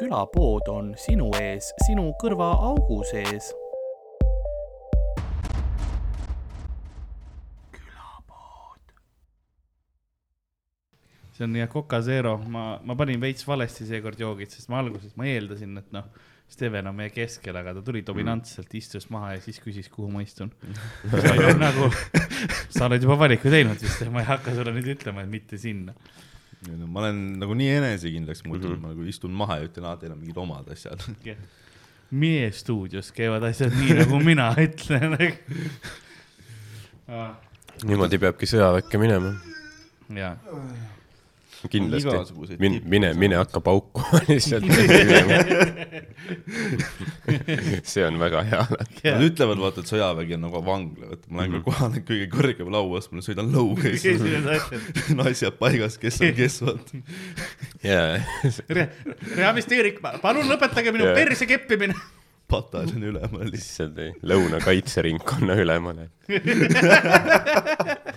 külapood on sinu ees, sinu kõrvaaugu sees. see on jah Coca Zero, ma, ma panin veits valesti seekord joogid, sest ma alguses ma eeldasin, et noh, Steven on meie keskel, aga ta tuli dominantselt, istus maha ja siis küsis, kuhu ma istun. nagu, sa oled juba valiku teinud vist, ma ei hakka sulle nüüd ütlema, et mitte sinna. Ma olen nagu nii enesekindlaks muutunud mm, -hmm. ma nagu istun maha ja ütlen, aa, teil on mingid omad asjad. meie stuudios käivad asjad nii, nagu mina ütlen. niimoodi peabki sõjaväkke minema. ja, kindlasti mine, mine, mine hakka paukuma lihtsalt. see on väga hea alati. Nad ütlevad, vaata, et sõjavägi on nagu vangla, vaata, ma lähen ka kohale kõige kõrgemal lauastmel, sõidan lõuga ja siis on asjad paigas, kes on kes, vaata. jaa, reamesteerik, palun lõpetage minu Jaa. perse keppimine. pataljoni ülemal lihtsalt. ei, Lõuna kaitseringkonna ülemale.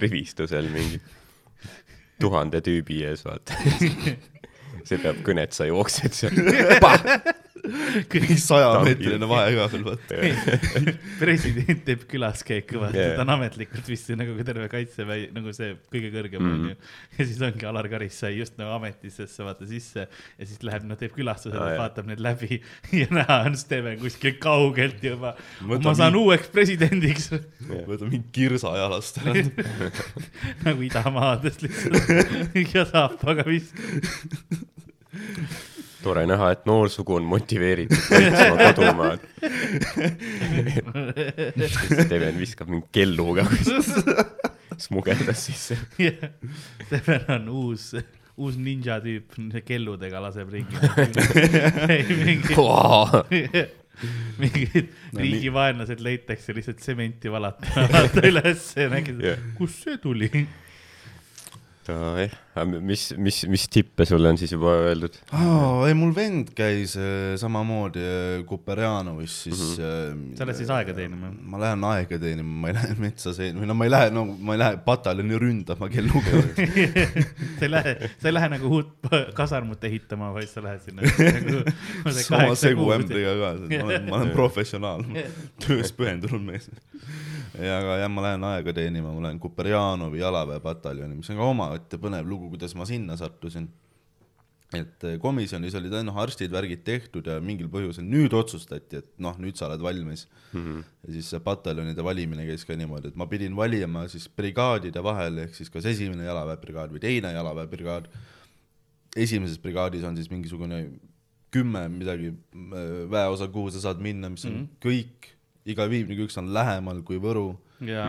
rivistusel mingi tuhande tüübi ees, vaata. see peab kõnet, sa jooksed seal. Mingi sajameetrine vahe ka veel, vaata. president teeb külaskäiku, vaata yeah., ta on ametlikult vist nagu terve kaitseväe nagu see kõige kõrgem onju mm.. ja siis ongi Alar Karis sai just nagu ametisse vaata sisse ja siis läheb, no teeb külastused ah,, vaatab need läbi ja näha on Steven kuskil kaugelt juba. Ma saan nii- uueks presidendiks võta mingi kirsa jalast ära. nagu idamaadest lihtsalt ja saapaga viskab. Tore näha, et noorsugu on motiveeritud kaitsma kodumaad. Steven viskab mind kelluga, smugeldas sisse. Steven on uus, uus ninja tüüp, kelludega laseb ringi. mingi mingid No riigivaenlased leitakse lihtsalt tsementi valata, vaata ülesse ja nägid Jah., kust see tuli. nojah, mis, mis, mis tippe sulle on siis juba öeldud? aa, ei mul vend käis äh, samamoodi Kuperjanovis, siis mm. -hmm. sa lähed siis aega teenima? ma lähen aega teenima, ma ei lähe metsa seenima, no ma ei lähe, no ma ei lähe pataljoni ründama kelluga. sa ei lähe, sa ei lähe nagu uut kasarmut ehitama, vaid sa lähed sinna nagu. sama seguämbriga ka, ma olen, ma olen professionaal, töös pühendunud mees. ja, aga jah, ma lähen aega teenima, ma lähen Kuperjanovi jalaväepataljoni, mis on ka omaette põnev lugu, kuidas ma sinna sattusin. et eh, komisjonis olid noh, arstid, värgid tehtud ja mingil põhjusel nüüd otsustati, et noh, nüüd sa oled valmis mm. -hmm. ja siis see pataljonide valimine käis ka niimoodi, et ma pidin valima siis brigaadide vahel, ehk siis kas esimene jalaväebrigaad või teine jalaväebrigaad. esimeses brigaadis on siis mingisugune kümme midagi väeosa, kuhu sa saad minna, mis on mm -hmm. kõik, iga viimne üks on lähemal kui Võru ja,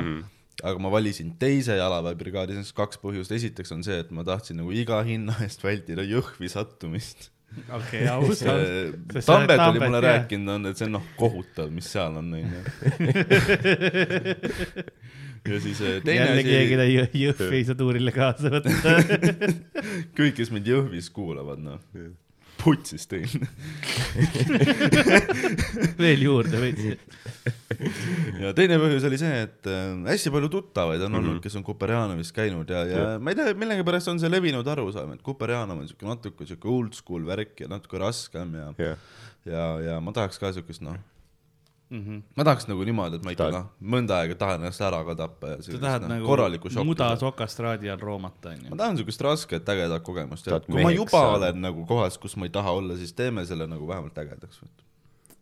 aga ma valisin teise jalaväebrigaadi, selleks kaks põhjust, esiteks on see, et ma tahtsin nagu iga hinna eest vältida Jõhvi sattumist. okei, aus, aus. Oled Tambet oli mulle rääkinud, on, et see on noh, kohutav, mis seal on, onju. ja siis eh, teine jälle keegi ta asi, Jõ- Jõhvi ei saa tuurile kaasa võtta. kõik, kes mind Jõhvis kuulavad, noh, putsis teil. veel juurde veits. ja teine põhjus oli see, et äh, hästi palju tuttavaid on olnud, kes on Kuperjanovis käinud ja, ja ma ei tea, millegipärast on see levinud arusaam, et Kuperjanov on siuke natuke siuke old school värk ja natuke raskem ja, jah, ja, ja ma tahaks ka siukest noh, Mhm. ma tahaks nagu niimoodi, et ma ikka noh, mõnda aega tahan ennast ära ka tappa ja sa siukest tahad noh, nagu korralikku šokki. muda sokastraadi all roomata, ma onju. tahan siukest rasket ägedat kogemust ja Tahad kui ma juba olen nagu kohas, kus ma ei taha olla, siis teeme selle nagu vähemalt ägedaks.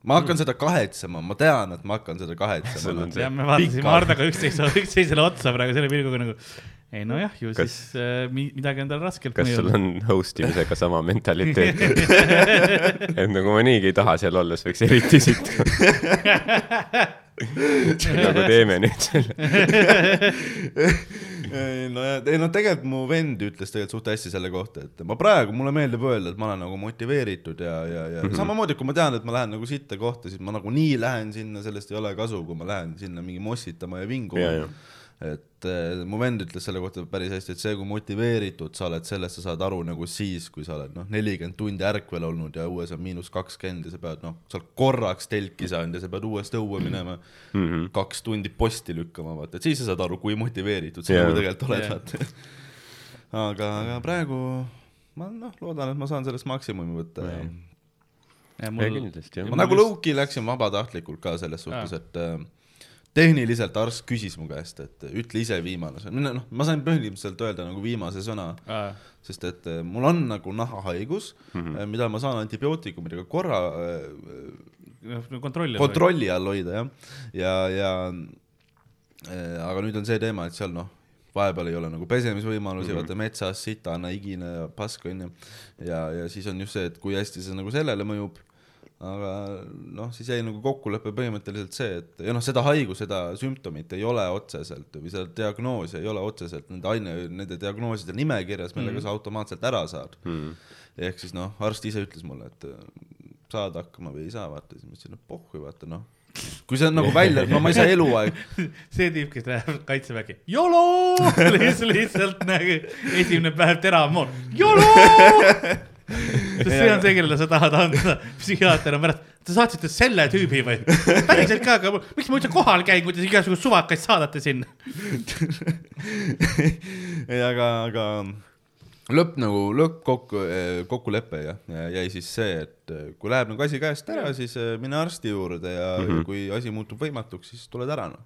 Ma hakkan seda kahetsema, ma tean, et ma hakkan seda kahetsema ja me vaatasime Hardaga üksteise, üksteisele otsa praegu selle pilguga nagu, ei nojah, ju Kas- siis äh, mi- midagi on tal raskelt kas sul on host imisega sama mentaliteet? et nagu ma niigi ei taha seal olla, siis võiks eriti siit. nagu teeme nüüd selle. Ei no ja, ei no tegelikult mu vend ütles tegelikult suht hästi selle kohta, et ma praegu, mulle meeldib öelda, et ma olen nagu motiveeritud ja, ja, ja mm -hmm. samamoodi, kui ma tean, et ma lähen nagu sitta kohta, siis ma nagunii lähen sinna, sellest ei ole kasu, kui ma lähen sinna mingi mossitama ja vinguma. Et äh, mu vend ütles selle kohta päris hästi, et see, kui motiveeritud sa oled, sellest sa saad aru nagu siis, kui sa oled noh, nelikümmend tundi ärkvel olnud ja õues on miinus kakskümmend ja sa pead noh, sa oled korraks telki saanud ja sa pead uuesti õue minema mm -hmm. kaks tundi posti lükkama, vaata, et siis sa saad aru, kui motiveeritud sa Jaa. nagu tegelikult oled Jaa. vaata. aga, aga praegu ma noh, loodan, et ma saan sellest maksimumi võtta ja Ei. ja ja mul, kindlasti jah ma nagu Loki läksin vabatahtlikult ka selles suhtes, et äh, tehniliselt arst küsis mu käest, et ütle ise viimane sõna, noh, ma sain põhimõtteliselt öelda nagu viimase sõna, sest et äh, mul on nagu nahahaigus mm, -hmm. mida ma saan antibiootikumidega korra äh, kontrolli. kontrolli all hoida jah, ja, ja äh, aga nüüd on see teema, et seal noh, vahepeal ei ole nagu pesemisvõimalusi mm, -hmm. vaata metsas sitane, higine ja pask onju. ja, ja siis on just see, et kui hästi see nagu sellele mõjub. Aga noh, siis jäi nagu kokkulepe põhimõtteliselt see, et ja noh, seda haigus, seda sümptomit ei ole otseselt või seda diagnoosi ei ole otseselt nende aine, nende diagnooside nimekirjas, millega mm sa automaatselt ära saad mm.. ehk siis noh, arst ise ütles mulle, et äh, saad hakkama või ei saa, vaata, siis ma ütlesin, et pohhui, vaata noh. kui see on nagu välja, no ma ei saa eluaeg, see tüüp, kes läheb kaitsevägi, YOLO, lihtsalt, nagu esimene päev teramoon, YOLO. sest see on see, kellele sa tahad anda, psühhiaater on pärast, te saatsite selle tüübi või? päriselt ka, aga miks ma üldse kohal käin, kui te igasuguseid suvakaid saadate sinna? ei aga, aga lõpp nagu lõppkokku, kokkulepe jah, jäi siis see, et eh, kui läheb nagu asi käest ära, siis eh, mine arsti juurde ja mm -hmm. kui asi muutub võimatuks, siis tuled ära noh.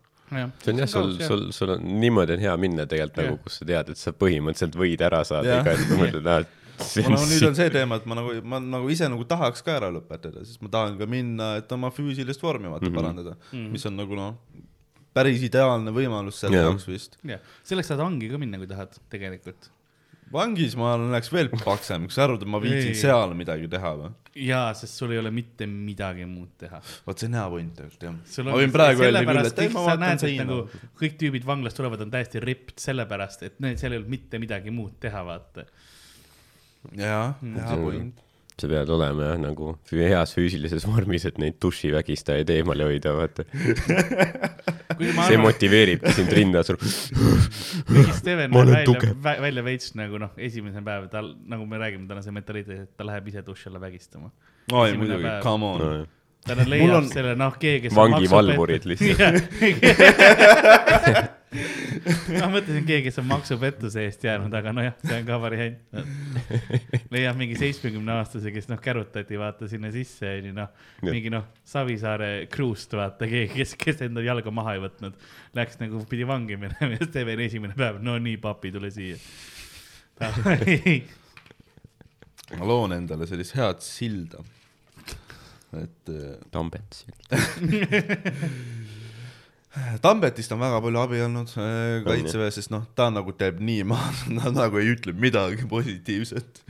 see on jah, sul, sul, sul on niimoodi on hea minna tegelikult nagu, kus sa tead, et sa põhimõtteliselt võid ära saada iga hetk, kui mõtled, et see mul on on nüüd on see teema, et ma nagu, ma nagu ise nagu tahaks ka ära lõpetada, sest ma tahan ka minna, et oma füüsilist vormi vaata mm -hmm. parandada mm, -hmm. mis on nagu noh, päris ideaalne võimalus selle Jah. jaoks vist. jah, selleks saad vangi ka minna, kui tahad, tegelikult. vangis ma läheks veel paksem, kas sa arvad, et ma viitsin Ei. seal midagi teha või? jaa, sest sul ei ole mitte midagi muud teha. vot see on hea point tegelikult jah. ma on võin praegu öelda küll, et ei kõik ma sa vaatan seina nagu. kõik tüübid vanglast tulevad, on täiesti ripped sellepärast, et need, seal ei olnud mitte midagi muud teha, vaata. jaa, hea point. sa pead olema jah nagu heas füüsilises vormis, et neid dušivägistajaid eemale hoida, vaata. see motiveeribki sind rinda surma. kuigi Steven Ma näeb olen välja tugev., välja veits nagu noh, esimene päev, tal, nagu me räägime, tal on see mentaliteet, et ta läheb ise duši alla vägistama. oi muidugi come on. Ta leiab on- selle, noh, keegi, kes vangivalvurid lihtsalt. ma mõtlesin, keegi, kes on maksupettuse eest jäänud, aga nojah, see on ka variant. leiab mingi seitsmekümne aastase, kes noh, kärutati vaata sinna sisse onju noh, mingi noh, Savisaare kruust vaata keegi, kes, kes enda jalga maha ei võtnud. Läks nagu pidi vangi minema ja Steven esimene päev, no nii papi, tule siia. ma loon endale sellist head silda. Et äh, Tambet. Tambetist on väga palju abi olnud äh, kaitseväes, sest noh, ta nagu teeb nii maha, ta nagu ei ütle midagi positiivset.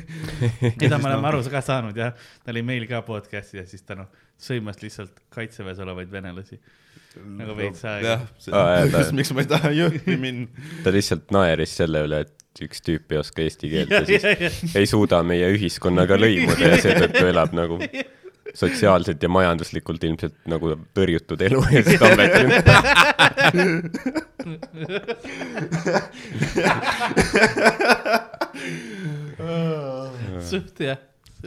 mida me oleme aru ka saanud jah, ta oli meil ka podcast'is ja siis ta noh, sõimas lihtsalt kaitseväes olevaid venelasi. nagu veits aega jah, ta- miks ma ei taha Jõhvi minna. ta lihtsalt naeris selle üle, et üks tüüp ei oska eesti keelt ja Ja, siis ja, ja. ei suuda meie ühiskonnaga lõimuda ja seetõttu elab nagu sotsiaalselt ja majanduslikult ilmselt nagu tõrjutud elu ja siis Tambet on suht jah.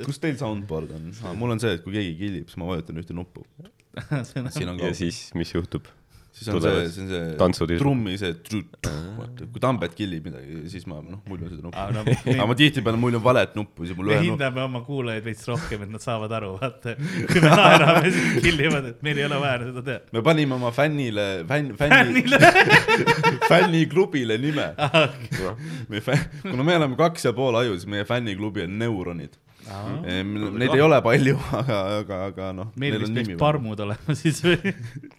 kus teil soundboard on ah,? mul on see, et kui keegi killib, siis ma vajutan ühte nuppu. siin on ka ja, siis, mis juhtub? Siis on see see on see tantsud- trummi see, vaata, kui Tambet killib midagi, siis ma noh, muljan seda nuppu. aga no aga ma tihtipeale muljan valet nuppu, siis mul me ühe nuppu. hindame oma kuulajaid veits rohkem, et nad saavad aru, vaata. kui me naerame, siis killivad, et meil ei ole vaja seda teha. me panime oma fännile, fänn, fänni, fänniklubile nime. meie fänn, kuna me oleme kaks ja pool aju, siis meie fänniklubi on Neuronid. Neid ei ole palju, aga, aga, aga noh. meil vist peaks. parmud olema siis või?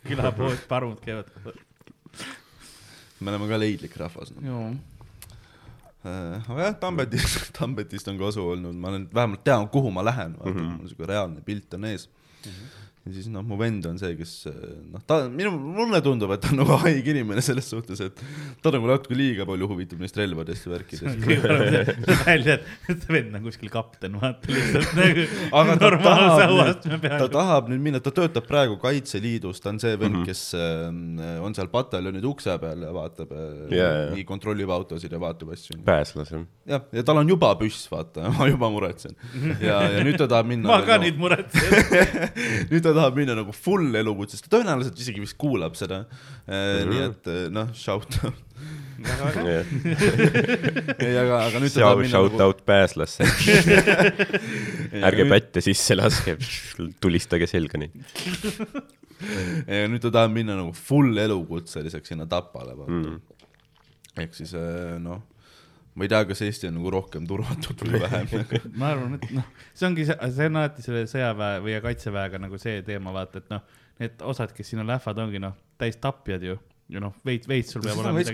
külapood, parmud käivad. me oleme ka leidlik rahvas no.. aga jah, Tambetist, Tambetist on kasu olnud, ma olen, vähemalt tean, kuhu ma lähen, -hmm. mul siuke reaalne pilt on ees mm. -hmm. Ja siis noh, mu vend on see, kes noh, ta minu, mulle tundub, et ta on nagu haige inimene selles suhtes, et ta nagu natuke liiga palju huvitub neist relvadest ja värkidest. välja, et see vend on kuskil kapten, vaata lihtsalt nagu aga ta tahab ta tahab nüüd minna, ta töötab praegu Kaitseliidus, ta on see vend mm, Mhm. -hmm. kes äh, on seal pataljoni ukse peal ja vaatab jaa. nii kontrollib autosid ja vaatab asju. pääslasem. jah, ja tal on juba püss, vaata, ma juba muretsen. ja, ja nüüd ta tahab minna. ma ka nüüd muretsen. nüüd ta tahab minna nagu full elukutsest, ta tõenäoliselt isegi vist kuulab seda mm. -hmm. nii et eh, noh, shout out. ei, aga, aga nüüd ta Shout, tahab minna shout nagu, out pääslasse. ärge pätte sisse laske, tulistage selga neid ja nüüd ta tahab minna nagu full elukutseliseks sinna Tapale, vaata mm.. ehk siis eh, noh, ma ei tea, kas Eesti on nagu rohkem turvatud või vähem. ma arvan, et noh, see ongi see, see on alati selle sõjaväe või kaitseväega nagu see teema, vaata, et noh, need osad, kes sinna lähevad, ongi noh, täis tapjad ju, ja noh, veits, veits sul peab olema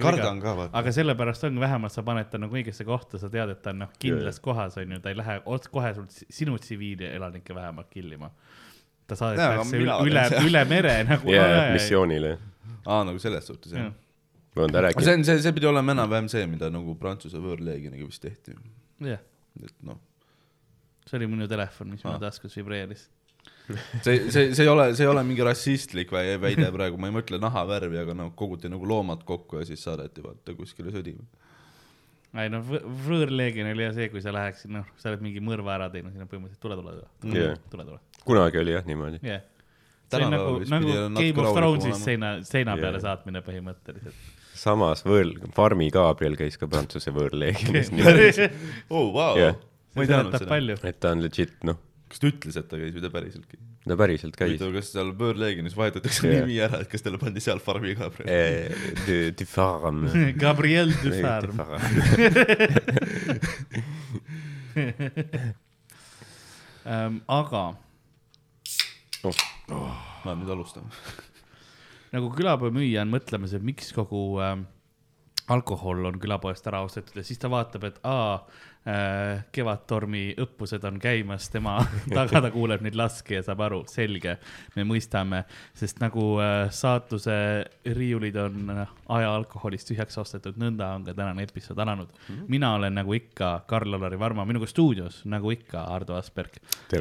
ka, vaata. aga sellepärast ongi vähemalt sa paned ta nagu õigesse kohta, sa tead, et ta on noh, kindlas kohas on ju, ta ei lähe ots- kohe sul, sinu tsiviilelanikke vähemalt killima. ta saadetakse üle üle, üle mere nagu jaa, missioonile. aa, nagu selles suhtes, jah Jah.. on ta see rääkinud, on, see, see pidi olema enam-vähem see, mida nagu Prantsuse võõrleegioniga vist tehti. jah, et noh, see oli minu telefon, mis Aa. minu taskus vibreeris. see, see, see ei ole, see ei ole mingi rassistlik väi- väide praegu, ma ei mõtle nahavärvi, aga noh, koguti nagu loomad kokku ja siis saadeti vaata kuskile sõdima. ei noh, võõrleegion oli ja see, kui sa läheksid, noh, sa oled mingi mõrva ära teinud, siis on põhimõtteliselt tule, tule, tule Jah., tule, tule, kunagi oli jah niimoodi. jah. see on nagu, nagu Game of Thrones'is seina, seina Jah. peale saatmine põhimõtteliselt. Samas võõr, Farmi Gabriel käis ka Prantsuse võõrleegionis, oo, vau ma ei teadnud seda. et ta on legit, noh, kas ta ütles, et ta käis või ta päriseltki? ta päriselt käis. huvitav, kas seal võõrleegionis vahetatakse Jah. nimi ära, et kas talle pandi seal farmi praegu? Eh, Du Farm. Gabriel Dufarm. Ähm, aga ma nüüd alustan. Nagu külapoe müüja on mõtlemas, et miks kogu ähm, alkohol on külapoest ära ostetud ja siis ta vaatab, et aa äh,, Kevadtormi õppused on käimas, tema taga ta kuuleb neid laske ja saab aru, selge, me mõistame, sest nagu äh, saatuse riiulid on äh, aja alkoholist tühjaks ostetud, nõnda on ka tänane episood alanud. -hmm. mina olen nagu ikka Karl-Alari Varma, minuga stuudios nagu ikka Ardo Asperg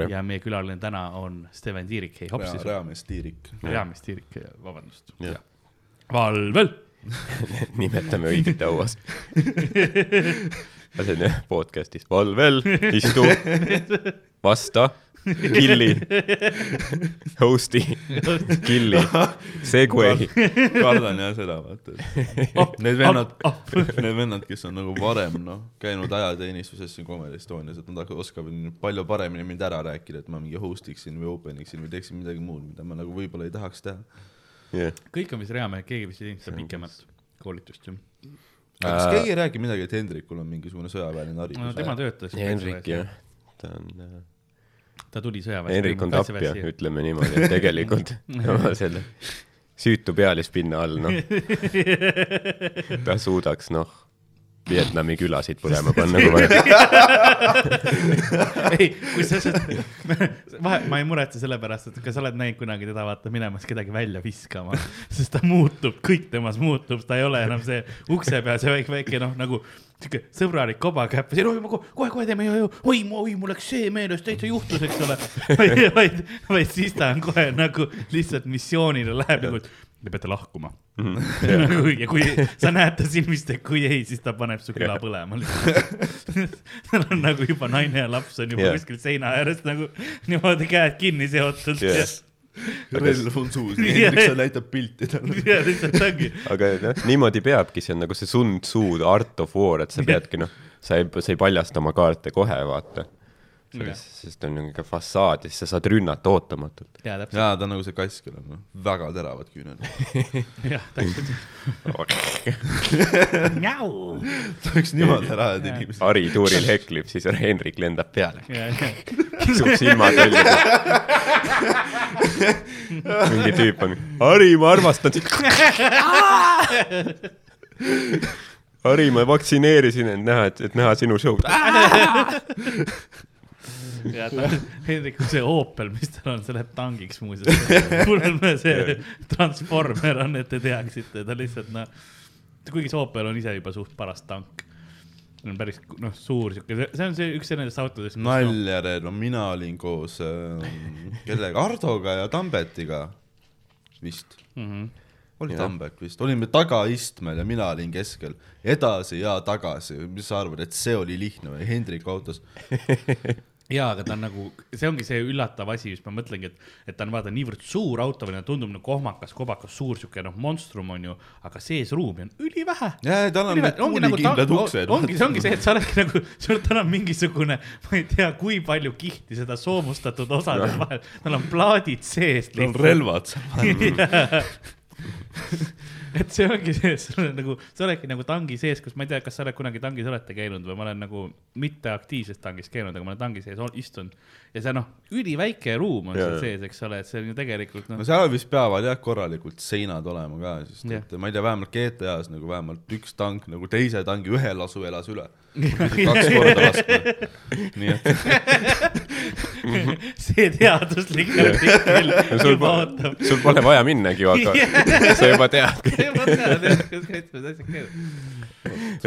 ja meie külaline täna on Steven Tiirik, hei hopsi sul. reamees Tiirik. peamees Tiirik, vabandust. Valvel nimetame õiget auast. lasen jah podcast'ist, Valvel, istu, vasta, killi, host'i, killi, segway. kardan jah seda, vaata. Need vennad, need vennad, kes on nagu varem noh, käinud ajateenistuses siin Comedy Estonias, et nad oskavad palju paremini mind ära rääkida, et ma mingi host iksin või open iksin või teeksin midagi muud, mida ma nagu võib-olla ei tahaks teha. jah, kõik on vist reamehed, keegi vist ei teinud seda pikemat koolitust ju. aga kas keegi ei räägi midagi, et Hendrikul on mingisugune sõjaväeline no haridus tema? töötas. Henrik jah, ta on, ta tuli sõjaväest. Henrik on tapja, ütleme niimoodi, et tegelikult tema selle süütu pealispinna all, noh, ta suudaks, noh, Vietnami külasid põlema panna, kui vaja. ei, kui sa, vahe, ma ei muretse selle pärast, et kas sa oled näinud kunagi teda vaata minemas kedagi välja viskama, sest ta muutub, kõik temas muutub, ta ei ole enam see ukse peal see väike, väike noh, nagu sihuke sõbralik kobakäpp, oi, ma ko- kohe-kohe teeme, oi, oi, mul läks see meelest, täitsa juhtus, eks ole. vaid, vaid, vaid siis ta on kohe nagu lihtsalt missioonile läheb nagu, et te peate lahkuma. nagu ja kui sa näed ta silmist, et kui ei, siis ta paneb su küla Jah. põlema lihtsalt. tal on nagu juba naine ja laps on juba Jah. kuskil seina ääres nagu niimoodi käed kinni seotud Jah. ja, relv on suus, Jah. Hendrik, sa näitab pilti talle. ja lihtsalt ongi. aga noh, niimoodi peabki, see on nagu see Sun Tzu art of war, et sa peadki noh, sa ei, sa ei paljasta oma kaarte kohe, vaata. Sest on niisugune fassaad ja siis sa saad rünnata ootamatult. jaa, ta on nagu see kass, kellel on väga teravad küüned. jah, täpselt. ta võiks niimoodi ära ajada inimesi. Ari tuuril heklib, siis Henrik lendab peale, kisub silmad välja. mingi tüüp on, Ari, ma armastan sind. Ari, ma vaktsineerisin end näha, et, et näha sinu show'd. ja ta, Hendrik on see Opel, mis tal on, see läheb tangiks muuseas. on see Transformer on, et te teaksite, ta lihtsalt noh, kuigi see Opel on ise juba suht paras tank. on päris noh, suur siuke, see on see üks nendest autodest. nalja teed, no mina olin koos äh, kellega, Hardoga ja Tambetiga vist. Mm -hmm. oli Jah. Tambek vist, olime tagaistmel ja mina olin keskel, edasi ja tagasi, mis sa arvad, et see oli lihtne või, Hendrik autos. jaa, aga ta on nagu, see ongi see üllatav asi, mis ma mõtlengi, et, et ta on vaata niivõrd suur auto või ta tundub nagu kohmakas, kobakas, suur siuke noh, monstrum on ju, aga sees ruumi on ülivähe. ja, ja tal on need ongi nagu kuulikindlad uksed. ongi, see ongi see, et sa oledki nagu, sul tal on mingisugune, ma ei tea, kui palju kihti seda soomustatud osade vahel, tal on plaadid sees tal on. relvad seal vahel. et see ongi see, et sul on nagu, sa oledki nagu tangi sees, kus ma ei tea, kas sa oled kunagi tangis olete käinud või ma olen nagu mitte aktiivses tangis käinud, aga ma olen tangi sees istunud. Ja see noh, üliväike ruum on Jaa, seal sees, eks ole, et see on ju tegelikult noh no, seal vist peavad jah korralikult seinad olema ka, sest et ma ei tea, vähemalt GTA-s nagu vähemalt üks tank nagu teise tangi ühe lasu elas üle. kaks korda laskma. nii et see teaduslik artikkel sul juba pole ootab., sul pole vaja minnagi ju, aga sa juba tead, ma tean, et kuidas asjad käivad.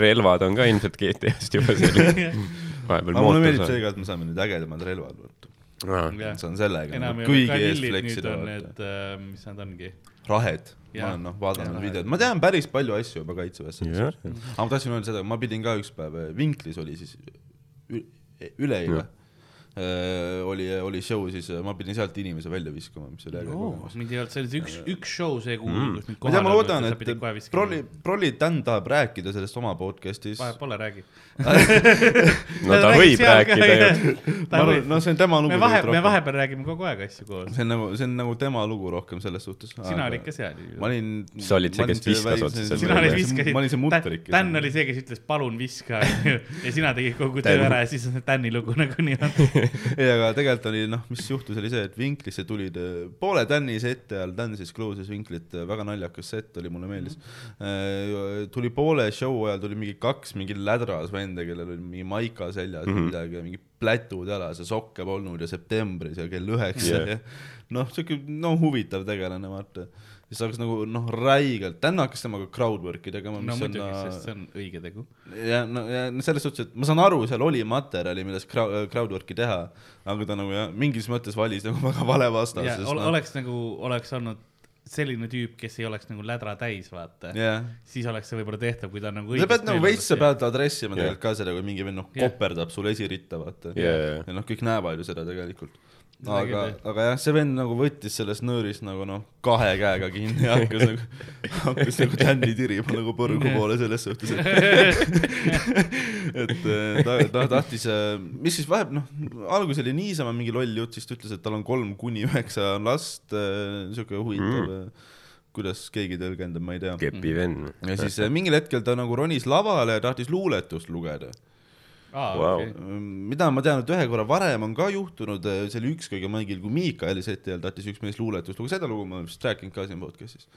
relvad on ka ilmselt GT-st juba selline, vahepeal mulle meeldib see ka, et me saame nüüd ägedamad relvad. See on sellega nagu kõigi eest fleksida need, mis nad ongi. rahed, ma olen noh vaadanud Jah, videod, ma tean päris palju asju juba kaitseväes Jah.. aga ma tahtsin öelda seda, ma pidin ka üks päev, Vinklis oli siis ü- üleeile äh, oli, oli show, siis äh, ma pidin sealt inimese välja viskama, mis oli äge kogemus. mind ei olnud, see oli üks, üks show see kuu Mm., kus mind ma tean, ma kohale loodan, et Prolli, Prolli Dan tahab rääkida sellest oma podcast'is. vahet pole, räägi. no ta võib rääkida ju. no see on tema lugu me vahe, tegelikult me vahepeal räägime kogu aeg asju koos. see on nagu, see on nagu tema lugu rohkem selles suhtes. sina olid ka seal ju. ma olin. Sa olid see, kes viskas otseselt sina olid viskasid. ma olin see mutrik. Dan oli see, kes ütles palun viska ja sina tegid kogu töö Dan. ära ja siis on see Dani lugu nagunii on. ei, aga tegelikult oli noh, mis juhtus, oli see, et Vinklisse tulid äh, poole Tänni seti all, Tän siis close'is Vinklit, väga naljakas set oli, mulle meeldis. tuli poole show ajal tuli mingi kaks mingi lädras venda, kellel oli mingi maika seljas mm. -hmm. midagi ja mingi plätud jalas ja sokke polnud ja septembris ja kell üheksa Yeah. yeah. ja noh, siuke no huvitav tegelane, vaata. siis hakkas nagu noh, räigelt, Dan hakkas temaga crowdwork'i tegema, no mis muidugi, on sest see on õige tegu. ja no ja no selles suhtes, et ma saan aru, seal oli materjali, millest crowd, crowdwork'i teha, aga ta nagu jah, mingis mõttes valis nagu väga vale vastase, ol, noh, oleks nagu, oleks olnud selline tüüp, kes ei oleks nagu lädra täis, vaata. jah. siis oleks see võib-olla tehtav, kui ta on nagu sa pead nagu veits, sa pead adressima Jah. tegelikult ka seda, kui mingi vend noh Jah. koperdab sul esiritta, vaata. ja, ja, ja noh, kõik näevad ju seda tegelikult. Aga aga jah, see vend nagu võttis sellest nöörist nagu noh, kahe käega kinni ja hakkas nagu, hakkas nagu tänni tirima nagu põrgu poole selles suhtes, et et eh, ta, ta tahtis, mis siis vahepeal noh, alguses oli niisama mingi loll jutt, siis ta ütles, et tal on kolm kuni üheksa last, siuke huvitav mm., kuidas keegi tõlgendab, ma ei tea. kepi vend. ja siis eh, mingil hetkel ta nagu ronis lavale ja tahtis luuletust lugeda aa, Vau. okei. mida ma tean, et ühe korra varem on ka juhtunud, see oli ükskõik mängil, kui Miikaeli seti ajal tahtis üks mees luuletust lugeda, seda lugu ma olen vist rääkinud ka siin podcast'is.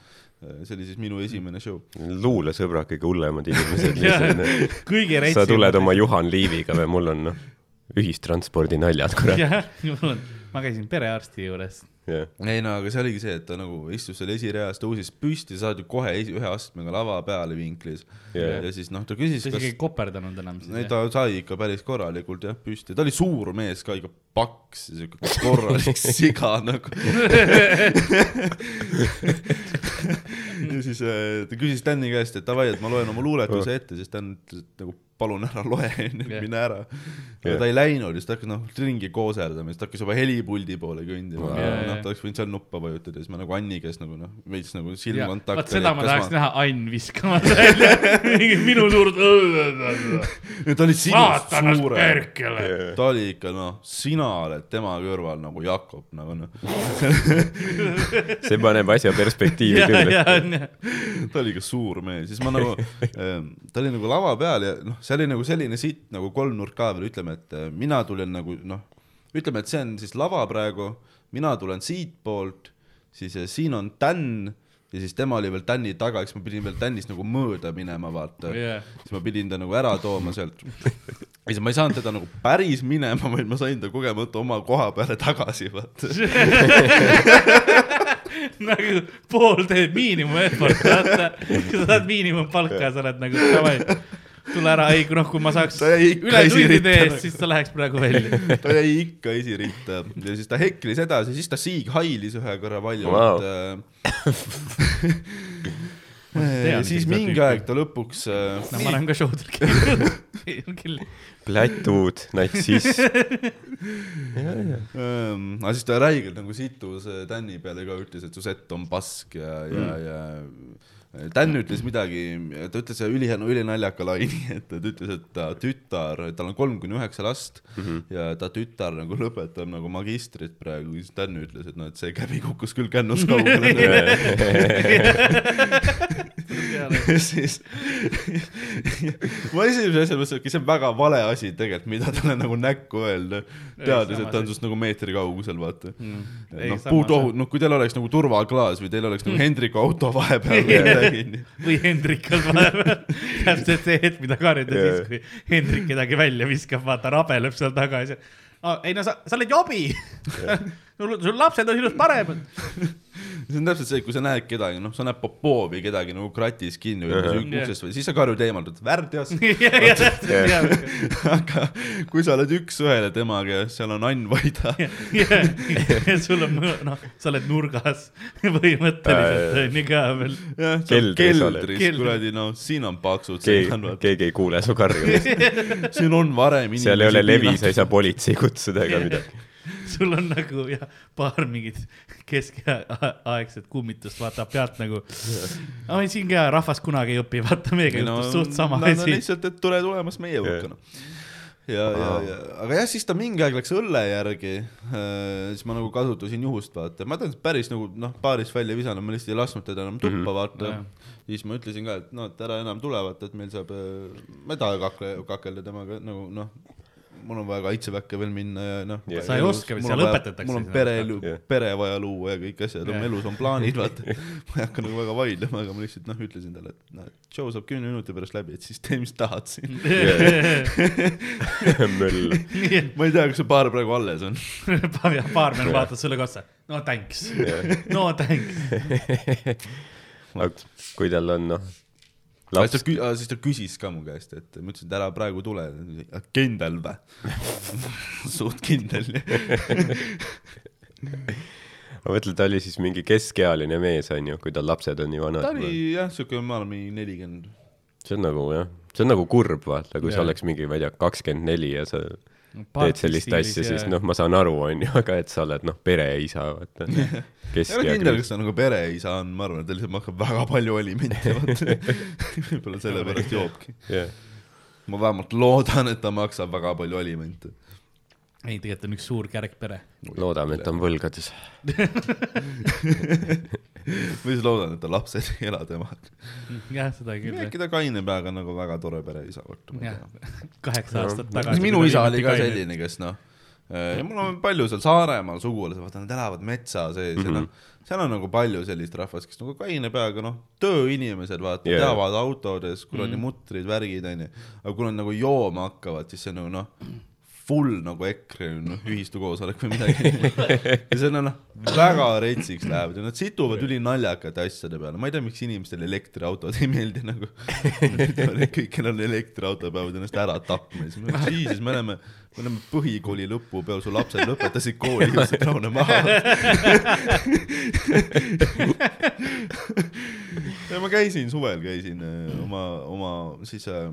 see oli siis minu esimene show. luulesõbrad, kõige hullemad inimesed lihtsalt. kõige sa retsim. tuled oma Juhan Liiviga või mul on noh, ühistranspordi naljad, kurat. jah, mul on, ma käisin perearsti juures. jah, ei no aga see oligi see, et ta nagu istus seal esireas, tõusis püsti, saad ju kohe esi, ühe astmega lava peale vinklis Jaa. ja siis noh, ta küsis, sa isegi kas ei koperdanud enam siis ei, ta sai ikka päris korralikult jah püsti, ta oli suur mees ka ikka paks, siuke korralik siga nagu. ja siis äh, ta küsis Stani käest, et davai, et ma loen oma luuletuse ette, siis Stan ütles, et nagu palun ära loe, mine ära. aga Jah. ta ei läinud siis ta hakkas noh ringi kooserdama, siis ta hakkas juba helipuldi poole kõndima Jaa, jaa, noh ta oleks võinud seal nuppa vajutada siis ma nagu Anni käest nagu noh, veits nagu vot silmkontakt. seda ma tahaks näha Ain viskamas välja. mingi minu suurt. ta oli sinust suurem. perkele. ta oli ikka noh, sina oled tema kõrval nagu Jakob nagu noh, see paneb asja perspektiivi küll ta oli ikka suur mees, siis ma nagu, ta oli nagu lava peal ja noh, see oli nagu selline sitt nagu kolmnurk ka veel, ütleme, et äh, mina tulen nagu noh, ütleme, et see on siis lava praegu, mina tulen siitpoolt, siis äh, siin on tänn ja siis tema oli veel tänni taga, eks ma pidin veel tännist nagu mööda minema, vaata Jah. siis ma pidin ta nagu ära tooma sealt. ja siis ma ei saanud teda nagu päris minema, vaid ma sain ta kogemata oma koha peale tagasi, vaata. nagu pool teed miinimum effort, vaata. sa saad miinimumpalka, sa oled nagu davai, tule ära, ei noh, kui ma saaks üle tundide eest, nagu. siis ta läheks praegu välja. ta jäi ikka esiritta ja siis ta heklis edasi, siis ta siighailis ühe korra palju wow.. tean siis mingi tüüpi. aeg ta lõpuks äh, no ma olen ka show'del käinud küll. plätud, natsism. ähm,, aga siis ta räigelt nagu situs äh, Tänni peale ka ütles, et su sett on pask ja mm., ja, ja Dan ütles midagi, ta ütles üli, ülinaljaka laini, et ta ütles, et ta tütar, tal on kolm kuni üheksa last mm. -hmm. ja ta tütar nagu lõpetab nagu magistrit praegu, siis Dan ütles, et noh, et see käbi kukkus küll kännust kaugele. siis ma esimese asjana mõtlesin, et see on väga vale asi tegelikult, mida talle nagu näkku öelda, teades, et ta on sinust nagu meetri kaugusel, vaata. Ei, noh, samas- puutohu, noh, kui teil oleks nagu turvaklaas või teil oleks nagu Hendriku auto vahepeal või või Hendrik on vahepeal, täpselt see hetk, mida karjuda siis, kui Hendrik kedagi välja viskab, vaata rabeleb seal taga ja siis oh,. ei no sa, sa oled jobi. sul, sul lapsed on sinust paremad. see on täpselt see, kui sa näed kedagi, noh, sa näed Popovi kedagi nagu kratis kinni või Ahah. uksest või siis sa karjud eemalt, et värdjas. ja, aga kui sa oled üks-ühele temaga ja seal on Ann Vaida, sul on, noh, sa oled nurgas põhimõtteliselt on ju ka veel. Keldris kuradi, no siin on paksud keegi ei kuule su karjumist. siin on varem seal ei ole levi, sa ei saa politsei kutsuda ega midagi. Sul on nagu jah, paar mingit keskaegset kummitust vaatab pealt nagu. oi, siin ka rahvas kunagi ei õpi, vaata meiega juhtus suht sama no, no, asi. lihtsalt, et tule tulemast meie hulka, noh. ja, ja, ja, aga jah, siis ta mingi aeg läks õlle järgi äh,, siis ma nagu kasutasin juhust, vaata, ma tean, et päris nagu noh, baarist välja visanud, ma lihtsalt ei lasknud teda enam tuppa, vaata Jah. siis ma ütlesin ka, et noh, et ära enam tule, vaata, et meil saab, ma ei taha kakle, kakelda temaga nagu noh, mul on vaja kaitseväkke veel minna ja noh. Sa ei oska seal õpetatakse mul on sind, pere vaja luua ja kõik asjad elus on plaanid, vaata. ma ei hakka nagu väga vaidlema, aga ma lihtsalt noh, ütlesin talle, et noh, et show saab kümne minuti pärast läbi, et siis tee, mis tahad siin. möll. ma ei tea, kas see baar praegu alles on. baarmen vaatas sulle ka otsa. no thanks, no thanks. aga kui tal on noh, Laps... laps, siis ta küsis ka mu käest, et ma ütlesin, et ära praegu tule. kindel vä? suht kindel. ma mõtlen, ta oli siis mingi keskealine mees, onju, kui tal lapsed on nii ta vanad. oli jah, siuke, ma arvan, mingi nelikümmend. see on nagu jah, see on nagu kurb, vaata, kui sa Jaa. oleks mingi, ma ei tea, kakskümmend neli ja sa teed sellist asja, siis noh, ma saan aru, onju, aga et sa oled noh, pereisa, vaata. ei ole kindel, kas ta nagu pereisa on, ma arvan, et ta lihtsalt maksab väga palju alimente, vaata. võib-olla sellepärast joobki. jah, ma vähemalt loodan, et ta maksab väga palju alimente. ei, tegelikult on üks suur kärgpere. loodame, et ta on võlgades. ma siis loodan, et ta lapsed ei ela temaga. jah, seda küll. äkki ta kaine peaga nagu väga tore pereisa, vaata, ma ei tea. kaheksa aastat tagasi. minu isa oli ka. selline, kes noh, ja mul on palju seal Saaremaal sugulasi, vaata nad elavad metsa sees mm -hmm. ja noh, seal on nagu palju sellist rahvast, kes nagu kaine peaga, noh, tööinimesed, vaata yeah., teavad autodes, kuradi mm -hmm. mutrid, värgid, onju. aga kui nad nagu jooma hakkavad, siis see on nagu noh, full nagu EKRE noh, ühistukoosolek või midagi. ja see on noh, väga retsiks lähevad ja nad situvad ülinaljakate asjade peale, ma ei tea, miks inimestele elektriautod ei meeldi nagu. kõik, kellel on elektriauto, peavad ennast ära tapma ja siis ütlen, jesus, me oleme, me oleme põhikooli lõpupeol, su lapsed lõpetasid kooli, jõudsid rahune maha. ja ma käisin suvel, käisin äh, oma, oma siis äh,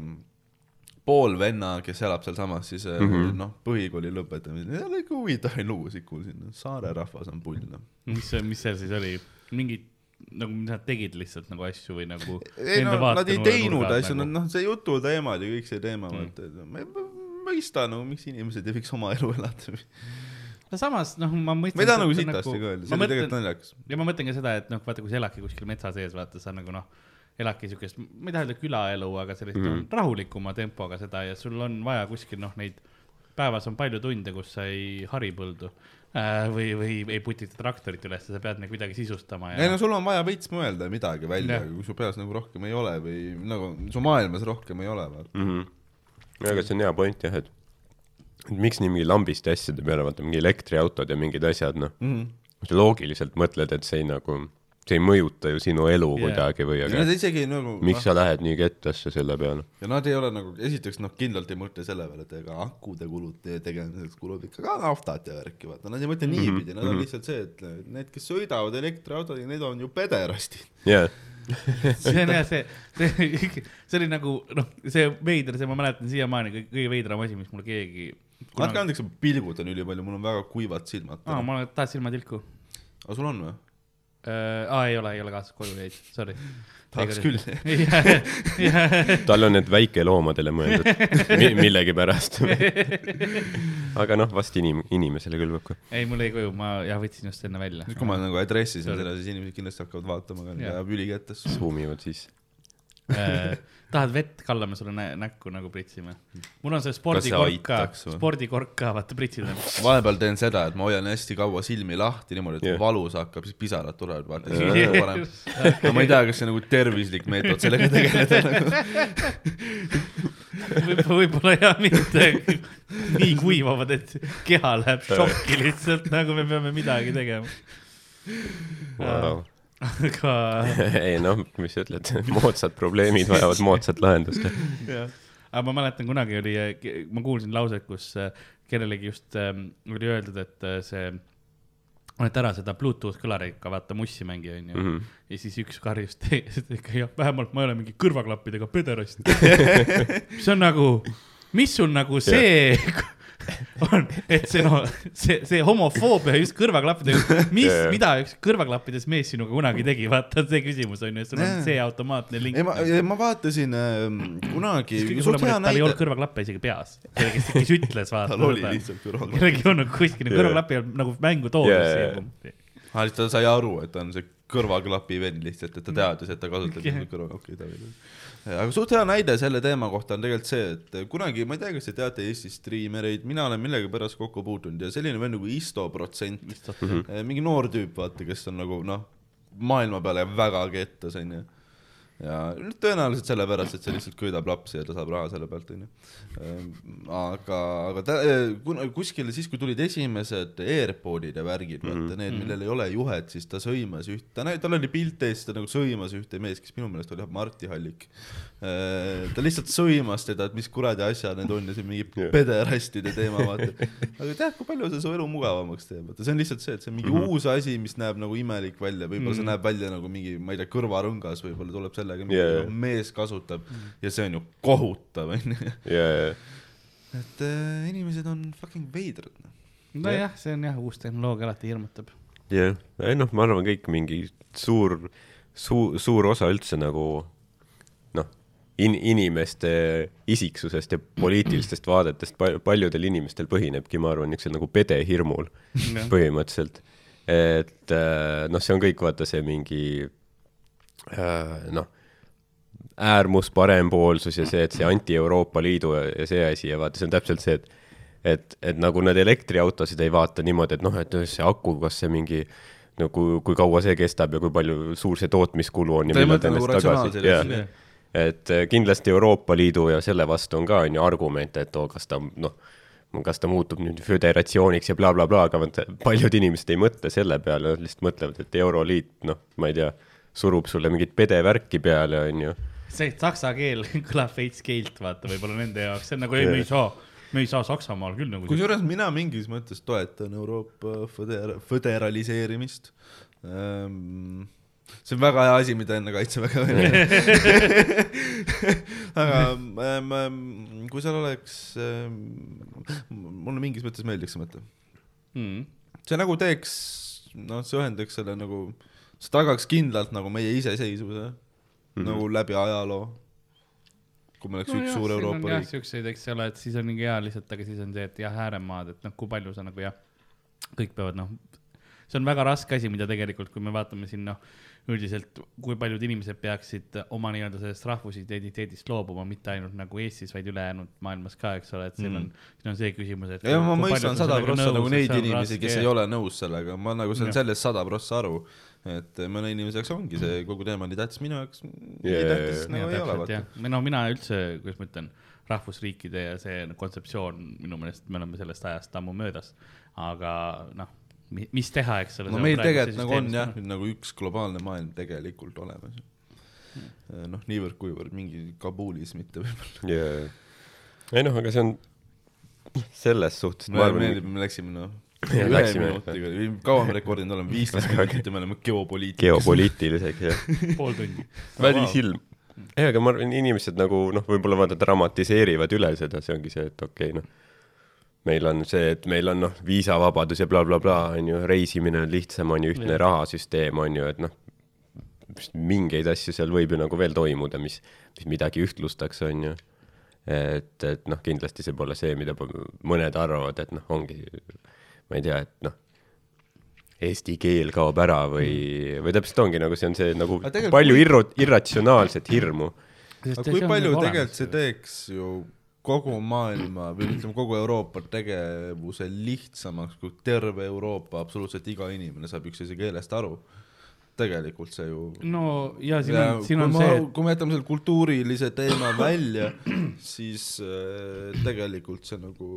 pool venna, kes elab sealsamas, siis mm -hmm. noh, põhikooli lõpetamisel, seal oli ikka huvitavaid lugusid kuulsin, saare rahvas on pull noh. mis see, mis seal siis oli? mingid nagu, mis nad tegid lihtsalt nagu asju või nagu? ei no nad ei teinud asju, nad noh, see jututeemad ja kõik see teema Mm. et ma ei mõista nagu, miks inimesed ei võiks oma elu elada. no samas noh, ma mõtlen. ma ei taha nagu sitasti ka öelda, see oli tegelikult naljakas. ja ma mõtlen ka seda, et noh, vaata, kui sa eladki kuskil metsa sees, vaata, sa nagu noh, eladki siukest, ma ei taha öelda külaelu, aga sellist mm. -hmm. rahulikuma tempoga seda ja sul on vaja kuskil noh, neid, päevas on palju tunde, kus sa ei hari põldu äh, või, või ei putita traktorit üles, sa pead nagu midagi sisustama ja ei no sul on vaja veits mõelda midagi välja kui su peas nagu rohkem ei ole või nagu su maailmas rohkem ei ole, vaata. mm. -hmm. aga see on hea point jah, et et miks nii mingi lambiste asjade peale, vaata mingi elektriautod ja mingid asjad, noh, Mhm. sa loogiliselt mõtled, et see ei nagu, see ei mõjuta ju sinu elu yeah. kuidagi või ja aga nad isegi nagu miks noh, sa lähed nii kettasse selle peale? ja nad ei ole nagu, esiteks noh, kindlalt ei mõtle selle peale, et ega akude kulud te- tegemiseks kulub ikka ka naftat ja värki, vaata, nad ei mõtle niipidi, nad on mhm. lihtsalt see, et need, kes sõidavad elektriautodega, need on ju pederastid. jah, see on jah, see, see, see oli nagu noh, see veider, see ma mäletan siiamaani kõige, kõige veidram asi, mis mulle keegi. andke andeks, ma pilgutan ülipalju, mul on väga kuivad silmad. aa, ma tahad silmatilku aga sul on või? äh,? aa, ei ole, ei ole kaasas, koju jäid, sorry. tahaks küll. tal on need väikeloomadele mõeldud Mi millegipärast. aga noh, vast inim-, inimesele kõlbab ka. ei, mul jäi koju, ma jah võtsin just enne välja. nüüd, kui ma nagu address isin Sorry. selle, siis inimesed kindlasti hakkavad vaatama, aga Jah. jääb ülikätes. suumivad siis. Äh, tahad vett, kallame sulle nä näkku nagu pritsime? mul on see spordikork ka, spordikork ka, vaata pritsid on. vahepeal teen seda, et ma hoian hästi kaua silmi lahti niimoodi, et Jah. kui valus hakkab, siis pisarad tulevad, vaata, siis nagu parem. aga ma ei tea, kas see nagu tervislik meetod sellega tegeleda nagu. võib-olla, võib-olla ja mitte nii kuivavad, et keha läheb šokki lihtsalt, nagu me peame midagi tegema. Aga ei noh, mis sa ütled, moodsad probleemid vajavad moodsat lahendust. jah, aga ma mäletan kunagi oli, ma kuulsin lauset, kus äh, kellelegi just ähm, oli öeldud, et äh, see, panete ära seda Bluetooth kõlariga, vaata mussi mängi onju mm. -hmm. ja siis üks karjus ikka, jah, vähemalt ma ei ole mingi kõrvaklappidega pederast. see on nagu, mis sul nagu see on, et see noh, see, see homofoobia just kõrvaklappidega, mis jaa. mida üks kõrvaklappides mees sinuga kunagi tegi, vaata see küsimus on ju, sul on Jaa. see automaatne link. ei, ma, ma vaatasin äh, kunagi tal ei olnud. kõrvaklappe isegi peas. kellegi, kes ütles, vaata. tal oli lihtsalt kõrval. kellelgi ei olnud kuskil Jaa. kõrvaklapp nagu mängu toodud jaa.. aa, siis ta sai aru, et ta on see kõrvaklapi vend lihtsalt, et ta teadis, et ta kasutab yeah. kõrvaklappi David. Aga suht hea näide selle teema kohta on tegelikult see, et kunagi, ma ei tea, kas te teate Eesti striimereid, mina olen millegipärast kokku puutunud ja selline vend nagu Isto protsent, mingi noor tüüp, vaata, kes on nagu noh, maailma peale väga kettas, onju ja tõenäoliselt sellepärast, et see lihtsalt köidab lapsi ja ta saab raha selle pealt, onju. aga, aga ta, kuna kuskil siis, kui tulid esimesed AirPodid ja värgid, vaata need, millel ei ole juhet, siis ta sõimas üht, ta näi-, tal oli pilt ees, ta nagu sõimas ühte meest, kes minu meelest oli Marti Hallik. Ta lihtsalt sõimas teda, et mis kuradi asjad need on ja see mingi Jah. pederastide teema, vaata. aga tead, kui palju see su elu mugavamaks teeb, vaata see on lihtsalt see, et see on mingi mm -hmm. uus asi, mis näeb nagu imelik välja, võib-olla see Mhm. näeb välja nagu mingi, ma ei tea, kõrvarõngas võib-olla tuleb sellega, jaa. yeah. mees kasutab ja see on ju kohutav, onju. ja, ja, et äh, inimesed on fucking veidrad. noh. nojah, see on jah, uus tehnoloogia alati hirmutab. ja, ei noh, ma arvan, kõik mingi suur, suur, suur osa üldse nagu in-, inimeste isiksusest ja poliitilistest vaadetest pal- paljudel inimestel põhinebki, ma arvan, niisugusel nagu pedehirmul põhimõtteliselt. et äh, noh, see on kõik vaata see mingi äh, noh, äärmus, parempoolsus ja see, et see anti-Euroopa Liidu ja, see asi ja vaata, see on täpselt see, et et, et nagu need elektriautosid ei vaata niimoodi, et noh, et see aku, kas see mingi no kui, kui kaua see kestab ja kui palju suur see tootmiskulu on ja millal ta nagu ennast tagasi ratsionaalselt,, jah jah. Et eh, kindlasti Euroopa Liidu ja selle vastu on ka on ju argumente, et oo, kas ta noh, kas ta muutub nüüd föderatsiooniks ja blablabla bla,, bla, aga paljud inimesed ei mõtle selle peale, nad lihtsalt mõtlevad, et Euroliit, noh, ma ei tea, surub sulle mingit pedevärki peale, on ju. see saksa keel kõlab veits keelt, vaata, võib-olla nende jaoks, see on nagu ei, me ei saa, me ei saa Saksamaal küll nagu. kusjuures mina mingis mõttes toetan Euroopa föder-, föderaliseerimist ähm,. See on väga hea asi, mida enne kaitseväge öelda. aga ähm, ähm, kui seal oleks ähm,, mulle mingis mõttes meeldiks see mõte. mm.. see nagu teeks, noh, see ühendaks selle nagu, see tagaks kindlalt nagu meie iseseisvuse mm -hmm. nagu läbi ajaloo. kui meil oleks no üks suur Euroopa riik. siukseid, eks ole, et siis on mingi hea lihtsalt, aga siis on see, et jah, ääremaad, et noh, kui palju sa nagu jah, kõik peavad noh, see on väga raske asi, mida tegelikult, kui me vaatame siin noh, üldiselt, kui paljud inimesed peaksid oma nii-öelda sellest rahvusidentiteedist loobuma, mitte ainult nagu Eestis, vaid ülejäänud maailmas ka, eks ole, et siin on, siin on see küsimus, et. ja ma mõistan sada prossa nagu neid inimesi, kes ei ole nõus sellega, ma nagu saan sellest sada prossa aru. et mõne inimese jaoks ongi see kogu teema nii tähtis, minu jaoks nii tähtis nagu ei ole, vaata. või no mina üldse, kuidas ma ütlen, rahvusriikide ja see kontseptsioon minu meelest me oleme sellest ajast ammu möödas, aga noh, mis teha, eks ole. no meil tegelikult nagu on jah, nagu üks globaalne maailm tegelikult olemas. noh, niivõrd-kuivõrd mingi Kabulis mitte võib-olla. ja, ei noh, aga see on selles suhtes, ma mulle arvan, meeldib, me läksime noh, Ja ühe läksime- minutiga, kaua me rekordinud oleme, viisteist minutit ja me oleme geopoliitikas. geopoliitiliseks jah. pool tundi. välisilm. ei, aga ma arvan, inimesed nagu noh, võib-olla vaata dramatiseerivad üle seda, see ongi see, et okei okay, noh, meil on see, et meil on noh, viisavabadus ja blablabla on ju, reisimine on lihtsam, on ju, ühtne Jah. rahasüsteem on ju, et noh, mingeid asju seal võib ju nagu veel toimuda, mis, mis midagi ühtlustaks, on ju. et, et noh, kindlasti see pole see, mida mõned arvavad, et noh, ongi, ma ei tea, et noh, eesti keel kaob ära või, või täpselt ongi nagu see on see nagu palju kui- irro-, irratsionaalset hirmu. aga kui palju tegelikult see tegelikult ju kogu maailma või ütleme, kogu Euroopa tegevuse lihtsamaks, kui terve Euroopa absoluutselt iga inimene saab üksteise keelest aru. tegelikult see ju no ja siin ja on, siin on ma, see, et kui me jätame selle kultuurilise teema välja, siis äh, tegelikult see nagu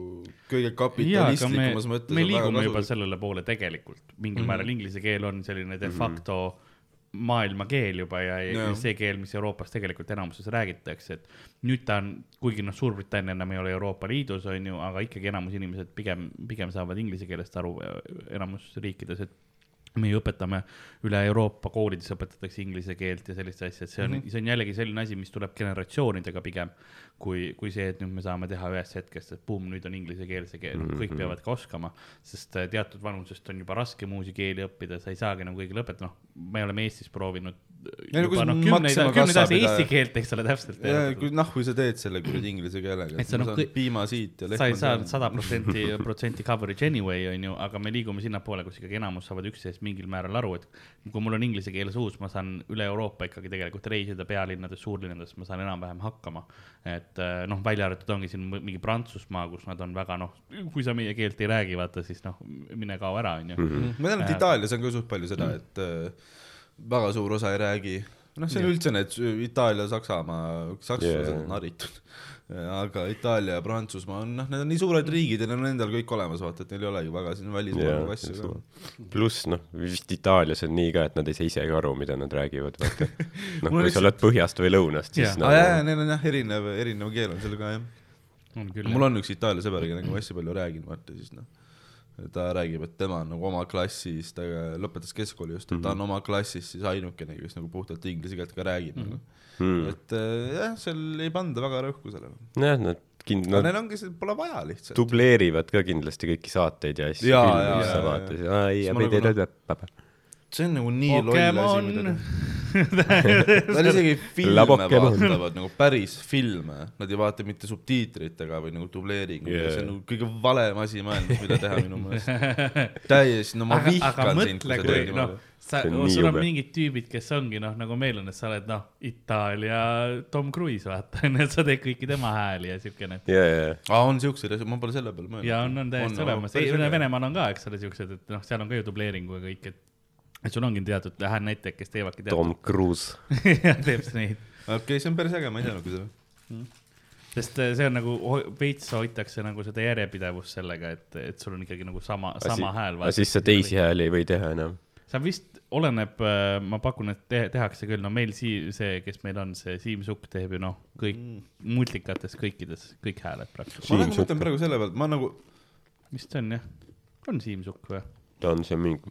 kõige kapitalistikumas, mõttes me liigume juba sellele poole tegelikult, mingil Mhm. mm -hmm. määral inglise keel on selline de facto mm -hmm. Maailmakeel juba ja, ja Jaa. see keel, mis Euroopas tegelikult enamuses räägitakse, et nüüd ta on, kuigi noh, Suurbritannia enam ei ole Euroopa Liidus, on ju, aga ikkagi enamus inimesed pigem, pigem saavad inglise keelest aru enamus riikides, et me ju õpetame üle Euroopa koolides õpetatakse inglise keelt ja sellist asja, et see on mm, -hmm. see on jällegi selline asi, mis tuleb generatsioonidega pigem. kui, kui see, et nüüd me saame teha ühest hetkest, et buum, nüüd on inglise keel see keel, kõik peavad ka oskama. sest äh, teatud vanusest on juba raskem uusi keeli õppida, sa ei saagi nagu kõigile õpetada, noh, me oleme Eestis proovinud juba noh, kümneid, kümneid aastaid eesti keelt, eks ole, täpselt. ja kui noh, kui sa teed selle kuradi inglise keelega, Et sa ma noh, piima siit ja sa ei lehma saa sada protsenti, protsenti coverage anyway, on ju, aga me liigume sinnapoole, kus ikkagi enamus saavad üksteisest mingil määral aru, et kui mul on inglise keel suus, ma saan üle Euroopa ikkagi tegelikult reisida pealinnades, suurlinnades, ma saan enam-vähem hakkama. et eh, noh, välja arvatud ongi siin mingi Prantsusmaa, kus nad on väga noh, kui sa meie keelt ei räägi, vaata siis noh, mine kao ära, on ju. ma tean, et Äh, Itaalias on ka suht palju seda, et äh, väga suur osa ei räägi. noh, see on üldse need Itaalia, Saksamaa, sakslased Jaa. on haritud. aga Itaalia ja Prantsusmaa on noh, need on nii suured riigid ja neil on endal kõik olemas, vaata, et neil ei olegi väga siin välismaailma asju ka. pluss noh, vist Itaalias on nii ka, et nad ei saa isegi aru, mida nad räägivad, vaata. noh, kui sa oled põhjast või lõunast, siis jaa, nagu neil on jah erinev, erinev keel on seal ka jah. on küll. mul on üks Itaalia sõber, kellega ma hästi palju räägin, vaata siis noh, ta räägib, et tema on nagu oma klassis, ta lõpetas keskkooli just, et ta on oma klassis siis ainukene, kes nagu puhtalt inglise keelt ka räägib nagu. hmm.. et äh, jah, seal ei panda väga rõhku sellele. nojah, nad kind-, nad neil ongi, pole vaja lihtsalt. dubleerivad ka kindlasti kõiki saateid ja asju. Nagu see on nagu nii loll asi, mida teha. Nad isegi filme vaatavad nagu päris filme, nad ei vaata mitte subtiitritega või nagu dubleeringuga Yeah. yeah., see on nagu kõige valem asi maailmas, mida teha minu meelest. täiesti, no ma aga, vihkan sind, kui sa teed noh niimoodi., sa, on nii sul on mingid tüübid, kes ongi noh, nagu meil on, et sa oled noh, Itaalia Tom Cruise vaata, onju, et sa teed kõiki tema hääli ja siukene. ja, ja, ja, aa, on siukseid asju, ma pole selle peale mõelnud. ja on, on täiesti olemas, Venemaal on ka, eks ole, siuksed, et noh, seal on ka ju dubleeringuga kõik, et et sul ongi teatud näitajad, kes teevadki Tom teatud, Cruise. teeb siis neid, okei okay,, see on päris äge, ma ei teadnudki seda. sest äh, see on nagu veits hoitakse nagu seda järjepidevust sellega, et, et sul on ikkagi nagu sama, sama hääl. aga siis sa teisi hääli ei või teha enam. see vist oleneb, ma pakun, et te, tehakse küll, no meil sii-, see, kes meil on, see Siim Sukk teeb ju noh, kõik mm. multikates kõikides, kõik hääled praktiliselt. ma nagu mõtlen praegu selle pealt, ma nagu, vist on jah, on Siim Sukk või? ta on see mingi,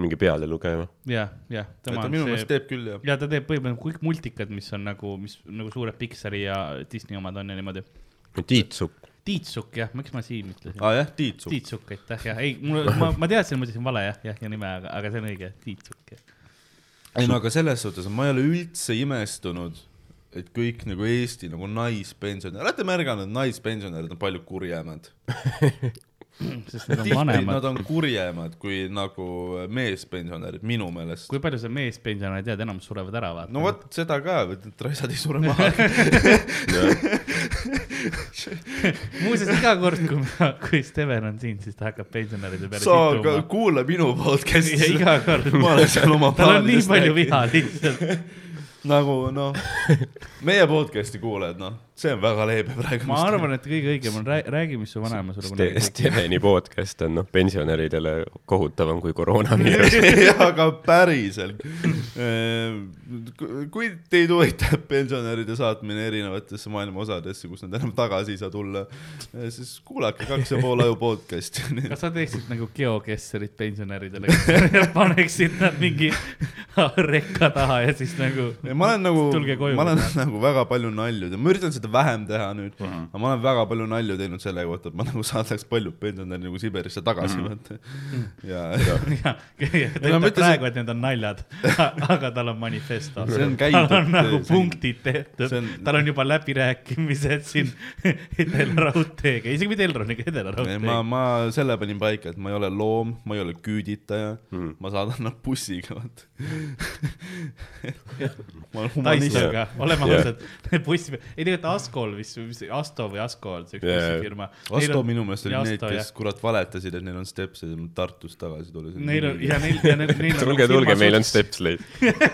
mingi pealelugeja. jah, jah, tema ta on minu meelest teeb küll jah. ja ta teeb põhimõtteliselt kõik multikad, mis on nagu, mis nagu suured Pixari ja Disney omad on ja niimoodi. Tiit Sukk. Tiit Sukk jah, miks ma Siim ütlesin? aa jah, Tiit Sukk. Tiit Sukk, aitäh, jah, ei, mul, ma, ma teadsin, ma ütlesin vale jah, jah, ja nime, aga, aga see on õige, Tiit Sukk, jah. ei no aga selles suhtes, ma ei ole üldse imestunud, et kõik nagu Eesti nagu naispensionärid, olete märganud, naispensionärid on palju kurjemad. sest need on tihti vanemad nad. on kurjemad kui nagu meespensionärid minu meelest. kui palju sa meespensionäre tead, enamus surevad ära, vaata. no vot seda ka, et raisad ei sure maha. muuseas, iga kord, kui ma, kui Steven on siin, siis ta hakkab pensionäride peale sa kuula minu podcast'i. iga kord. ma olen seal oma tal on nii palju viha lihtsalt. nagu noh, meie podcast'i kuulajad, noh, see on väga leebe praegu. ma arvan, et kõige õigem on räägi, räägi, mis su vanaema sulle kunagi Steveni podcast on noh, pensionäridele kohutavam kui koroonaviirus. aga päriselt. kui teid huvitab pensionäride saatmine erinevatesse maailma osadesse, kus nad enam tagasi ei saa tulla, siis kuulake kaks ja pool aju podcast'i. kas sa teeksid nagu geokesserit pensionäridele, paneksid nad mingi rekka taha ja siis nagu ma olen nagu ma olen nagu väga palju nalju teinud, ma üritan seda vähem teha nüüd, aga ma olen väga palju nalju teinud selle kohta, et ma nagu saadaks paljud pensionärid nagu Siberisse tagasi vaata. ja, ja, ja ta Ei, no ma ütleb ütlesin- praegu, et need on naljad, aga tal on manifesto. See on tal käidud- on nagu see punktid tehtud on-, tal on juba läbirääkimised siin Edela raudteega, isegi mitte Elroniga, Edela ma, ma selle panin paika, et ma ei ole loom, ma ei ole küüditaja mm., ma saadan nad bussiga, vaata. ma olen humanist. Oleme ausad, bussi, ei tegelikult Askol vist, mis Asto või Asko on see üks bussifirma. Asto minu meelest need, Asto, kes kurat valetasid, et neil on stepsed Tartust tagasi tulid. Neil on ja neil ja neil, neil on. tulge, tulge, meil on. stepsleid.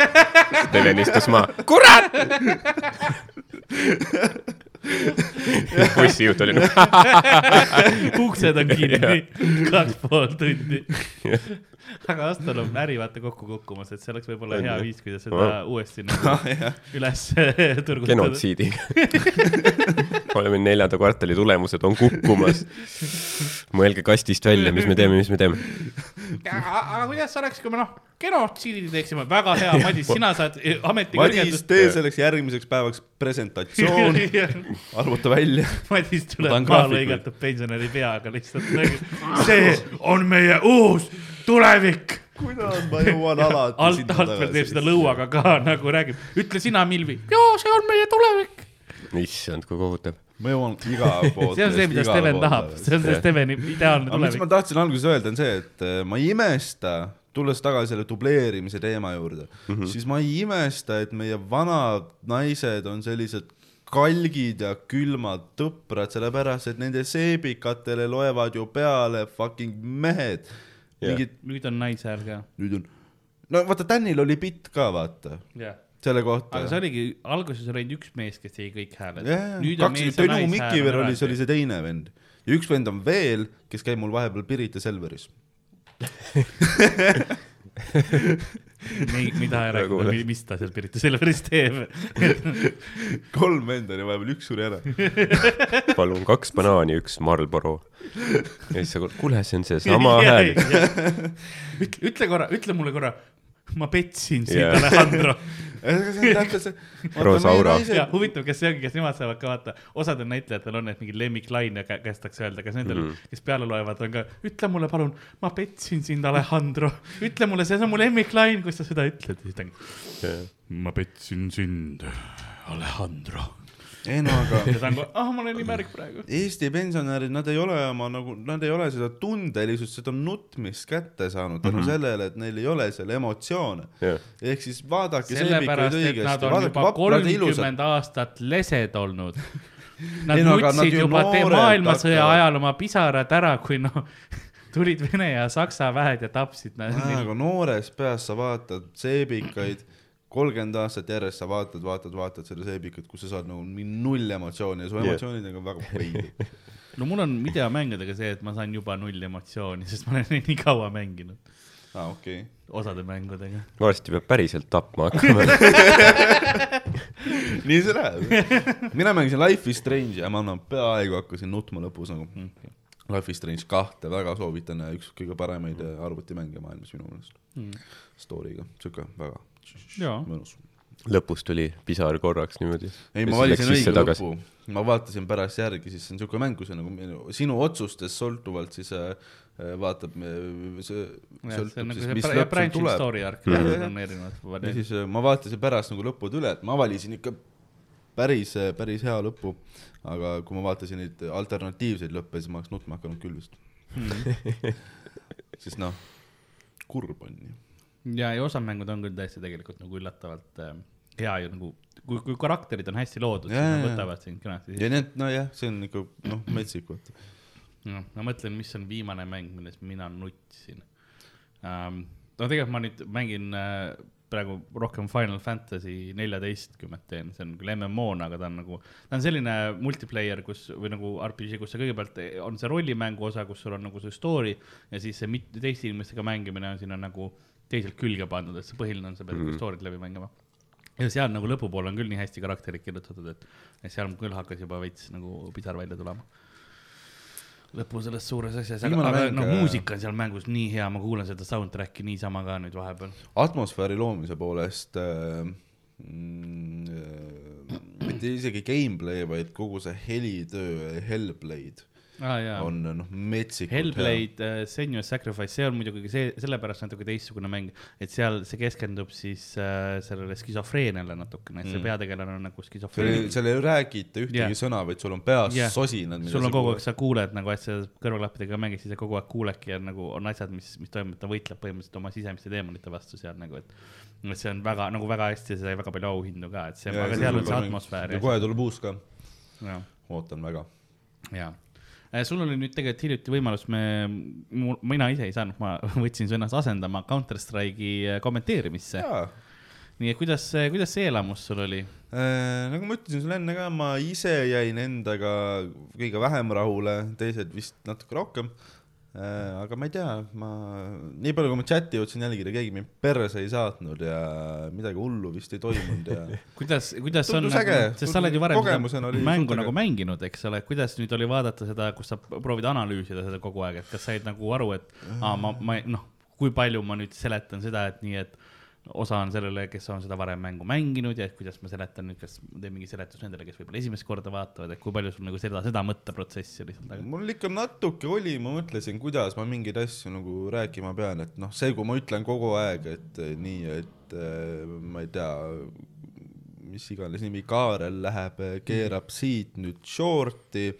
Steven istus maha. kurat! bussijuht oli nagu, uksed on kinni, kaks pool tundi. aga Astol on äri vaata kokku kukkumas, et see oleks võib-olla hea viis, kuidas seda uuesti nagu üles turgutada. genotsiidiga. oleme neljanda kvartali tulemused on kukkumas. mõelge kastist välja, mis me teeme, mis me teeme. aga kuidas oleks, kui me noh, genotsiidi teeksime, väga hea, Madis, sina saad ameti Madis, tee selleks järgmiseks päevaks presentatsioon, arvuta välja. Madis Ma tuleb maha lõigatud pensionäri peaga lihtsalt nagu, see on meie uus tulevik. kuidas ma jõuan alati alt, alt veel teeb seda. lõuaga ka nagu räägib, ütle sina, Milvi. jaa, see on meie tulevik. issand, kui kohutav. ma jõuan iga pood. see on see, mida Steven tahab, see on see Steveni ideaalne aga mis ma tulevik. tahtsin alguses öelda, on see, et äh, ma ei imesta, tulles tagasi selle dubleerimise teema juurde mm. -hmm. siis ma ei imesta, et meie vanad naised on sellised kalgid ja külmad tõprad, sellepärast et nende seebikatele loevad ju peale fucking mehed Jah. mingid, nüüd on naishääl ka. nüüd on, no vaata, Danil oli bitt ka, vaata, jah, selle kohta aga see. oligi, alguses oli ainult üks mees, kes tegi kõik hääled. kaks, Tõnu Mikiver oli, see oli see teine vend ja üks vend on veel, kes käib mul vahepeal Pirita Selveris. Nii, mida ei Nagu- räägi, mis ta seal Pirita Selveris teeb. kolm venda oli vahepeal, üks suri ära. palun kaks banaani, üks Marlboro. ja siis sa, kuule, see on seesama hääl. ütle, ütle korra, ütle mulle korra, ma petsin sind yeah., Alejandro. see on täpselt see. Rosaura. ja huvitav, kas see ongi, kas nemad saavad ka vaata, osadel näitlejatel on need mingi lemmiklaine kä- kästakse öelda, kas nendel mm. -hmm. kes peale loevad, on ka, ütle mulle palun, ma petsin sind, Alejandro, ütle mulle, see on mu lemmiklain, kus sa seda ütled, siis ta on, ma petsin sind, Alejandro. Ei no aga ja ta on kohe, ah, ma olen nii märg praegu. Eesti pensionärid, nad ei ole oma nagu, nad ei ole seda tundelisust, seda nutmist kätte saanud tänu mm -hmm. sellele, et neil ei ole seal emotsioone. jah, ehk siis vaadake sellepärast, seebikuid et nad õigesti, on vaadake juba vaprad ja ilusad. kolmkümmend aastat lesed olnud. Nad Ei no nad nutsid ju juba maailmasõja hakkavad- ajal oma pisarad ära, kui noh, tulid Vene ja Saksa väed ja tapsid nad. aga noores peas sa vaatad seebikaid, kolmkümmend aastat järjest sa vaatad, vaatad, vaatad seda seebikat, kus sa saad nagu null emotsiooni ja su emotsioonidega on väga veider. no mul on videomängudega see, et ma saan juba null emotsiooni, sest ma olen neid nii kaua mänginud, aa, okei. osade mängudega. varsti peab päriselt tapma hakkama. nii see läheb. mina mängisin Life is Strange ja ma no, peaaegu hakkasin nutma lõpus nagu mm.. Life is Strange kahte väga soovitan üks kõige paremaid arvutimänge maailmas minu meelest mm.. Story'ga, siuke väga. mõnus. lõpus tuli pisar korraks niimoodi. ei, ma valisin õige lõpu, ma vaatasin pärast järgi, siis see on siuke mäng, kus on nagu minu- sinu otsustest sõltuvalt siis äh, äh, vaatab, see see sõltub nagu siis, see mis lõpp sul tuleb. ja siis äh, ma vaatasin pärast nagu lõpud üle, et ma valisin ikka päris, päris hea lõpu, aga kui ma vaatasin neid alternatiivseid lõppe, siis ma oleks nutma hakanud küll vist. sest noh, kurb on ju. ja, ja osad mängud on küll tõesti tegelikult nagu üllatavalt äh, hea ja nagu, kui, kui karakterid on hästi loodud, siis nad võtavad sind kenasti ja need, nojah, see on ikka noh, metsik vaata. noh, ma mõtlen, mis on viimane mäng, milles mina nutsin um,. no tegelikult ma nüüd mängin uh, praegu rohkem Final Fantasy neljateistkümmet teen, see on küll MMO-na, aga ta on nagu, ta on selline multiplayer, kus või nagu RPG, kus sa kõigepealt on see rollimängu osa, kus sul on nagu see story ja siis see teiste inimestega mängimine on sinna nagu teiselt külge pandud, et see põhiline on, sa pead mm. story't läbi mängima ja seal nagu lõpupoole on küll nii hästi karakterid kirjutatud, et, et seal küll hakkas juba veits nagu pisar välja tulema. lõpu selles suures asjas, aga, aga mäng, noh, äh, muusika on seal mängus nii hea, ma kuulan seda soundtrack'i niisama ka nüüd vahepeal. atmosfääri loomise poolest äh, mm, äh, mitte isegi gameplay, vaid kogu see helitöö, Hellblade jaa, on noh, metsikult Hellblade uh, Senua's Sacrifice, see on muidugi see, sellepärast natuke teistsugune mäng, et seal see keskendub siis uh, sellele skisofreeniale natukene, et see Mm. peategelane on nagu skisofreen ei, seal ei räägita ühtegi yeah. sõna, vaid sul on peas yeah. sosinad. sul on kogu aeg, sa kuuled nagu, sa kõrvaklappidega mängid, siis sa kogu aeg kuuledki ja nagu on asjad, mis, mis toimub, ta võitleb põhimõtteliselt oma sisemiste teemonite vastu seal nagu, et et see on väga nagu väga hästi, see sai väga palju auhindu ka, et see, aga seal on see atmosfäär ja kohe tuleb uus ka, ootan väga. ja. Sul oli nüüd tegelikult hiljuti võimalus, me, mina ise ei saanud, ma võtsin su ennast asendama Counter Strike'i kommenteerimisse. jaa, nii et kuidas, kuidas see elamus sul oli? Äh, nagu ma ütlesin sulle enne ka, ma ise jäin endaga kõige vähem rahule, teised vist natuke rohkem. Aga ma ei tea, ma, nii palju kui ma chati jõudsin jälgida, keegi mind perse ei saatnud ja midagi hullu vist ei toimunud ja kuidas, kuidas on Tundus, äge. sest sa oled ju varem seda mängu nagu mänginud, eks ole, kuidas nüüd oli vaadata seda, kus sa proovid analüüsida seda kogu aeg, et kas said nagu aru, et aa, ma, ma noh, kui palju ma nüüd seletan seda, et nii, et osa on sellele, kes on seda varem mängu mänginud ja kuidas ma seletan nüüd, kas teen mingi seletus nendele, kes võib-olla esimest korda vaatavad, et kui palju sul nagu seda, seda mõtteprotsessi oli seal taga? mul ikka natuke oli, ma mõtlesin, kuidas ma mingeid asju nagu rääkima pean, et noh, see, kui ma ütlen kogu aeg, et eh, nii, et eh, ma ei tea, mis iganes nimi, Kaarel läheb, keerab siit nüüd short'i,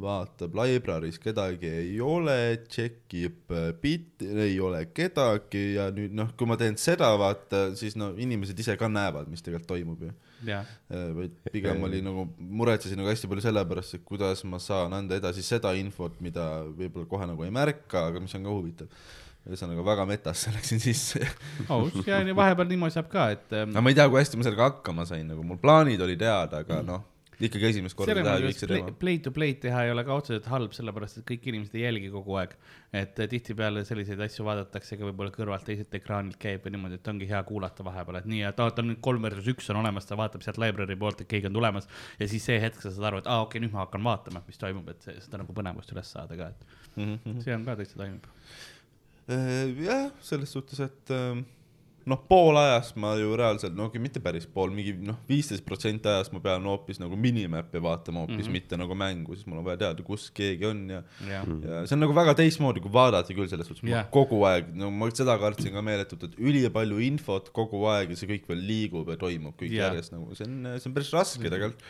vaatab library's kedagi ei ole, tšekib bitti, ei ole kedagi ja nüüd noh, kui ma teen seda, vaata, siis no inimesed ise ka näevad, mis tegelikult toimub ju Äh, vaid pigem oli nagu, muretsesin nagu hästi palju selle pärast, et kuidas ma saan anda edasi seda infot, mida võib-olla kohe nagu ei märka, aga mis on ka huvitav. ühesõnaga väga metasse läksin sisse. aus ja nii vahepeal niimoodi saab ka, et ähm, aga ma ei tea, kui hästi ma sellega hakkama sain, nagu mul plaanid olid head, aga noh, ikkagi esimest korda teha play, teema. play to play teha ei ole ka otseselt halb, sellepärast et kõik inimesed ei jälgi kogu aeg. et eh, tihtipeale selliseid asju vaadatakse ka võib-olla kõrvalt teiselt ekraanilt käib ja niimoodi, et ongi hea kuulata vahepeal, et nii, et aa, ta on nüüd kolm versus üks on olemas, ta vaatab sealt library poolt, et keegi on tulemas. ja siis see hetk sa saad aru, et aa, okei okay,, nüüd ma hakkan vaatama, mis toimub, et see- seda nagu põnevust üles saada ka, et Mhm, see on ka täitsa toimib. Äh, jah, selles suhtes, et ähm, noh, pool ajast ma ju reaalselt, no okei, mitte päris pool, mingi noh, viisteist protsenti ajast ma pean hoopis nagu minimäppi vaatama hoopis mm, Mhm. -hmm. mitte nagu mängu, siis mul on vaja teada, kus keegi on ja jah, ja see on nagu väga teistmoodi, kui vaadata küll selles suhtes yeah., kogu aeg, no ma seda kartsin ka meeletult, et ülipalju infot kogu aeg ja see kõik veel liigub ja toimub kõik yeah. järjest nagu, see on, see on päris raske tegelikult,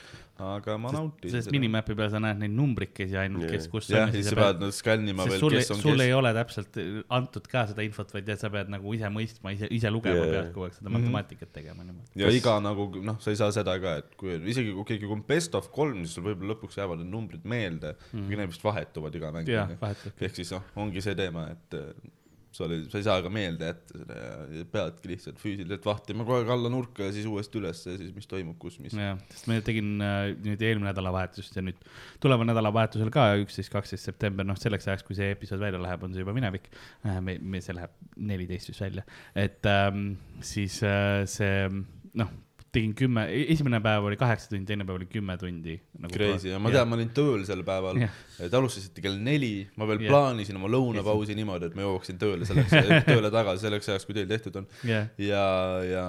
aga ma nautisin sest minimäpi peal sa näed neid numbrikesi ainult, kes kus jah, on ja siis sa pead nüüd skännima veel, sul, kes on sul kes ei ole täpselt antud ka seda infot, vaid sa pead nagu ise mõistma, ise, ise lugema yeah. pead kogu aeg seda Mhm. matemaatikat tegema niimoodi. ja Kas- iga nagu noh, sa ei saa seda ka, et kui isegi kui keegi on best of kolm, siis sul võib-olla lõpuks jäävad need numbrid meelde mm., need vist vahetuvad iga mäng jah, ehk siis noh, ongi see teema, et sa oled, sa ei saa ka meelde jätta seda ja, peadki lihtsalt füüsiliselt vahtima kogu aeg alla nurka ja siis uuesti üles ja siis mis toimub, kus, mis. jah, sest ma tegin äh, nüüd eelmine nädalavahetust ja nüüd tuleval nädalavahetusel ka üksteist, kaksteist september, noh selleks ajaks, kui see episood välja läheb, on see juba minevik. me, me, see läheb neliteist vist välja, et ähm, siis äh, see noh, tegin kümme, esimene päev oli kaheksa tundi, teine päev oli kümme tundi nagu. Crazy ja ma tean, ma olin tööl sel päeval Jah., te alustasite kell neli, ma veel Jah. plaanisin oma lõunapausi niimoodi, et ma jõuaksin tööle selleks, tööle tagasi selleks ajaks, kui teil tehtud on. jah, ja, ja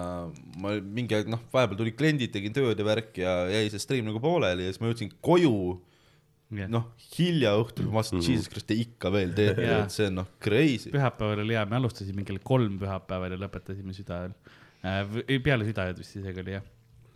ma mingi aeg, noh, vahepeal tulid kliendid, tegin tööd ja värk ja jäi see stream nagu pooleli ja siis ma jõudsin koju jah. noh, hilja õhtul, ma vaatasin, jesus christ, te ikka veel teete et see on noh, crazy. pühapäeval oli hea, me alustasime kell kolm pühapäeval ja lõpetasime südaööl. Peale südaööd vist isegi oli jah.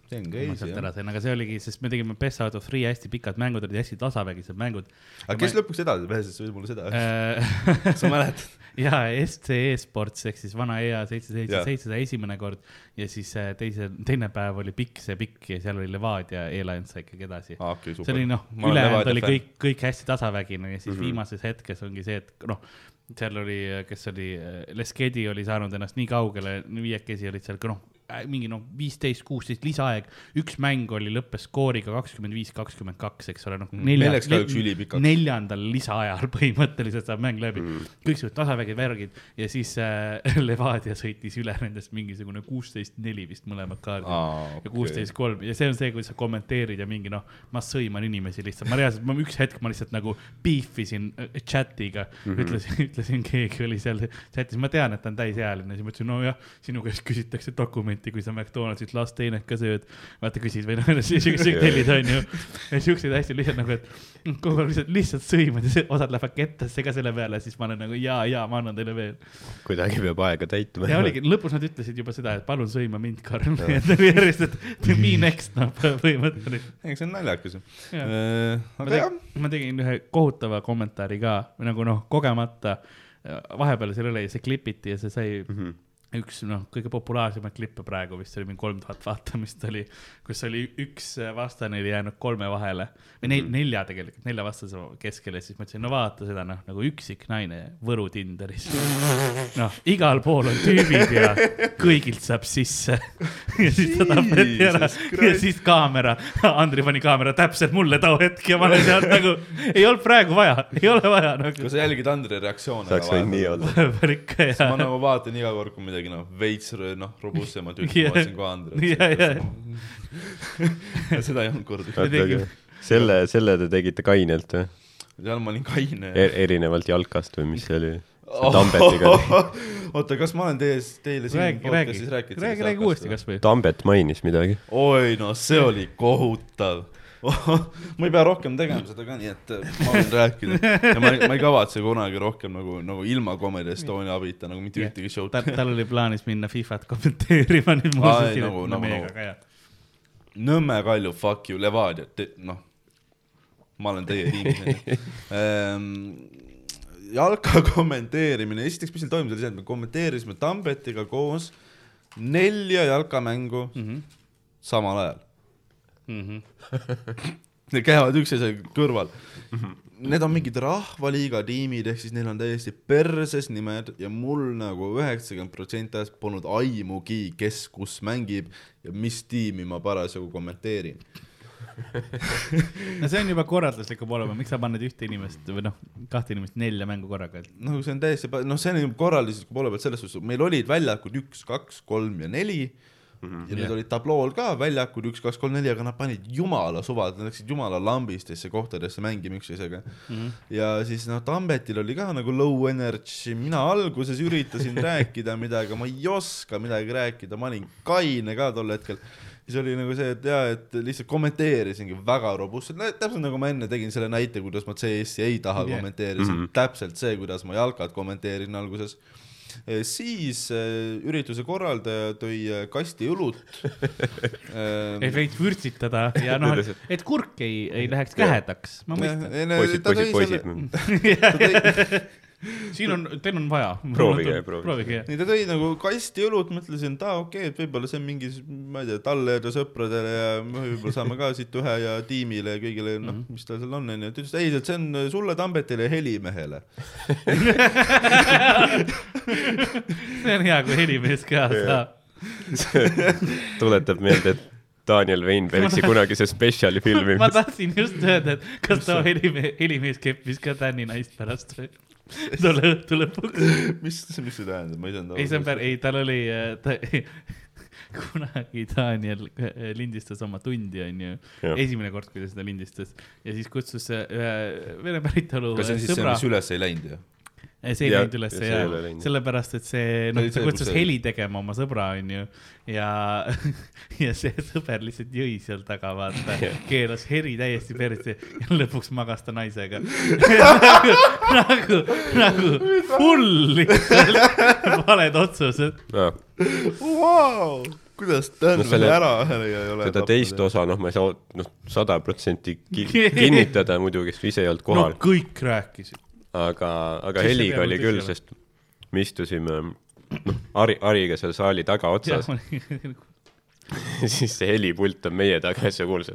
see on ma crazy jah ära. sain, aga see oligi, sest me tegime Best Out of Three hästi pikad mängud, olid hästi tasavägised mängud. aga kes lõpuks edasi pääses, võid mulle seda, äh, sa mäletad? ja SCE Sports ehk siis vana EA seitse, seitse, seitsesada esimene kord ja siis äh, teise, teine päev oli pikk, see pikk ja seal oli Levadia, E-Lions sai ikkagi edasi. okei, super. see oli noh, ülejäänud oli kõik, kõik hästi tasavägine ja siis mm -hmm. viimases hetkes ongi see, et noh, seal oli, kes oli, Leskedi oli saanud ennast nii kaugele, viiekesi olid seal noh, mingi noh, viisteist, kuusteist lisaaeg, üks mäng oli, lõppes skooriga kakskümmend viis, kakskümmend kaks, eks ole, noh. Üks ülipikaks. neljandal lisaajal põhimõtteliselt saab mäng läbi mm., kõiksugused tasavägid, värgid ja siis äh, Levadia sõitis üle nendest mingisugune kuusteist, neli vist mõlemad kaardid Aa, ja okei. kuusteist, kolm ja see on see, kuidas sa kommenteerid ja mingi noh, ma sõiman inimesi lihtsalt, ma reaalselt, ma üks hetk ma lihtsalt nagu beefisin äh, chat'iga mm, -hmm. ütlesin, ütlesin, keegi oli seal chat'is, ma tean, et ta on täisealine, siis ma ütlesin, nojah, sinu käest küsitakse dokumenti, kui sa McDonaldsit lasteenet ka sööd. vaata, küsid või noh, siukseid tellid onju. ja siukseid asju lihtsalt nagu, et kogu aeg lihtsalt, lihtsalt sõimad ja osad lähevad kettasse ka selle peale, siis ma olen nagu ja, ja ma annan teile veel. kuidagi peab aega täitma. ja oligi, lõpus nad ütlesid juba seda, et palun sõima mind, Karl, järjest, et me next noh, põhimõtteliselt. ei, see on naljakas ju. Ma aga jah, ma tegin ühe kohutava kommentaari ka, nagu noh, kogemata. vahepeal seal oli, see klipiti ja see sai mm -hmm. Üks noh, kõige populaarsemaid klippe praegu vist oli mingi kolm tuhat vaatamist oli, kus oli üks vastane oli jäänud kolme vahele või nel, nelja tegelikult, nelja vastase keskele, siis mõtlesin, no vaata seda noh, nagu üksik naine Võru Tinderis. noh, igal pool on tüübid ja kõigilt saab sisse. ja siis ta tapeti ära ja siis kaamera, Andri pani kaamera täpselt mulle too hetk ja ma olen seal nagu, ei olnud praegu vaja, ei ole vaja nagu kui. sa jälgid Andri reaktsioone. saaks võinud nii olla. vahepeal ikka ja ma. nagu vaatan iga kord, kui midagi noh, veits noh, robustsemat Jah. ma vaatasin kohe Andri. ja, ja, seda ei olnud kordagi. Selle, selle te tegite kainelt või seal ma olin kaine e? erinevalt jalkast või mis see oli? Tambetiga. oota, kas ma olen teie, teile siin räägi, räägi podcast'is, rääkinud räägi, räägi uuesti. kasvõi. Tambet mainis midagi. oi no see oli kohutav. ma ei pea rohkem tegema seda ka, nii et äh, ma võin rääkida ja ma ei, ma ei kavatse kunagi rohkem nagu, nagu ilma Comedy Estonia abita nagu mitte ühtegi show'd tal, tal oli plaanis minna Fifat kommenteerima, nüüd otsustasin, nagu- nagu- meiega nagu- ka ja. Nõmme Kalju, fuck you, Levadia, noh, ma olen teie tiimis ehm,. jalka kommenteerimine, esiteks, mis seal toimus, oli see, et me kommenteerisime Tambetiga koos nelja jalkamängu mm. -hmm. samal ajal. Need käivad üksteise kõrval. Need on mingid rahvaliiga tiimid, ehk siis neil on täiesti perses nimed ja mul nagu üheksakümmend protsenti ajast polnud aimugi, kes kus mängib ja mis tiimi ma parasjagu kommenteerin. no see on juba korraldusliku poole peal, miks sa paned ühte inimest või noh, kahte inimest nelja mängu korraga, noh, see on täiesti, noh, see on ju korraldusliku poole pealt selles suhtes, meil olid väljakud üks, kaks, kolm ja neli mm. -hmm, ja need jah. olid tablool ka väljakud üks, kaks, kolm, neli, aga nad panid jumala suvad, nad läksid jumala lambistesse kohtadesse mängima üksteisega mm. -hmm. ja siis noh, Tambetil oli ka nagu low energy, mina alguses üritasin rääkida midagi, ma ei oska midagi rääkida, ma olin kaine ka tol hetkel siis oli nagu see, et jaa, et lihtsalt kommenteerisingi väga robustselt, täpselt nagu ma enne tegin selle näite, kuidas ma CS-i ei taha yeah. kommenteerisin mm. -hmm. täpselt see, kuidas ma jalkat kommenteerisin alguses. Siis äh, ürituse korraldaja tõi äh, kasti õlut et veits vürtsitada ja noh, et kurk ei, ei läheks kähedaks, ma mõistan. poisid, poisid, poisid. siin on, teil on vaja. Proovige, proovige. nii ta tõi nagu kasti õlut, mõtlesin, et aa okei okay,, et võib-olla see on mingi, ma ei tea, talle ja sõpradele ja võib-olla saame ka siit ühe ja tiimile ja kõigile, noh, mis tal seal on, onju. ta ütles, ei, et see on sulle, Tambetile ja Helimehele. see on hea, kui helimees ka saab. tuletab meelde, et Daniel Weinbergsi kunagise spetsiali filmi, ma tahtsin just öelda, et kas too helimees, helimees keppis ka Tänni naist pärast või? tolle õhtu lõpuks. mis, mis see tähendab, ma ei saanud ei, see on päris, ei tal oli, ta kunagi Daniel äh, lindistas oma tundi, onju. Esimene kord, kui ta seda lindistas ja siis kutsus äh, ühe vene päritolu kas see on siis see, sõbra mis. üles ei läinud ju? See ei läinud üles ja see ja ei ole läinud. sellepärast, et see, noh, ta kutsus heli tegema oma sõbra, onju. ja, ja see sõber lihtsalt jõi seal taga, vaata, keeras heli täiesti perse ja lõpuks magas ta naisega. nagu, nagu full lihtsalt valed otsused. Vau, kuidas Dan No no, ära ei ole seda teist osa, noh, ma ei saa, noh, sada protsenti ki- kinnitada muidugi, sest ise ei olnud no kohal, kõik rääkisid. aga, aga Siis heliga oli küll, sest me istusime, noh, Ari, Ariga seal saali tagaotsas, siis see helipult on meie taga ja sa kuuled,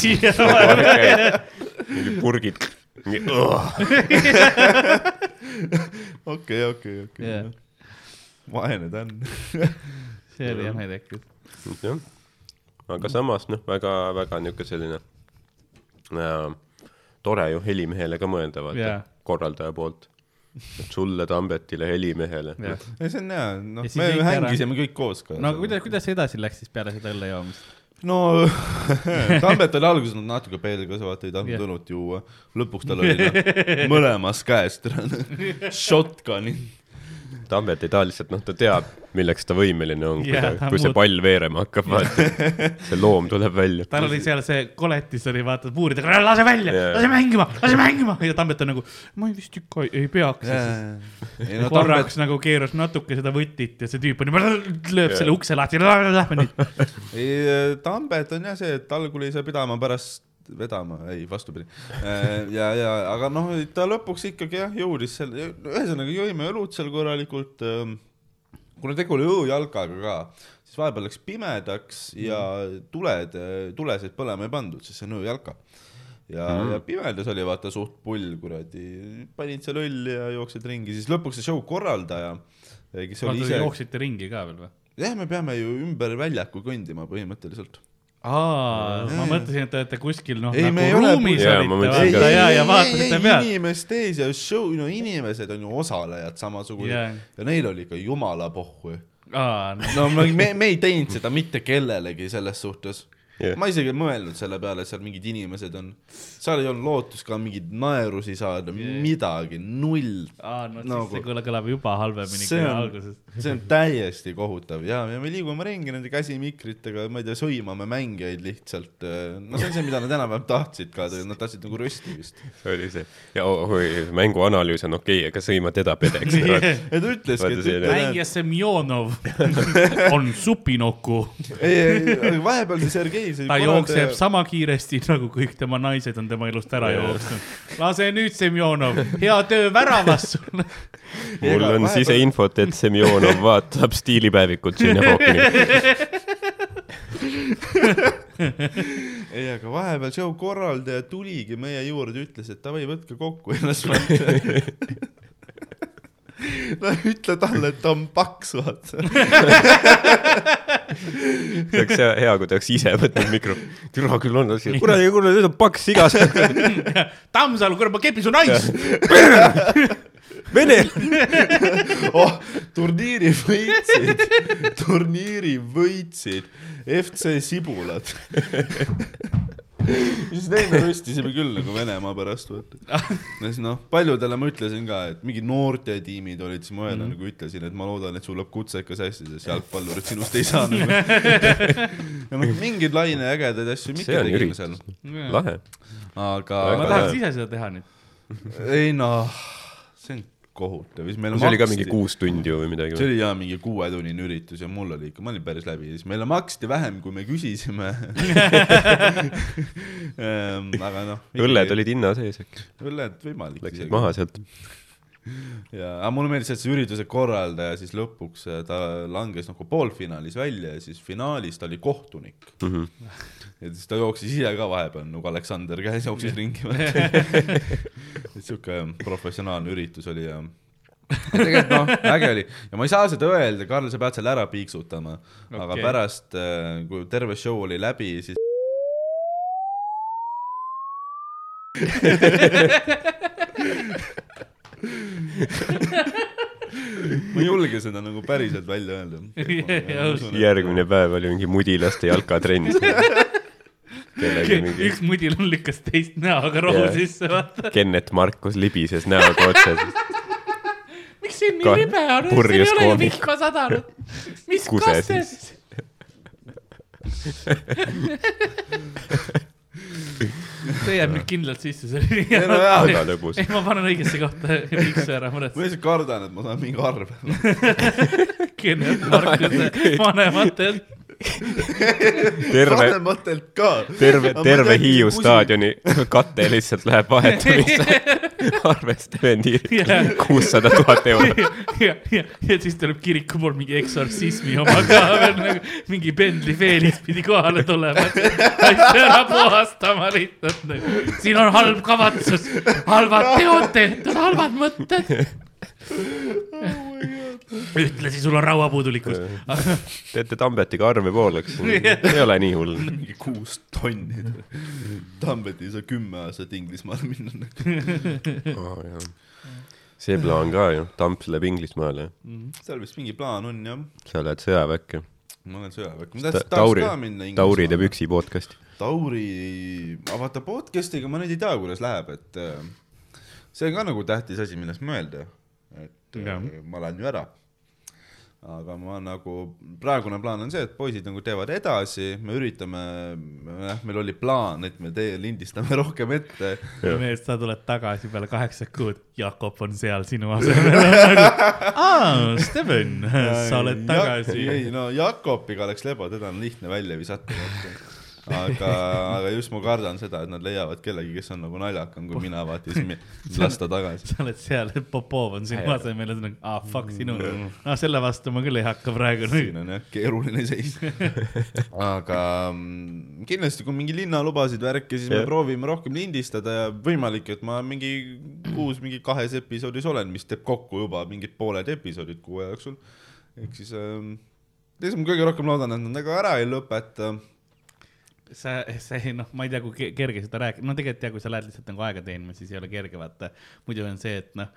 mingi purgid, okei, okei, okei. Vaene Dan. see oli jah naljakas. jah, aga samas noh, väga-väga niisugune selline äh, tore ju helimehele ka mõelda, vaata. Jaa. Korraldaja poolt. et sulle, Tambetile, helimehele. ei, see on hea, noh me jõite ära. hängisime kõik koos ka. no aga kuidas, kuidas see edasi läks siis peale seda õlle joomist? no Tambet oli alguses natuke pelgas, vaata ei tahtnud õlut juua. lõpuks tal oli noh, mõlemas käes shotgun'i. Tambet ei taha lihtsalt, noh, ta teab, milleks ta võimeline on, kui, Jaa, ta, kui see pall veerema hakkab, vaata. see loom tuleb välja. tal oli seal see koletis oli vaata puuridega, lase välja Jaa. lase mängima, lase mängima ja Tambet on nagu, ma vist ikka ei, ei peaks. ei no Tambet korraks, nagu keeras natuke seda võtit ja see tüüp on juba, lööb selle ukse lahti, lähme nüüd. Tambet on jah see, et algul ei saa pidama, pärast vedama, ei vastupidi. ja, ja aga noh, ta lõpuks ikkagi jah jõudis selle, ühesõnaga jõime õlut seal korralikult. kuna tegu oli õujalkaga ka, siis vahepeal läks pimedaks ja tuled, tulesid põlema ei pandud, sest see on õujalka. ja mm, -hmm. ja pimedas oli vaata suht pull kuradi, panid seal õlli ja jooksid ringi, siis lõpuks see show korraldaja, kes oli ise, jooksite ringi ka veel või? jah, me peame ju ümber väljaku kõndima põhimõtteliselt aa, ma mõtlesin, et te olete kuskil noh, Ei, me ei nagu ruumis olite vaata ja, ja vaatasite pealt. inimeste ees ja show, no inimesed on ju osalejad samasugused yeah. ja neil oli ikka jumala pohhu. aa, no me, me, ei teinud seda mitte kellelegi selles suhtes. yeah.. ma isegi ei mõelnud selle peale, et seal mingid inimesed on, seal ei olnud lootust ka mingeid naerusi saada yeah., midagi, null. aa, no siis Nagu- see kõla- kõlab juba halvemini See kui on- alguses. see on täiesti kohutav ja, ja me liigume ringi nende käsimikritega, ma ei tea, sõimame mängijaid lihtsalt. no see on see, mida nad enam-vähem tahtsid ka, nad tahtsid nagu rösti vist. see oli see. ja oh, oi, mängu analüüs on okei okay,, aga sõima teda pedeks. ja ta ütleski, et mängija Semjonov on supinoku, ei, ei, aga vahepeal see Sergei, ta jookseb sama kiiresti nagu kõik tema naised on tema elust ära jooksnud. lase nüüd, Semjonov, hea töö väravas sul. mul on siseinfot, et Semjonov vaatab stiilipäevikut Sinja Fookini. ei, aga vahepeal show korraldaja tuligi meie juurde, ütles, et davai, võtke kokku ennast no ütle talle, et ta on paks, vaata. See oleks hea, hea, kui ta oleks ise võtnud mikro. türa küll on asi, kuradi, kuradi, nüüd on paks igas. Tammsalu, kurat, ma kepin su naist. Vene. oh, turniiri võitsid, turniiri võitsid FC Sibulad. siis neid me röstisime küll nagu Venemaa pärast, vaata. ja siis noh, paljudele ma ütlesin ka, et mingid noortetiimid olid, siis ma ühele mm. nagu ütlesin, et ma loodan, et sul läheb kutsekas hästi, sest jalgpallurit sinust ei saa nagu. ja noh, mingeid laine ägedaid asju me see ikka on tegime üritus seal., lahe. aga ma tahaks ise seda teha nüüd. ei noh, see on kohutav, siis meil see oli ka maksti- mingi kuus tundi ju või midagi see. oli jaa mingi kuuetunnine üritus ja mul oli ikka, ma olin päris läbi ja siis meile maksti vähem, kui me küsisime Ehm, aga noh. õlled. olid hinna sees äkki, õlled võimalik läksid maha sealt. ja, aga mulle meeldis, et see ürituse korraldaja siis lõpuks äh, ta langes nagu poolfinaalis välja ja siis finaalis ta oli kohtunik. Mhm. ja siis ta jooksis ise ka vahepeal nagu Aleksander käis, jooksis ringi. et siuke professionaalne üritus oli ja tegelikult noh, äge oli ja ma ei saa seda öelda, Karl, sa pead selle ära piiksutama okay., aga pärast, kui terve show oli läbi, siis ma ei julge seda nagu päriselt välja öelda. järgmine päev oli mingi mudilaste jalkatrenn. Mingi üks mudil lükkas teist näoga rohu Jaa. sisse, vaata. Kennet Markus libises näoga otse. miks siin nii libe on, siin ei ole ju vihma sadanud. mis Kuse kastes siis.? see jääb nüüd kindlalt sisse, see oli no jaa, väga lõbus. ei, ma panen õigesse kohta miksu ära, ma muretse. lihtsalt kardan, et ma saan mingi arve. Kennet Markuse vanematelt. terve, terve, terve Hiiu. staadioni kate lihtsalt läheb vahetamisse. arvesta vendi Jaa. kuussada tuhat eurot. ja, ja, ja siis tuleb kiriku poolt mingi eksortsismi oma ka veel nagu mingi Bentley Felix pidi kohale tulema, et asja ära puhastama lihtsalt nagu. siin on halb kavatsus, halvad teod tehtud, halvad mõtted. ühtlasi sul on rauapuudulikkus. teete Tambetiga arve pooleks, ei ole nii hull. mingi kuus tonni. Tambet ei saa kümme aastat Inglismaale minna. see plaan ka ju, Tamps läheb Inglismaale, seal vist mingi plaan on jah. sa lähed sõjaväkke. ma olen sõjaväkke. ma Ta- tahtsin, Tauri ka minna, Tauri teeb. üksi podcast'i. Tauri, aga vaata podcast'iga ma nüüd ei tea, kuidas läheb, et äh, see on ka nagu tähtis asi, millest mõelda. et äh, Jah. ma lähen ju ära. Aga ma nagu, praegune plaan on see, et poisid nagu teevad edasi, me üritame, jah, meil oli plaan, et me tee-, lindistame rohkem ette. mees, sa tuled tagasi peale kaheksat kuud, Jakob on seal sinu asemel. aa, Steven, sa oled tagasi. ei no Jakobiga oleks lebo, teda on lihtne välja visata. aga, aga just ma kardan seda, et nad leiavad kellegi, kes on nagu naljakam kui mina, vaata siis mi- lasta tagasi. sa oled seal, Popov on sinu asemel ja sa oled, aa fuck sinu, no selle vastu ma küll ei hakka praegu. siin on jah keeruline seis. aga mm, kindlasti, kui mingi linnalubasid värki, siis me proovime rohkem lindistada ja võimalik, et ma mingi kuus mingi kahes episoodis olen, mis teeb kokku juba mingid pooled episoodid kuu aja jooksul. ehk siis ähm,, tegelikult ma kõige rohkem loodan, et nad nagu ära ei lõpeta. sa, see noh, ma ei tea, kui ke- kerge seda rääkida, no tegelikult ja kui sa lähed lihtsalt nagu aega teenima, siis ei ole kerge, vaata. muidu on see, et noh,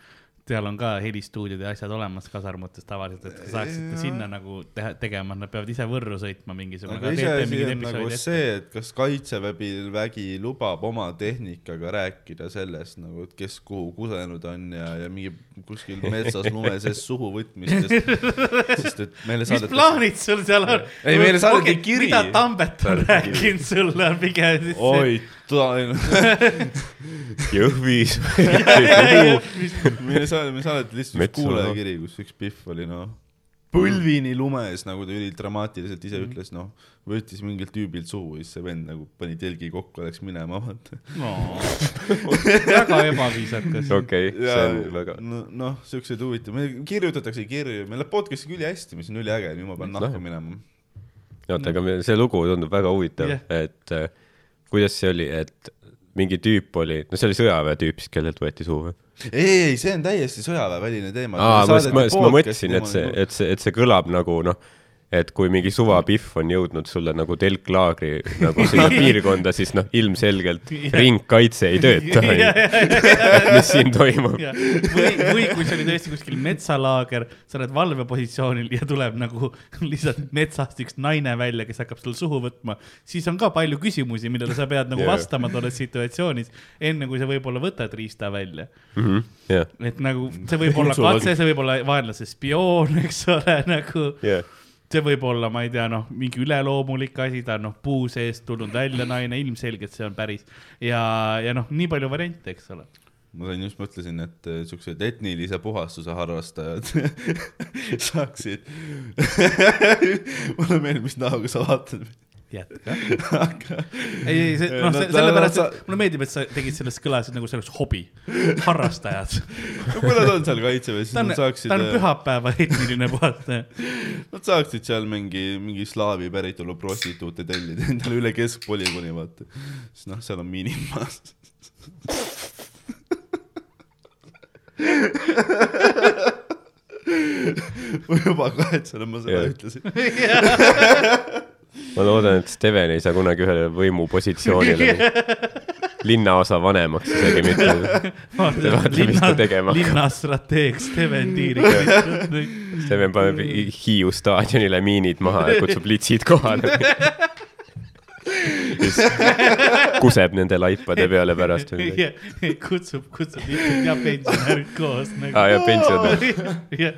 seal on ka helistuudiod ja asjad olemas kasarmutes tavaliselt, et sa saaksite Jaa. sinna nagu teha, tegema, nad peavad ise Võrru sõitma mingisugune. aga iseasi on nagu see, et kas kaitsevägi vägi lubab oma tehnikaga rääkida sellest nagu, et kes kuhu kusenud on ja, ja mingi kuskil metsas lume sees suhu võtmistest. sest et meile mis saadetakse. plaanid sul seal on? Ei, meile saadeti kiri. mida Tambet on rääkinud sulle, on pigem siis oi, Jõhvis. meile saadeti, me saadeti lihtsalt kuulajakiri, kus üks Pihv oli noh, põlvini lumes, nagu ta ülidramaatiliselt ise ütles, noh, võttis mingilt tüübilt suhu ja siis see vend nagu pani telgi kokku, läks minema, vaata. väga ebaviisakas. okei, see on väga, no, noh, siukseid huvitav, meil kirjutatakse kirju, meil läheb podcast'i küll hästi, mis on üliäge, nüüd ma pean Läheb. minema. oota, aga me- see lugu tundub väga huvitav Jah. et äh, kuidas see oli, et mingi tüüp oli, no see oli sõjaväetüüp siis, kellelt võeti suhu või? ei, ei, see on täiesti sõjaväeväline teema. aa, ma, ma, ma mõtlesin, et see, et see, et see kõlab nagu noh, et kui mingi suvapihv on jõudnud sulle nagu telklaagri nagu sinna piirkonda, siis noh, ilmselgelt ringkaitse ei tööta, mis siin toimub. või, või kui see oli tõesti kuskil metsalaager, sa oled valvepositsioonil ja tuleb nagu lihtsalt metsast üks naine välja, kes hakkab sul suhu võtma, siis on ka palju küsimusi, millele sa pead nagu Jah. vastama tolles situatsioonis, enne kui sa võib-olla võtad riista välja. jah, et nagu see võib olla katse, see võib olla vaenlase spioon, eks ole, nagu jah. See võib olla, ma ei tea, noh, mingi üleloomulik asi, ta on noh, puu seest tulnud välja naine, ilmselgelt see on päris ja, ja noh, nii palju variante, eks ole. ma sain just mõtlesin, et äh, siuksed etnilise puhastuse harrastajad saaksid. mulle meeldib, mis näoga sa vaatad. jätka. ei, ei, see, noh, sellepärast, sa- et mulle meeldib, et sa tegid sellest kõlasid nagu see oleks hobi, harrastajad. no kui nad on seal kaitseväes, siis nad, saaksid ta, on pühapäeva etniline puhastaja. nad saaksid seal mingi, mingi slaavi päritolu prostituute tellida endale üle keskpolügooni, vaata. siis noh, seal on miinimas. ma juba kahetsen, et ma seda Jah. ütlesin. ma loodan, et Steven ei saa kunagi ühele võimupositsioonile linnaosa vanemaks isegi mitte. linnastrateeg Steven Tiirik. Steven paneb Hiiu staadionile miinid maha ja kutsub litsid kohale. siis kuseb nende laipade peale pärast. kutsub, kutsub lihtsalt ja pensionärid koos nagu. aa ja pensionär.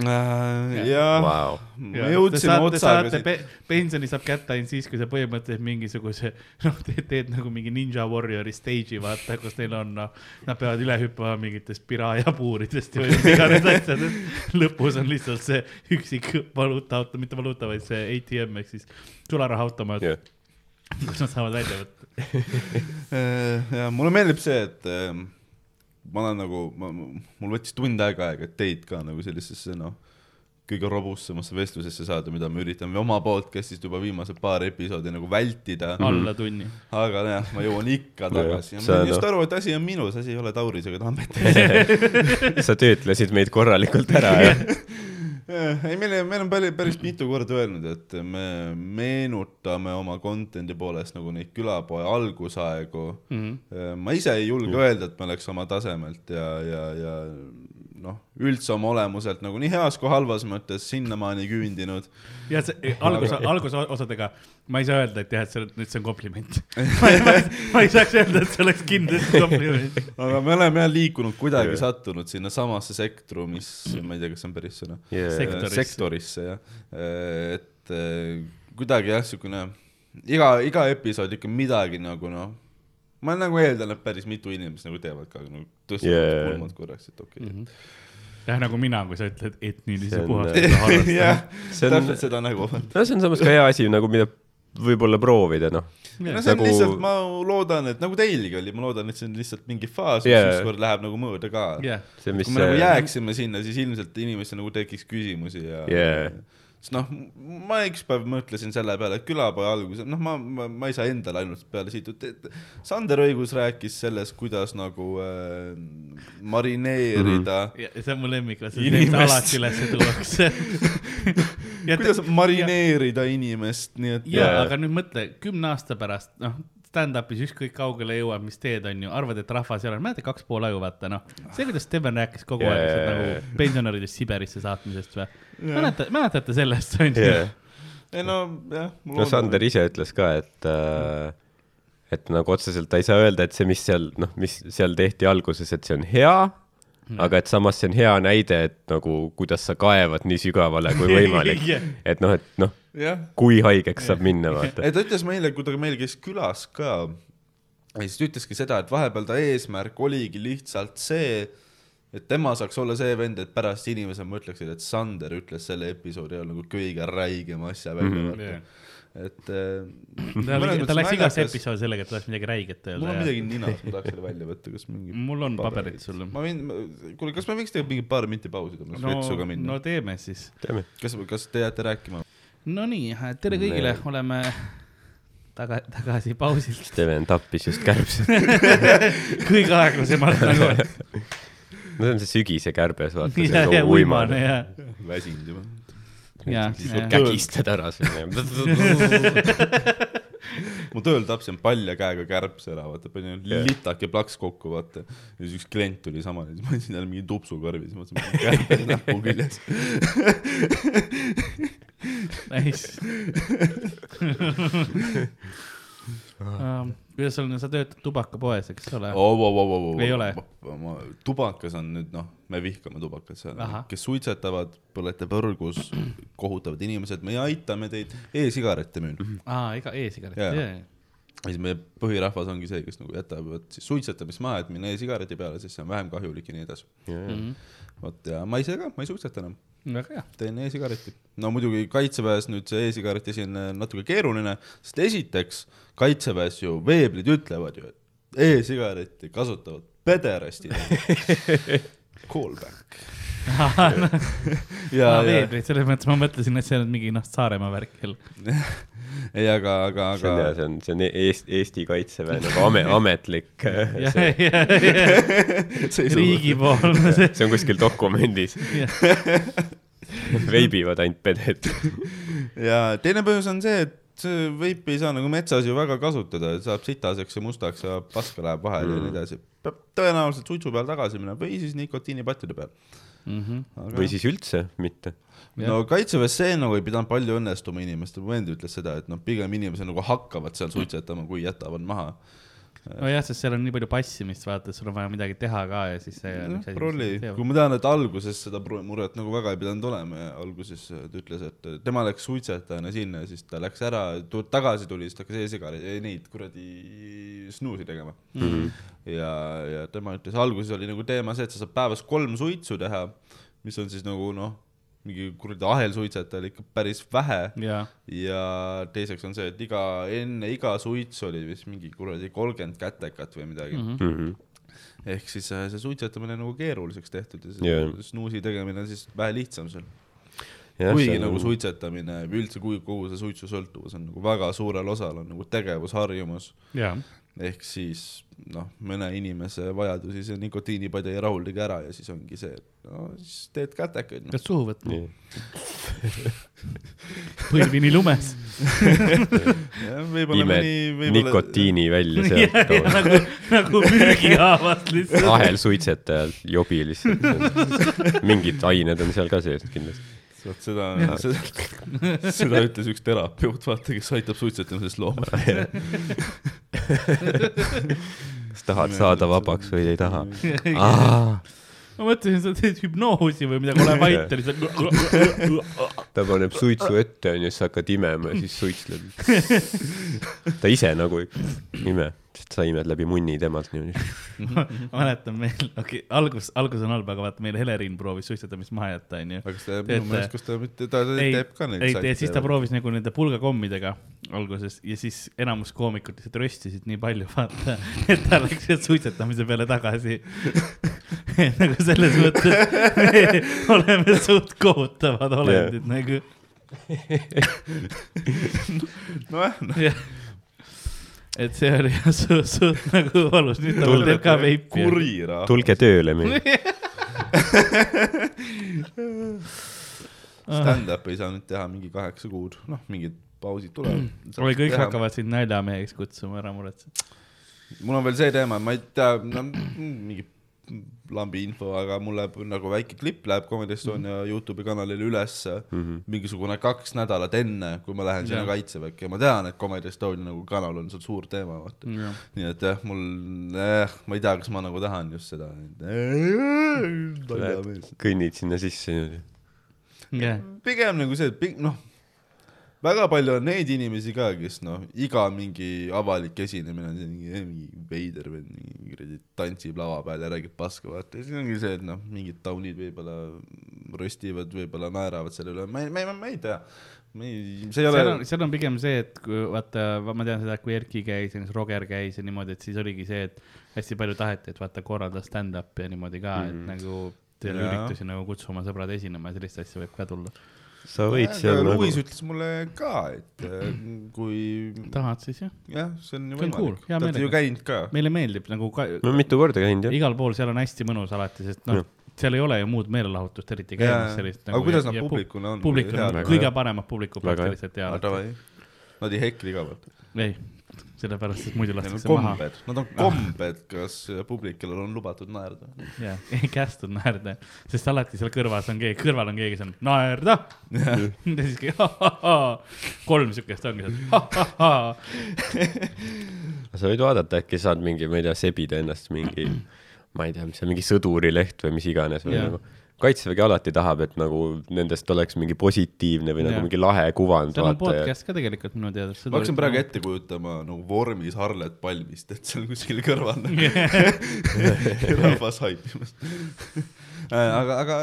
jah, jah, me jõudsime otsaga siit. pe pensioni saab kätte ainult siis, kui sa põhimõtteliselt mingisuguse, noh, teed, nagu mingi Ninja Warriori stage'i, vaata, kus neil on, noh, nad peavad üle hüppama mingitest pirajapuuridest ja mis iganes asjad, et lõpus on lihtsalt see üksik valuutaauto, mitte valuuta, vaid see ATM ehk siis sularahaautomaat jah, kus nad saavad välja võtta. Äh, ja mulle meeldib see, et ähm, ma olen nagu, ma, mul võttis tund aega aega, et teid ka nagu sellisesse noh, kõige robustsemasse vestlusesse saada, mida me üritame oma podcast'ist juba viimased paar episoodi nagu vältida. alla tunni. aga jah, ma jõuan ikka tagasi ja ma saan on- just aru, et asi on minus, asi ei ole Tauris ega Tammetis. sa töötlesid meid korralikult ära ja ei, meil, meil on päris, päris mitu korda öelnud, et me meenutame oma content'i poolest nagu neid külapoe algusaegu mm. -hmm. ma ise ei julge öelda, et me oleks oma tasemelt ja, ja, ja noh, üldse oma olemuselt nagu nii heas kui halvas mõttes sinnamaani küündinud. ja see algus, algusosadega ma ei saa öelda, et jah, et see, nüüd see on kompliment. ma ei, ma ma ei saaks öelda, et see oleks kindlasti kompliment. aga me oleme jah liikunud kuidagi yeah. sattunud sinna samasse sektrumisse, ma ei tea, kas see on päris sõna yeah. Sektorisse. sektorisse jah, et eh, kuidagi jah, siukene iga, iga episood ikka midagi nagu noh, ma nagu eeldan, et päris mitu inimest nagu teevad ka nagu tõstavad yeah. kulmad korraks, et okei okay.. jah, nagu mina, kui sa ütled etnilise puhastuse harrastamine. jah, See on- täpselt seda nägu. no see on samas ka hea asi nagu, mida võib-olla proovida, noh. no see on Nagu- lihtsalt, ma loodan, et nagu teilgi oli, ma loodan, et see on lihtsalt mingi faas, mis yeah. ükskord läheb nagu mööda ka see, mis kui me nagu jääksime sinna, siis ilmselt inimestel nagu tekiks küsimusi ja Yeah. sest noh, ma üks päev mõtlesin selle peale, et külapoe alguses, noh, ma, ma, ma ei saa endale ainult peale siit, et Sander Õigus rääkis sellest, kuidas nagu äh, marineerida mm, -hmm. see on mu lemmik, see Inimest. alati üles tuuakse. kuidas marineerida inimest, nii et ja aga nüüd mõtle, kümne aasta pärast, noh, stand-up'is ükskõik kaugele jõuab, mis teed on ju, arvad, et rahvas ei ole, mäletad kaks pool aju, vaata noh. see, kuidas Steven rääkis kogu aeg yeah, jaa. nagu pensionäridest Siberisse saatmisest või? mäletate, mäletate sellest, on ju? yeah.. ei no jah. no Sander ise ütles ka, et äh, et nagu otseselt ta ei saa öelda, et see, mis seal, noh, mis seal tehti alguses, et see on hea aga et samas see on hea näide, et nagu kuidas sa kaevad nii sügavale kui võimalik Jah. et noh, et noh, kui haigeks saab minna, vaata. ei ta ütles meile, kui ta meil käis külas ka, siis ta ütleski seda, et vahepeal ta eesmärk oligi lihtsalt see, et tema saaks olla see vend, et pärast inimesed mõtleksid, et Sander ütles selle episoodi ajal nagu kõige räigema asja välja mm. -hmm. Et äh, ta, mõnes ta läks igasse episoodi sellega, et tahaks midagi räiget mul on öelda. midagi ninas, ma tahaks selle välja võtta, kas mingi mul on paberid sulle. ma võin, kuule, kas me võiks teha mingi paar minti pausi, ma saaks no vetsu ka, minna no teeme siis. teeme. kas, kas te jääte rääkima? Nonii, tere kõigile, oleme taga, tagasi pausilt. Steven tappis just kärbsed. kõige aeglasemalt nagu. no see on see sügise kärbes, vaata, see on uimane väsinud juba. ja, ja. kägistad ära selle. mu tööl tapsin palja käega kärbse ära, vaata, panin litake plaks kokku, vaata. ja siis üks klient tuli sama, siis ma andsin talle mingi tupsukarvi, siis ma mõtlesin, kärbes näpu küljes. Nice. kuidas sul, sa töötad tubakapoes, eks ole? Ei ole? tubakas on nüüd noh, me vihkame tubakat seal kes suitsetavad, põlete põrgus, kohutavad inimesed, me aitame teid e, e-sigarette müün. aa, ega e-sigaret, Jaa. jaa, ja siis meie põhirahvas ongi see, kes nagu jätavad siis suitsetamist maha, et minna e-sigareti peale, sest see on vähem kahjulik ja nii edasi. jaa. vot ja ma ise ka, ma ei suitseta enam, väga hea. teen e-sigaretti. no muidugi kaitseväes nüüd see e-sigaret asi on äh, natuke keeruline, sest esiteks kaitseväes ju veeblid ütlevad ju, et e-sigaretti kasutavad pederastid. Callback. ja, aa, ja selles mõttes ma mõtlesin, et see on mingi noh, Saaremaa värk jälle. ei, aga, aga, see on aga hea, see on, see on Eesti, Eesti kaitseväe nagu ame, ametlik, jah, jah, jah, riigipoolne see. see on kuskil dokumendis. veibivad ainult peded. ja teine põhjus on see, et see veipi ei saa nagu metsas ju väga kasutada, saab sitaseks ja mustaks ja paska läheb vahele mm. ja nii edasi. peab tõenäoliselt suitsu peal tagasi minema või siis nikotiinipattide peal. Aga... või siis üldse mitte. no kaitseväes see nagu ei pidanud palju õnnestuma inimestel, mu vend ütles seda, et noh, pigem inimesed nagu hakkavad seal suitsetama, kui jätavad maha. nojah, sest seal on nii palju passimist, vaata, sul on vaja midagi teha ka ja siis see. noh, prolli, kui ma tean, et alguses seda muret nagu väga ei pidanud olema ja alguses ta ütles, et tema läks suitsetajana sinna ja siis ta läks ära, tagasi tuli, siis ta hakkas e-sigaretti, neid kuradi snuusi tegema mm. -hmm. ja, ja tema ütles, alguses oli nagu teema see, et sa saad päevas kolm suitsu teha, mis on siis nagu noh, mingi kuradi ahelsuitsetajal ikka päris vähe jaa, ja teiseks on see, et iga, enne iga suits oli vist mingi kuradi kolmkümmend kätekat või midagi mm. -hmm. ehk siis äh, see suitsetamine on nagu keeruliseks tehtud ja see yeah. snuusi tegemine on siis vähe lihtsam sul. Jah, kuigi see on nagu nagu- suitsetamine või üldse kui kogu see suitsusõltuvus on nagu väga suurel osal on nagu tegevusharjumus jaa, ehk siis noh, mõne inimese vajadusi see nikotiinipadja ei rahuldagi ära ja siis ongi see, et no siis teed kätekaid noh. pead suhu võtma, nii. põlvini lumes. Võib-olla mõni, võib-olla nikotiini välja sealt nagu, nagu mürgihaavast lihtsalt. ahelsuitsetajal jobi lihtsalt. mingid ained on seal ka sees kindlasti. Vot seda, seda, seda ütles üks terapeut, vaata, kes aitab suitsetamisest looma. kas tahad saada vabaks või ei taha? ma mõtlesin, sa teed hüpnoosi või midagi, ole vait ja lihtsalt. ta paneb suitsu ette onju, siis sa hakkad imema ja siis suitsled. ta ise nagu ei ime, sest sa imed läbi munni temalt niimoodi. ma mäletan meil, okei okay,, algus, algus on halb, aga vaata meil Helerin proovis suitsetamist maha jätta, onju. aga kas ta, minu meelest, kas ta mitte, ta teeb ka neid ei, ja siis ta. proovis nagu nende pulgakommidega alguses ja siis enamus koomikut lihtsalt röstisid nii palju, vaata, et ta läks sealt suitsetamise peale tagasi. nagu selles mõttes me oleme suht kohutavad olendid nagu. nojah, jah, et see oli jah suht, suht nagu valus, nüüd ta teeb ka veipi. tulge tööle meile. Stand-up ei saa nüüd teha mingi kaheksa kuud, noh, mingid pausid tulevad. oi, kõik hakkavad sind naljameheks kutsuma, ära muretse. mul on veel see teema, ma ei tea, no mingi lambi info, aga mul läheb nagu väike klipp läheb Comedy Estonia Mhm. Youtube'i kanalile ülesse mm. -hmm. mingisugune kaks nädalat enne, kui ma lähen sinna kaitseväkke ja ma tean, et Comedy Estonia nagu kanal on seal suur teema, vaata. nii et jah, mul eh,, ma ei tea, kas ma nagu tahan just seda. kõnnid sinna sisse niimoodi. jah, pigem nagu see, et noh, väga palju on neid inimesi ka, kes noh, iga mingi avalik esinemine on mingi, mingi veider või mingi kuradi tantsib lava peal ja räägib paska, vaata ja siis ongi see, et noh, mingid taunid võib-olla röstivad, võib-olla naeravad selle üle, ma ei, ma ei, ma ei tea. ma ei, see ei seal ole on, seal on pigem see, et kui vaata, ma tean seda, kui Erki käis ja siis Roger käis ja niimoodi, et siis oligi see, et hästi palju taheti, et vaata korralda stand-up'i ja niimoodi ka mm, -hmm. et nagu teile üritusi nagu kutsu oma sõbrad esinema ja sellist asja võib ka tulla. Sa võid seal nagu Luis, ütles mulle ka, et äh, kui tahad siis jah, jah, see on ju cool, võimalik, hea te olete ju käinud ka. meile meeldib nagu ka, olen mitu korda käinud jah. igal pool seal on hästi mõnus alati, sest noh seal ei ole ju muud meelelahutust eriti käimas sellist. nagu aga kuidas nad publikuna on? Väga kõige paremad publikud praktiliselt ja nad ei hekli ka vaata. ei, sellepärast, et muidu lastakse maha. kombed, nad on kombed, kas publikule on lubatud naerda? jah, ei kästud naerda, sest alati seal kõrvas on keegi, kõrval on keegi, kes on naerda. ja siis keegi ha-ha-ha, kolm siukest ongi seal, sa võid vaadata, äkki saad mingi, ma ei tea, sebida ennast mingi, ma ei tea, mis see mingi sõdurileht või mis iganes või nagu. Kaitsevägi alati tahab, et nagu nendest oleks mingi positiivne või Jaa. nagu mingi lahe kuvand, seal on ja podcast ka tegelikult minu teada. ma hakkasin praegu ette kujutama nagu vormis Harlet Palmist, et seal kuskil kõrval rahvas haipimas. aga, aga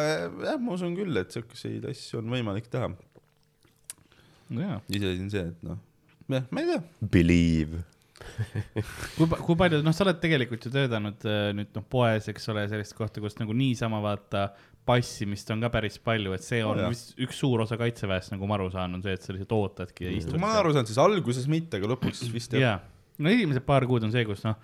jah, ma usun küll, et siukeseid asju on võimalik teha. jaa, iseasi on see, et noh, jah, ma ei tea. believe. kui, kui palju, noh, sa oled tegelikult ju töötanud äh, nüüd noh, poes, eks ole, sellist kohta, kus nagu niisama vaata passimist on ka päris palju, et see Oo, on jah. vist üks suur osa kaitseväest, nagu ma aru saan, on see, et sa lihtsalt ootadki ja istud kui ma aru saanud, siis alguses mitte, aga lõpuks vist jah. jaa, no esimesed paar kuud on see, kus noh,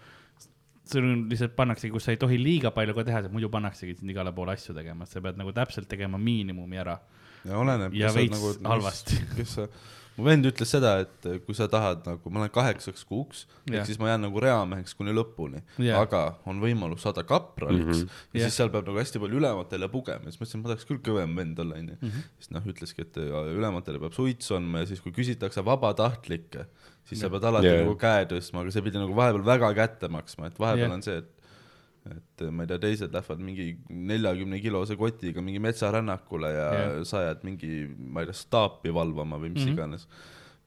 sul on lihtsalt pannaksegi, kus sa ei tohi liiga palju ka teha, sest muidu pannaksegi sind igale poole asju tegema, et sa pead nagu täpselt tegema miinimumi ära. ja oleneb. Ja veits halvasti. kes sa, mu vend ütles seda, et kui sa tahad nagu, ma lähen kaheksaks kuuks, ehk siis ma jään nagu reameheks kuni lõpuni, Jah. aga on võimalus saada kapraliks mm. -hmm. ja Jah. siis seal peab nagu hästi palju ülematele pugema, siis mõtlesin, ma tahaks küll kõvem vend olla, onju. Mhm. siis noh, ütleski, et ja ülematele peab suits andma ja siis, kui küsitakse vabatahtlikke, siis sa pead alati yeah. nagu käe tõstma, aga see pidi nagu vahepeal väga kätte maksma, et vahepeal yeah. on see, et et ma ei tea, teised lähevad mingi neljakümne kilose kotiga mingi metsarännakule ja yeah. sa jääd mingi, ma ei tea, staapi valvama või mis mm. -hmm. iganes.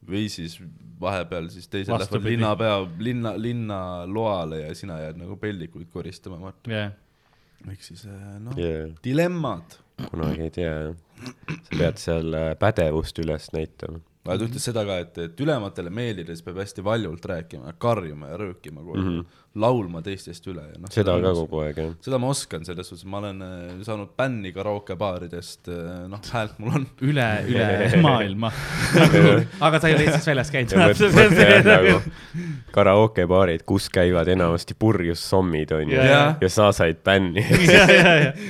või siis vahepeal siis teised Vastupidi. lähevad linnapea, linna, linnaloale ja sina jääd nagu pellikuid koristama, vaata. jah, ehk siis eh, noh, yeah. dilemmad. kunagi ei tea, jah. sa pead seal äh, pädevust üles näitama. Aga ta ütles seda ka, et, et ülematele meeldides peab hästi valjult rääkima, karjuma ja röökima kogu aeg mm, -hmm. laulma teistest üle ja noh. seda ka kogu aeg jah. seda ma oskan, selles suhtes ma olen äh, saanud bänni karaokebaaridest, noh, häält mul on. üle, üle maailma. aga sa ei ole Eestist väljas käinud. nagu karaokebaarid, kus käivad enamasti purjus sommid onju Ja, ja. sa said bänni.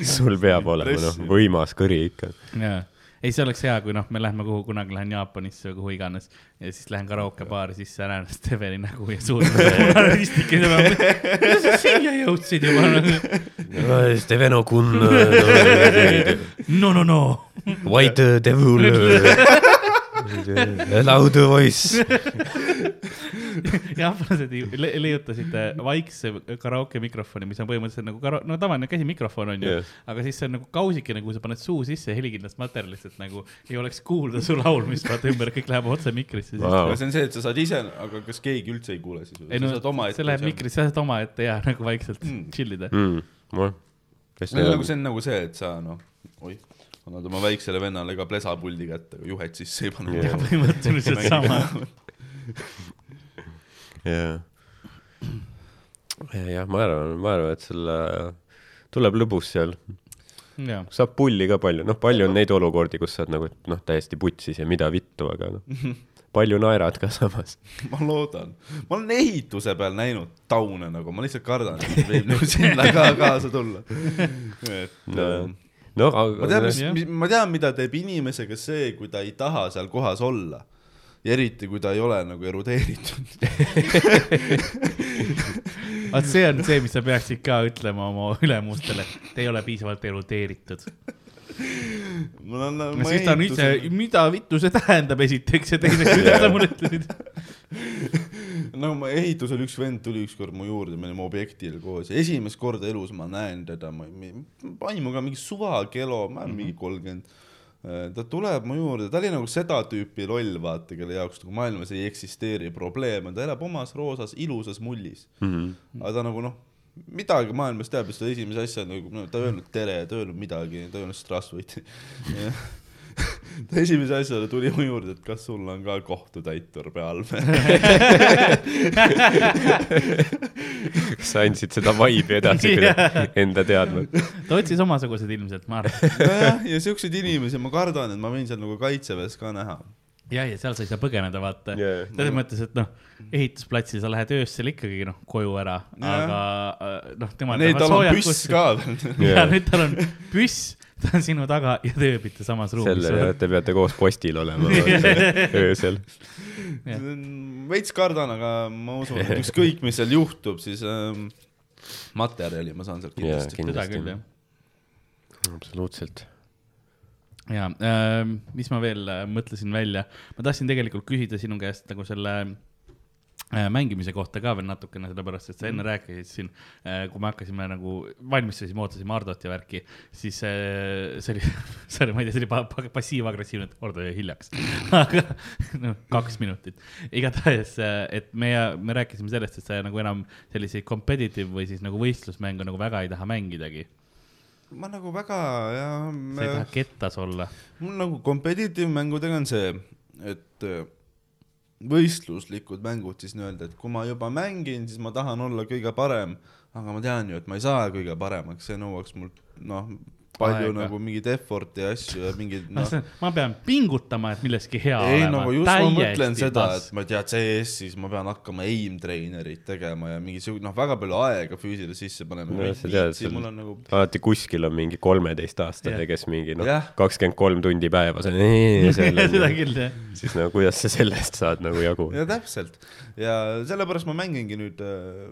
sul peab olema noh, võimas kõri ikka. jaa, ei, see oleks hea, kui noh, me lähme kuhu, kunagi lähen Jaapanisse või kuhu iganes ja siis lähen karaokebaari sisse, näen Steveni nägu ja suur ristike tema peal. kuidas sa siia jõudsid juba? Steveno Kun, no, no, no. White Devil, Loud Voice. jaapanlased le leiutasid äh, vaikse karaoke mikrofoni, mis on põhimõtteliselt nagu kara-, no tavaline käsimikrofon on ju yeah., aga siis see on nagu kausikene, kuhu sa paned suu sisse helikindlast materjalist, et nagu ei oleks kuulda su laulmist, vaata ümber, kõik läheb otse mikrisse siis. Vau. aga see on see, et sa saad ise, aga kas keegi üldse ei kuule siis? ei no see läheb seal- mikrisse, sa saad omaette ja nagu vaikselt mm. chill ida. see on nagu, see on nagu see, et sa noh, oih, annad oma väiksele vennale ka plesapuldi kätte, aga juhet sisse ei pane Jah. ja põhimõtteliselt sama. jah. jah, ma arvan, ma arvan, et selle tuleb lõbus seal, jaa, saab pulli ka palju, noh, palju on neid olukordi, kus sa oled nagu, et noh, täiesti putsis ja mida vittu, aga noh, palju naerad ka samas. ma loodan, ma olen ehituse peal näinud taune nagu, ma lihtsalt kardan, et võib nagu sinna ka kaasa tulla. et No, ähm, no ma tean, mis jah., ma tean, mida teeb inimesega see, kui ta ei taha seal kohas olla. ja eriti, kui ta ei ole nagu erudeeritud. vaat see on see, mis sa peaksid ka ütlema oma ülemustele, te ei ole piisavalt erudeeritud. Mul on, ja siis ta on ise, mida vittu see tähendab, esiteks ja teiseks, mida sa mulle ütlesid. no ma ehitusel üks vend tuli ükskord mu juurde, me olime objektil koos ja esimest korda elus ma näen teda, ma aimuga mingi suvakelo, ma olen mingi kolmkümmend. ta tuleb mu juurde, ta oli nagu seda tüüpi loll, vaata, kelle jaoks nagu maailmas ei eksisteeri probleeme, ta elab omas roosas ilusas mullis mm. -hmm. aga ta nagu noh, midagi maailmas teab, siis ta esimese asja nagu no,, ta ei öelnud tere, ta ei öelnud midagi, ta ei öelnud strassuit. ta esimese asjana tuli mu juurde, et kas sul on ka kohtutäitur peal sa andsid seda vibe'i edasi enda teadmata? ta otsis omasuguseid ilmselt, ma arvan. nojah, ja siukseid inimesi ma kardan, et ma võin seal nagu kaitseväes ka näha. ja, ja seal sa ei saa põgeneda, vaata Jaa. selles mõttes, et noh, ehitusplatsil sa lähed öösel ikkagi noh, koju ära, Jaa. aga äh, noh, tema. Neil tal on püss. ka veel. ja nüüd tal on püss, ta on sinu taga ja te ööbite samas ruumis. selle, te peate koos postil olema öösel. veits kardan, aga ma usun, et ükskõik, mis seal juhtub, siis ähm, materjali ma saan sealt kindlasti. seda kindlasti. küll, jah. absoluutselt. Ja äh, mis ma veel äh, mõtlesin välja, ma tahtsin tegelikult küsida sinu käest nagu selle äh, mängimise kohta ka veel natukene, sellepärast et sa enne rääkisid siin äh,, kui me hakkasime nagu valmistasime, ootasime Hardot ja värki, siis äh, see oli, sorry, ma ei tea, see oli pa- pa- passiiv-agressiivne, et Hardo jäi hiljaks. aga noh, kaks minutit. igatahes, et me, me rääkisime sellest, et sa nagu enam selliseid competitive või siis nagu võistlusmänge nagu väga ei taha mängidagi. Ma nagu väga ja sa ei taha kettas olla. mul nagu competitive mängudega on see, et äh, võistluslikud mängud siis nii-öelda, et kui ma juba mängin, siis ma tahan olla kõige parem, aga ma tean ju, et ma ei saa kõige paremaks, see nõuaks mul noh, palju Aega. nagu mingeid effort'i ja asju ja mingeid noh, ma pean pingutama, et milleski hea ei olema. nagu just ma mõtlen seda, et ma ei tea, CS-is ma pean hakkama aim trainerit tegema ja mingi siuke noh, väga palju aega füüsile sisse panema No no,. mul on nagu alati kuskil on mingi kolmeteistaastane yeah., kes mingi noh kakskümmend kolm tundi päevas on seda küll jah. siis nagu kuidas sa sellest saad nagu jagu? ja täpselt ja sellepärast ma mängingi nüüd äh,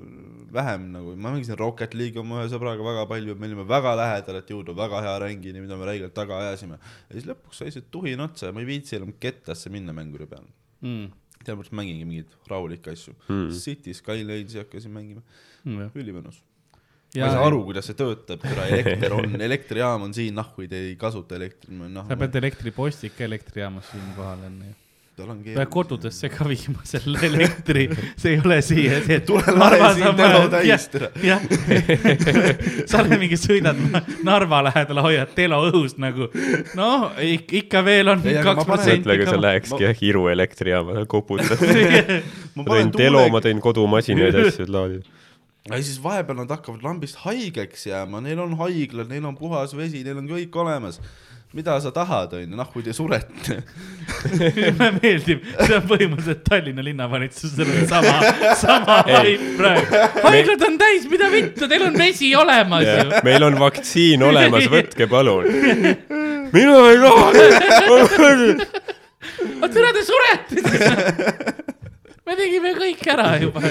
vähem nagu, ma mängisin Rocket League'i oma ühe sõbraga väga palju, me olime väga lähedal, et jõuda väga hea rängini, mida me räigelt taga ajasime. ja siis lõpuks sai see tuhin otsa ja ma ei viitsi enam kettasse minna mänguri peale. Mm. sellepärast mängingi mingeid rahulikke asju mm.. City Skylines'i hakkasin mängima, Mm, ülimõnus. ma ja ei saa aru, kuidas see töötab, kuna elekter on, elektrijaam on siin, nahku te ei kasuta elektrit, noh sa. pead elektripostik ka elektrijaamas siin kohal enne ju. Tal on keeruline. kodudesse ka viima selle elektri, see ei ole siia, see. tule lae siin telo täis, jah, sa oled mingi, sõidad Narva lähedale, hoiad telo õhus nagu, noh, ikka veel on kaks protsenti mõtle, kui sa lähekski jah Iru elektrijaamale koputad. ma tõin telo, ma tõin kodumasinaid ja asju laadi. ja siis vahepeal nad hakkavad lambist haigeks jääma, neil on haiglad, neil on puhas vesi, neil on kõik olemas. Mida sa tahad, onju, noh, kui te surete. mulle meeldib, see on põhimõtteliselt Tallinna linnavalitsusel on sama, sama Ei. vibe praegu. haiglad on täis, mida vittu, teil on vesi olemas ju. meil on vaktsiin olemas, võtke palun. mina ei taha. aga türa te surete me tegime kõik ära juba.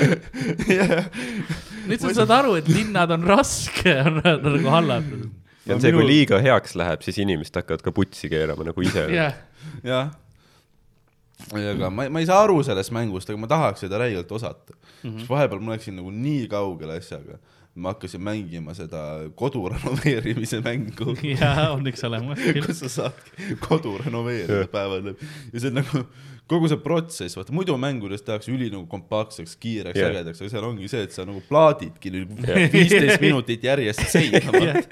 nüüd sa saad aru, et linnad on raske, on nagu hallata. Ja on see, kui liiga heaks läheb, siis inimesed hakkavad ka putsi keerama nagu ise. jah, aga ma, ma ei saa aru sellest mängust, aga ma tahaks seda räigelt osata mm. -hmm. vahepeal ma läksin nagu nii kaugele asjaga. ma hakkasin mängima seda kodu renoveerimise mängu ja on üks olemas. kus sa saad kodu renoveerida päevad läbi ja see on nagu kogu see protsess, vaata muidu mängudes tehakse üli nagu kompaktseks, kiireks yeah., ägedaks, aga seal ongi see, et sa nagu plaadidki nagu viisteist minutit järjest seina, vaata.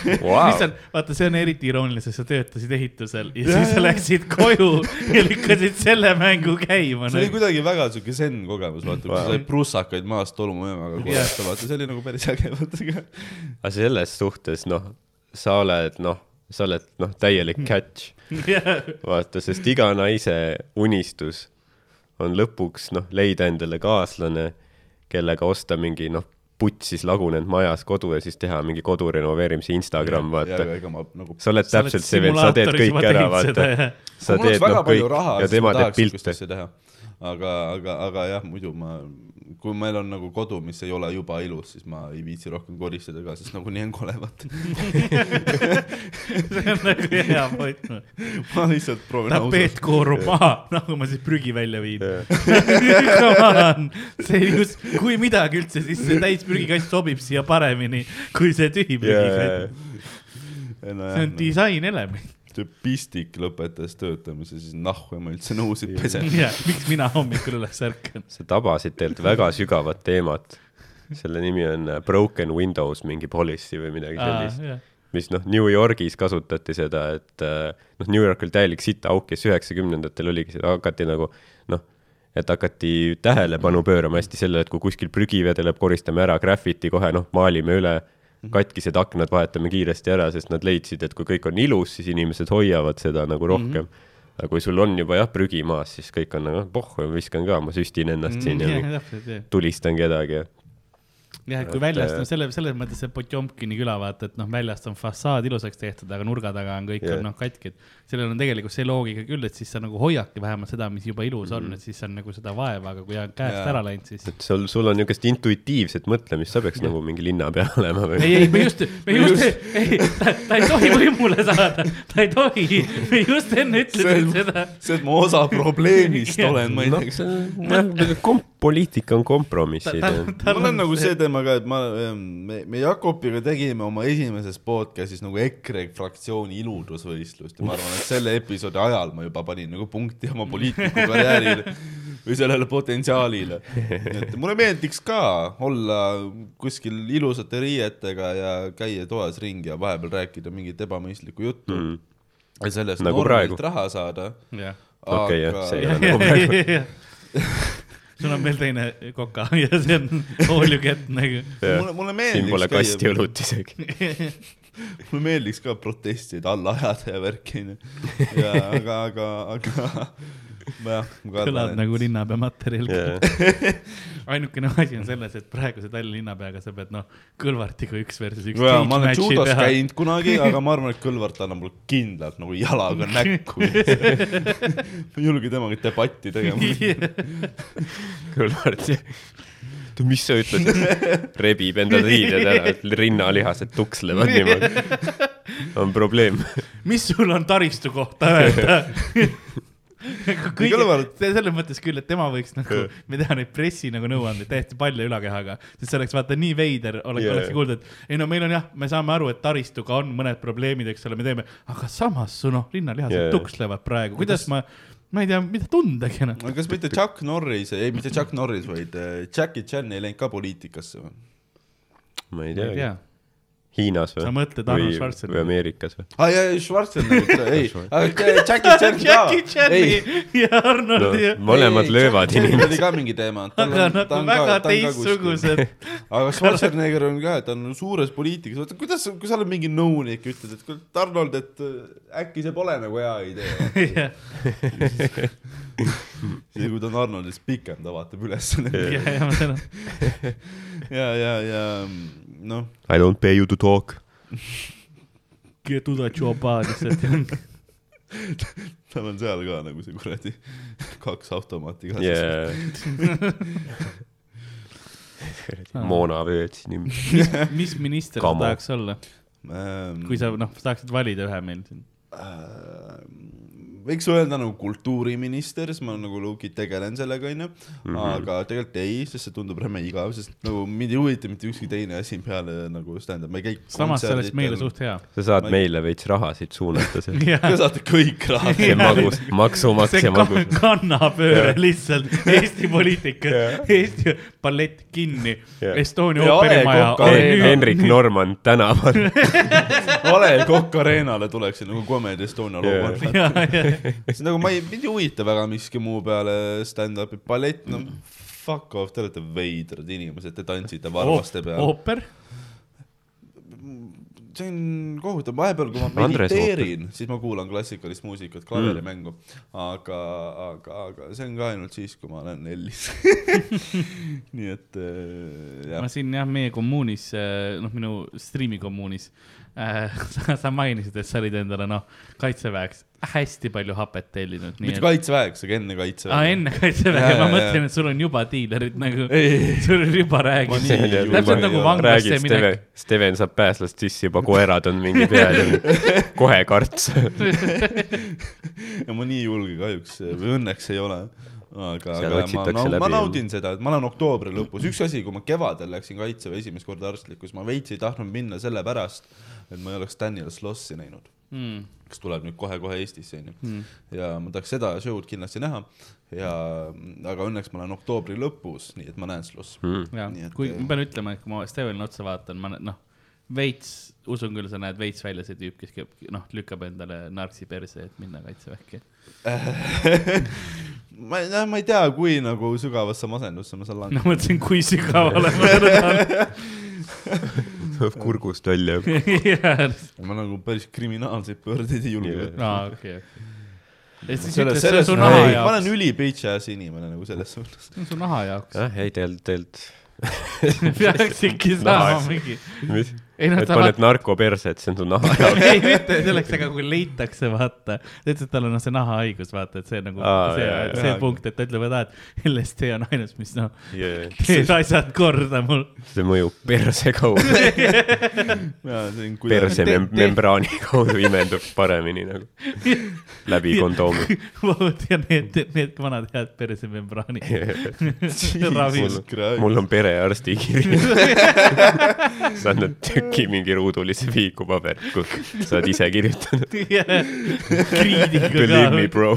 mis on, vaata, see on eriti irooniline, sest sa töötasid ehitusel ja siis sa läksid koju ja lükkasid selle mängu käima. see oli kuidagi väga siuke zen kogemus, vaata, kui sa Wow. said prussakaid maast tolmuemmaga korjata, vaata, see oli nagu päris äge, vaata aga selles suhtes, noh, sa oled, noh, sa oled, noh, täielik catch, vaata, sest iga naise unistus on lõpuks, noh, leida endale kaaslane, kellega osta mingi, noh, putsis lagunenud majas kodu ja siis teha mingi kodu renoveerimise Instagram, vaata. nagu. sa oled täpselt see vend, sa teed kõik ära, vaata. sa teed, noh, kõik ja tema teeb pilte. teha. aga, aga, aga jah, muidu ma, kui meil on nagu kodu, mis ei ole juba ilus, siis ma ei viitsi rohkem koristada ka, sest nagunii on kole, vaata. see on nagu hea point. ma lihtsalt proovin tapeet koorub maha, nagu ma siis prügi välja viin. See just, kui midagi üldse, siis see täis prügikast sobib siia paremini kui see tühi prügikast. see on disainelement. See pistik lõpetas töötamise, siis nahku ma üldse nõusid pesen. ja miks mina hommikul üles ärkan? sa tabasid tegelikult väga sügavat teemat. selle nimi on äh, Broken Windows mingi policy või midagi sellist. mis noh, New Yorgis kasutati seda, et äh, noh, New York oli täielik sitaauk ja siis üheksakümnendatel oligi seda, hakati nagu noh, et hakati tähelepanu pöörama hästi sellele, et kui kuskil prügi vedeleb, koristame ära, graffiti kohe noh, maalime üle, katkised aknad vahetame kiiresti ära, sest nad leidsid, et kui kõik on ilus, siis inimesed hoiavad seda nagu rohkem mm. -hmm. aga kui sul on juba jah, prügi maas, siis kõik on nagu pohh, viskan ka, ma süstin ennast siin ja mingi täpselt jah. tulistan kedagi ja jah, et kui väljast äh, on selle, selles mõttes see Potjomkini küla, vaata, et noh, väljast on fassaad ilusaks tehtud, aga nurga taga on kõik on noh katki, et sellel on tegelikult see loogika küll, et siis sa nagu hoiadki vähemalt seda, mis juba ilus on, et siis on nagu seda vaeva, aga kui on käest Jaa. ära läinud, siis. et sul, sul on niisugust intuitiivset mõtlemist, sa peaks nagu mingi linnapea olema või? ei, ei, me just, me just, ei, ta, ei tohi võimule saada, ta ei tohi, me just enne ütlesime seda. see, et ma osa probleemist olen, ma ei noh, tea, see on kom-, poliitika on kompromissid. mul on nagu see teema ka, et ma, me, me Jakobiga tegime oma esimeses podcast'is nagu EKRE fraktsiooni iludusvõistlust ja ma arvan, et selle episoodi ajal ma juba panin nagu punkti oma poliitiku karjäärile või sellele potentsiaalile. et mulle meeldiks ka olla kuskil ilusate riietega ja käia toas ringi ja vahepeal rääkida mingit ebamõistlikku juttu mm. ja sellest Nagu normilt praegu. raha saada. okei, jah, see ei ole nagu, praegu. sul on veel teine koka ja see on all you get nagu. mulle, mulle siin pole meeldiks kasti õlut isegi. mulle meeldiks ka protestid alla ajada ja värki onju. ja aga, aga, aga kõlad nagu linnapea materjal Jaa. ainukene asi on selles, et praeguse Tallinna linnapeaga sa pead noh, Kõlvartiga üks versus üks. et ma olen judos käinud kunagi, aga ma arvan, et Kõlvart annab mulle kindlalt nagu jalaga näkku. ma ei julge temaga debatti tegema. Kõlvart, mis sa ütlesid? rebib enda riided ära, rinnalihased tukslevad niimoodi. on probleem. mis sul on taristu kohta öelda? Kõige Kõlvart-, selles mõttes küll, et tema võiks nagu, me teha neid pressi nagu nõuandeid täiesti palja ülakehaga, sest see oleks vaata nii veider, oleks yeah., oleks kuulda, et ei no meil on jah, me saame aru, et taristuga on mõned probleemid, eks ole, me teeme, aga samas su noh, linnalihased Jaa. yeah. tukslevad praegu, kuidas ma ma ei tea, mida tundagi enam. kas mitte Chuck Norris, ei mitte Chuck Norris, vaid äh, Jackie Chan ei läinud ka poliitikasse või? ma ei ma ei tea tea, Hiinas või sa? mõtled Arnold või, või Schwarzeneggi? Ameerikas või? aa jaa, Schwarzenegger, ei, aga Jackie Chan Jackie ka, ei Chani ja Arnoldi no,. mõlemad Ei, löövad Jackie inimesi. oli ka mingi teema. aga nagu väga teistsugused. aga Schwarzenegger on ka, ta on suures poliitikas, vaata kuidas, kui sa oled mingi nõunik, ütled, et kuule, Arnold, et äh, äkki see pole nagu hea idee. siis kui ta on Arnold, siis pikem ta vaatab üles. ja, ja ja, ja, ja noh, I don't pay you to talk. tuda joba lihtsalt. tal on seal ka nagu see kuradi kaks automaati ka. Yeah. moonavööd siin ümber. mis minister sa tahaks olla, Ähm, kui sa noh, tahaksid valida ühe meil siin? äh, võiks öelda nagu kultuuriminister, siis ma nagu low-key tegelen sellega, onju. Mhm. aga tegelikult ei, sest see tundub räme igav, sest nagu mind ei huvita mitte ükski teine asi peale nagu stand-up, ma ei käi. samas see oleks meile. suht hea. sa saad ei- meile veits raha siit suunata, see Te saate kõik raha. see magus, maksumaksja magus. kannapööre lihtsalt Eesti poliitikas, Eesti ballett kinni. Estonia Ja ooperimaja Henrik Norman tänaval. Vale Kokk Arenale tuleksin nagu Comedy Estonia ja, ja, siis nagu ma ei, mind ei huvita väga miski muu peale stand-up'i, ballett, no fuck off, te olete veidrad inimesed, te tantsite varvaste peal. ooper, see on kohutav, vahepeal kui ma mediteerin, siis ma kuulan klassikalist muusikat, klaverimängu. Mm., aga, aga, aga see on ka ainult siis, kui ma olen Ellis. nii et äh, jah. Ma, siin jah, meie kommuunis, noh, minu striimi kommuunis äh, sa, sa mainisid, et sa olid endale noh, kaitseväeks hästi palju hapet tellinud, nii mitte et. kaitseväeks, aga enne aa, kaitseväge. enne kaitseväge, ma mõtlen, et sul on juba diilerid nagu, sul on juba julge täpselt nagu vanglasse minek Steven, saab pääslast sisse, juba koerad on mingi peal ja kohe karts. ja ma nii julge kahjuks või õnneks ei ole. aga, aga ma, ma, läbi ma naudin seda, et ma olen oktoobri lõpus, üks asi, kui ma kevadel läksin kaitseväe esimest korda arstlikku, siis ma veits ei tahtnud minna sellepärast, et ma ei oleks Daniel Slossi näinud, mm.. kes tuleb nüüd kohe-kohe Eestisse onju Mm. ja ma tahaks seda show'd kindlasti näha ja aga õnneks ma olen oktoobri lõpus, nii et ma näen Slossi. ja Nii et- kui ma pean ütlema, et kui ma Stevenile otsa vaatan, ma noh, veits, usun küll, sa näed veits välja see tüüp, kes käib, noh, lükkab endale narksi perse, et minna kaitseväkke. ma ei, ma ei tea, kui nagu sügavasse masendusse ma saan no langeda. mõtlesin, kui sügavale ma seda kurgust välja. ma nagu päris kriminaalseid pöördeid ei julge võtta. aa, okei, okei. ja siis selles, ütles, see on su naha, ma jaoks olen, üli bitch ass inimene nagu selles suhtes. see on su naha jaoks. jah, ei tegelikult, tegelikult. peaks ikka saama mingi. Ei noh, et ta paned narko perse, et see on su naha jaoks. ei mitte selleks, aga kui leitakse, vaata, ta ütles, et tal on noh, see nahahaigus, vaata, et see nagu Aa, see see jaa. punkt, et ta ütleb, et aa, et LSD on ainus, mis noh, Yeah. teeb asjad korda mul. see mõjub perse kaudu, perse mem membraani kaudu imendub paremini nagu läbi kondoomi. ja need, need vanad head persemembraanid. ravi. mul on perearsti kiri. saad nad tüki mingi ruudulise viikupaberit, kus sa oled ise kirjutanud. kriidiga Believe me, bro.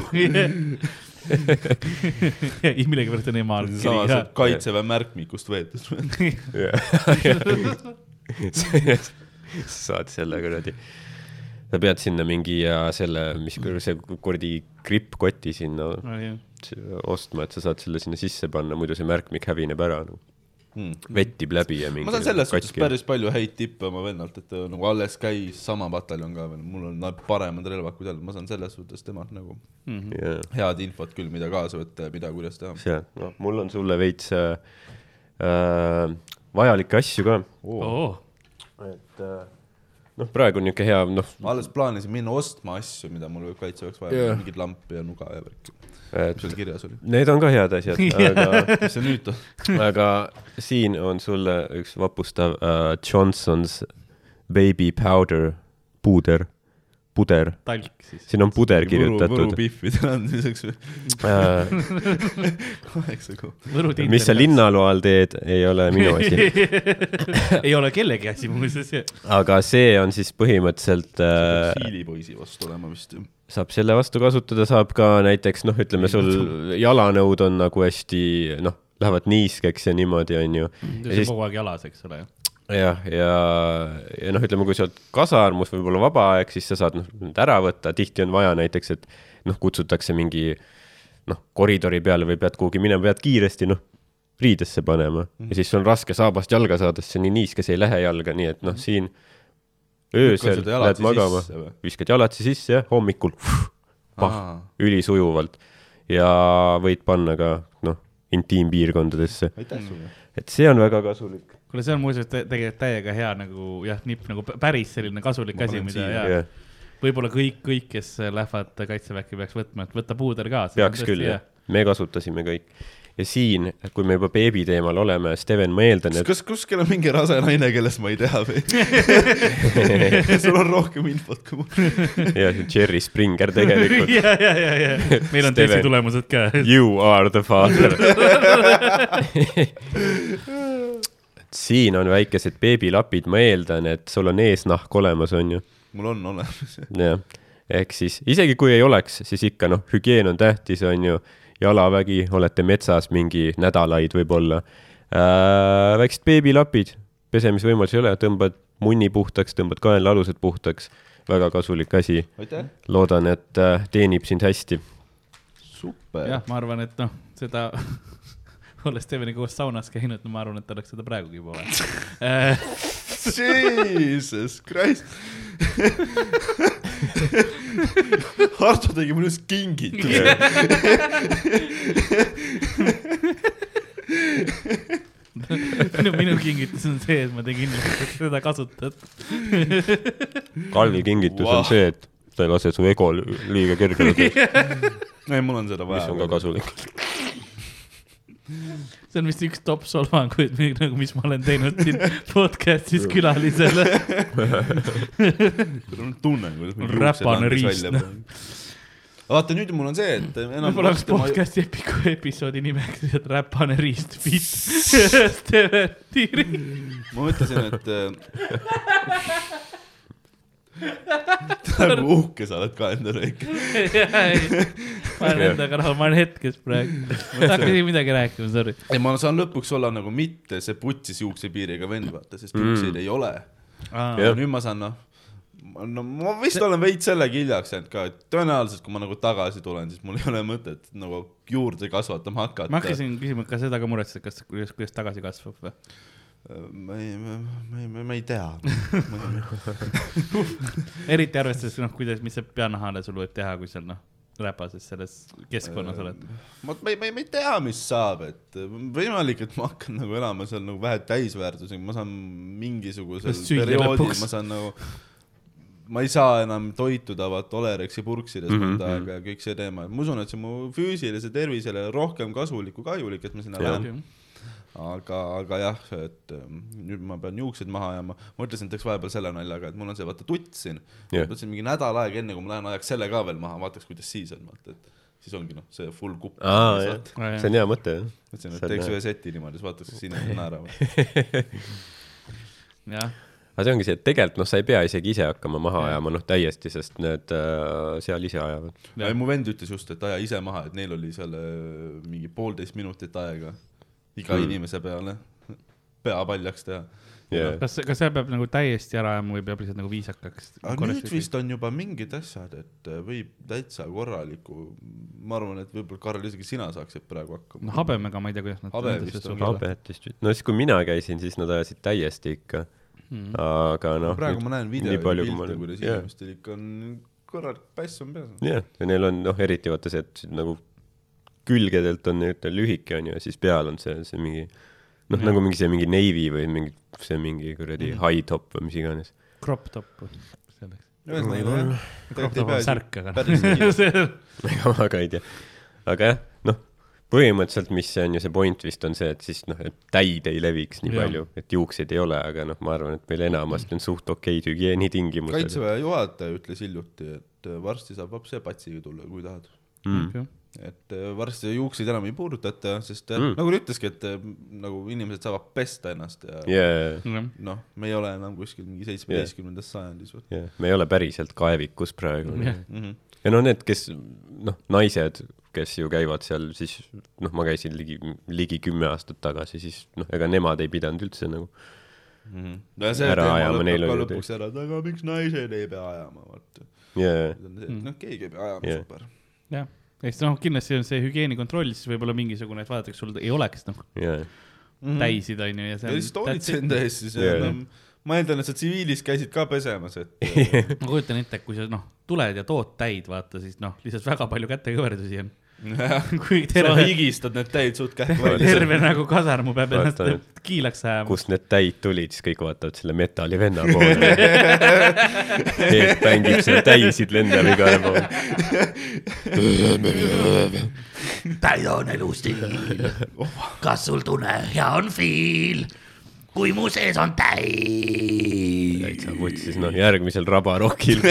ja millegipärast on ema all samas kiri et kaitseväe märkmikust võetud. sa saad selle kuradi, sa pead sinna mingi ja selle, mis see kuradi grippkoti sinna ka. ostma, et sa saad selle sinna sisse panna, muidu see märkmik hävineb ära no.. Hmm. vettib läbi ja mingi. ma saan selles suhtes. päris palju häid tippe oma vennalt, et ta nagu alles käis sama pataljon ka veel, mul on nad paremad relvad kui tal, ma saan selles suhtes temalt nagu jah, head infot küll, mida kaasa võtta ja mida, kuidas teha. see, noh, mul on sulle veits äh, äh, vajalikke asju ka, et äh, noh, praegu on niisugune hea, noh, ma alles plaanisin minna ostma asju, mida mul võib kaitseväeks vaja Jah. yeah., mingit lampi ja nuga ja värki, et seal kirjas oli. need on ka head asjad, aga mis see nüüd on? aga siin on sulle üks vapustav uh, Johnson's baby powder, puuder, puder, talk siis. siin on puder Võru kirjutatud. biffide andmiseks või? Uh, kaheksa kuu. mis sa? linnaloa all teed, ei ole minu asi, ei ole kellegi asi muuseas. aga see on siis põhimõtteliselt uh, siilipoisi vastu olema vist. Saab selle vastu kasutada, saab ka näiteks noh, ütleme sul jalanõud on nagu hästi noh, lähevad niiskeks ja niimoodi, onju. see ja on siis kogu aeg jalas, eks ole. jah, ja, ja noh, ütleme, kui sa oled kasarmus, võib-olla vaba aeg, siis sa saad noh, need ära võtta, tihti on vaja näiteks, et noh, kutsutakse mingi noh, koridori peale või pead kuhugi minema, pead kiiresti noh, riidesse panema mm -hmm. ja siis sul on raske saabast jalga saada, sest see nii niiskes ei lähe jalga, nii et noh, siin öösel lähed magama. viskad jalatsi sisse ja hommikul pah ülisujuvalt. Ja võid panna ka noh, intiimpiirkondadesse, aitäh sulle. et see on väga kasulik. kuule, see on muuseas tegelikult täiega hea nagu jah, nipp nagu päris selline kasulik asi, mida ja jah, võib-olla kõik, kõik, kes lähevad kaitseväkke, peaks võtma, et võtta puuder ka. peaks küll jah, me kasutasime kõik. Ja siin, kui me juba beebi teemal oleme, Steven, ma eeldan, et kas kuskil on mingi rase naine, kellest ma ei tea või? sul on rohkem infot kui mul. ja see Jerry Springer tegelikult. ja, ja, ja, ja meil on Steven. testitulemused ka. You are the father. siin on väikesed beebilapid, ma eeldan, et sul on eesnahk olemas, on ju. mul on olemas. jah, ehk siis isegi kui ei oleks, siis ikka noh, hügieen on tähtis, on ju. jalavägi, olete metsas mingi nädalaid võib-olla äh,. väiksed beebilapid, pesemisvõimalusi ei ole, tõmbad munni puhtaks, tõmbad kaenlaalused puhtaks, väga kasulik asi. loodan, et äh, teenib sind hästi. super. jah, ma arvan, et noh, seda, olles Steveniga koos saunas käinud, no ma arvan, et ta oleks seda praegugi juba vaja. Jesus Christ. Hardo tegi mulle just kingituse. minu, minu kingitus on see, et ma tegin seda kasutad. Kalvi kingitus wow. On see, et ta ei lase su ego liiga kõrgele tõusta, ei, mul on seda mis on ka vaja. kasulik. See on vist üks top solvanguid, nagu mis ma olen teinud siin podcast'is külalisele. tunnen, kuidas mul Räpane riist, välja noh.. vaata nüüd mul on see, et enam võib-olla oleks podcast'i epiku episoodi nimeks lihtsalt Räpane riist fit Steven Tiiri. ma mõtlesin, et äh, nagu uhke sa oled ka endale ikka. ma olen endaga rahul, ma olen hetkes praegu. ma hakkasin midagi rääkima, sorry. ei, ma saan lõpuks olla nagu mitte see putsis juuksepiiriga vend, vaata, sest juukseid mm. ei ole. Jah. ja nüüd ma saan noh, no ma vist olen veits sellega hiljaks jäänud ka, et tõenäoliselt kui ma nagu tagasi tulen, siis mul ei ole mõtet nagu juurde kasvatama hakata. ma hakkasin küsima ka seda ka muretsema, kas, kuidas, kuidas tagasi kasvab või? Ma ei, ma ei, ma ei tea. eriti arvestades, noh, kuidas, mis see peanahale sul võib teha, kui seal noh, räpases selles keskkonnas oled. ma, ma ei, ma ei, ma ei tea, mis saab, et võimalik, et ma hakkan nagu elama seal nagu vähe täisväärtusega, ma saan mingisugusel perioodil, ma saan nagu, ma ei saa enam toituda vaata Olerexi purksides Mhm, mõnda aega ja kõik see teema, ma usun, et see on mu füüsilise tervisele rohkem kasulik kui kahjulik, et ma sinna lähen. aga, aga jah, et ähm, nüüd ma pean juuksed maha ajama, mõtlesin, et teeks vahepeal selle naljaga, et mul on see vaata tutt siin yeah., mõtlesin mingi nädal aega enne, kui ma lähen, ajaks selle ka veel maha, vaataks, kuidas siis on, vaata, et siis ongi noh, see full kupp. see on hea mõte, jah. mõtlesin, See et on teeks ühe seti niimoodi, siis vaataks, kas inimesed naeravad. jah, aga see ongi see, et tegelikult noh, sa ei pea isegi ise hakkama maha ajama, noh täiesti, sest need äh, seal ise ajavad. ja mu vend ütles just, et aja ise maha, et neil oli seal äh, mingi poolteist minutit aega iga Mm. mm. inimese peale pea paljaks teha. Yeah. kas, kas seal peab nagu täiesti ära ajama või peab lihtsalt nagu viisakaks? aga nüüd vist on juba mingid asjad, et äh, võib täitsa korraliku, ma arvan, et võib-olla Karl, isegi sina saaksid praegu no hakkama. habemega ma ei tea, kuidas nad. Habe vist on ka. habetist, no siis, kui mina käisin, siis nad ajasid täiesti ikka, Hmm. aga noh. praegu ma näen video ja palju, kui pilte, ma- kuidas jah. inimestel ikka on korralik päss on peas. jah, ja neil on noh, eriti vaata see, et nagu külgedelt on nüüd lühike onju ja siis peal on see, see mingi noh, nagu mingi see mingi navy või mingi see mingi kuradi Mhm. high top või mis iganes. Crop top, selleks. ühesõnaga jah, crop top on särk, aga ega ma ka ei tea. aga jah, noh, põhimõtteliselt, mis see on ju see point vist on see, et siis noh, et täid ei leviks nii Jah. palju, et juukseid ei ole, aga noh, ma arvan, et meil enamasti on suht okeid hügieenitingimused. kaitseväe juhataja ütles hiljuti, et varsti saab vapse patsiga tulla, kui tahad. Mm. Et äh, varsti juukseid enam ei puudutata, sest mm. Mm. nagu ta ütleski, et äh, nagu inimesed saavad pesta ennast ja jaa, noh, me ei ole enam kuskil mingi seitsmeteistkümnendas sajandis või jaa, me ei ole päriselt kaevikus praegu. Jah. mm. -hmm. ja no need, kes noh, naised, kes ju käivad seal, siis noh, ma käisin ligi, ligi kümme aastat tagasi, siis noh, ega nemad ei pidanud üldse nagu Mm -hmm. ja see Ära ajama, neil oli lõpuks ära, et aga miks naised ei pea ajama, vaata. jaa, noh, keegi ei pea ajama Jah. super. jah, ja siis noh, kindlasti on see hügieenikontroll siis võib-olla mingisugune, et vaadatakse, sul ei oleks noh jaa, täisid onju ja see ja siis hoolitse enda eest siis yeah., ma eeldan, et sa tsiviilis käisid ka pesemas, et ma kujutan ette, et kui sa noh, tuled ja tood täid, vaata siis noh, lihtsalt väga palju kätekõverdusi on. kui sa terve, higistad need täid suht kähku välja. terve nagu kasarmu peab ennast kiilaks ajama. kust need täid tulid, siis kõik vaatavad selle metallivenna poole. Peep mängib seal täisid, lendab igale poole. täid on elustiil. kas sul tunne hea on fiil, kui mu sees on täis? täitsa vutsis, noh, järgmisel rabarokil.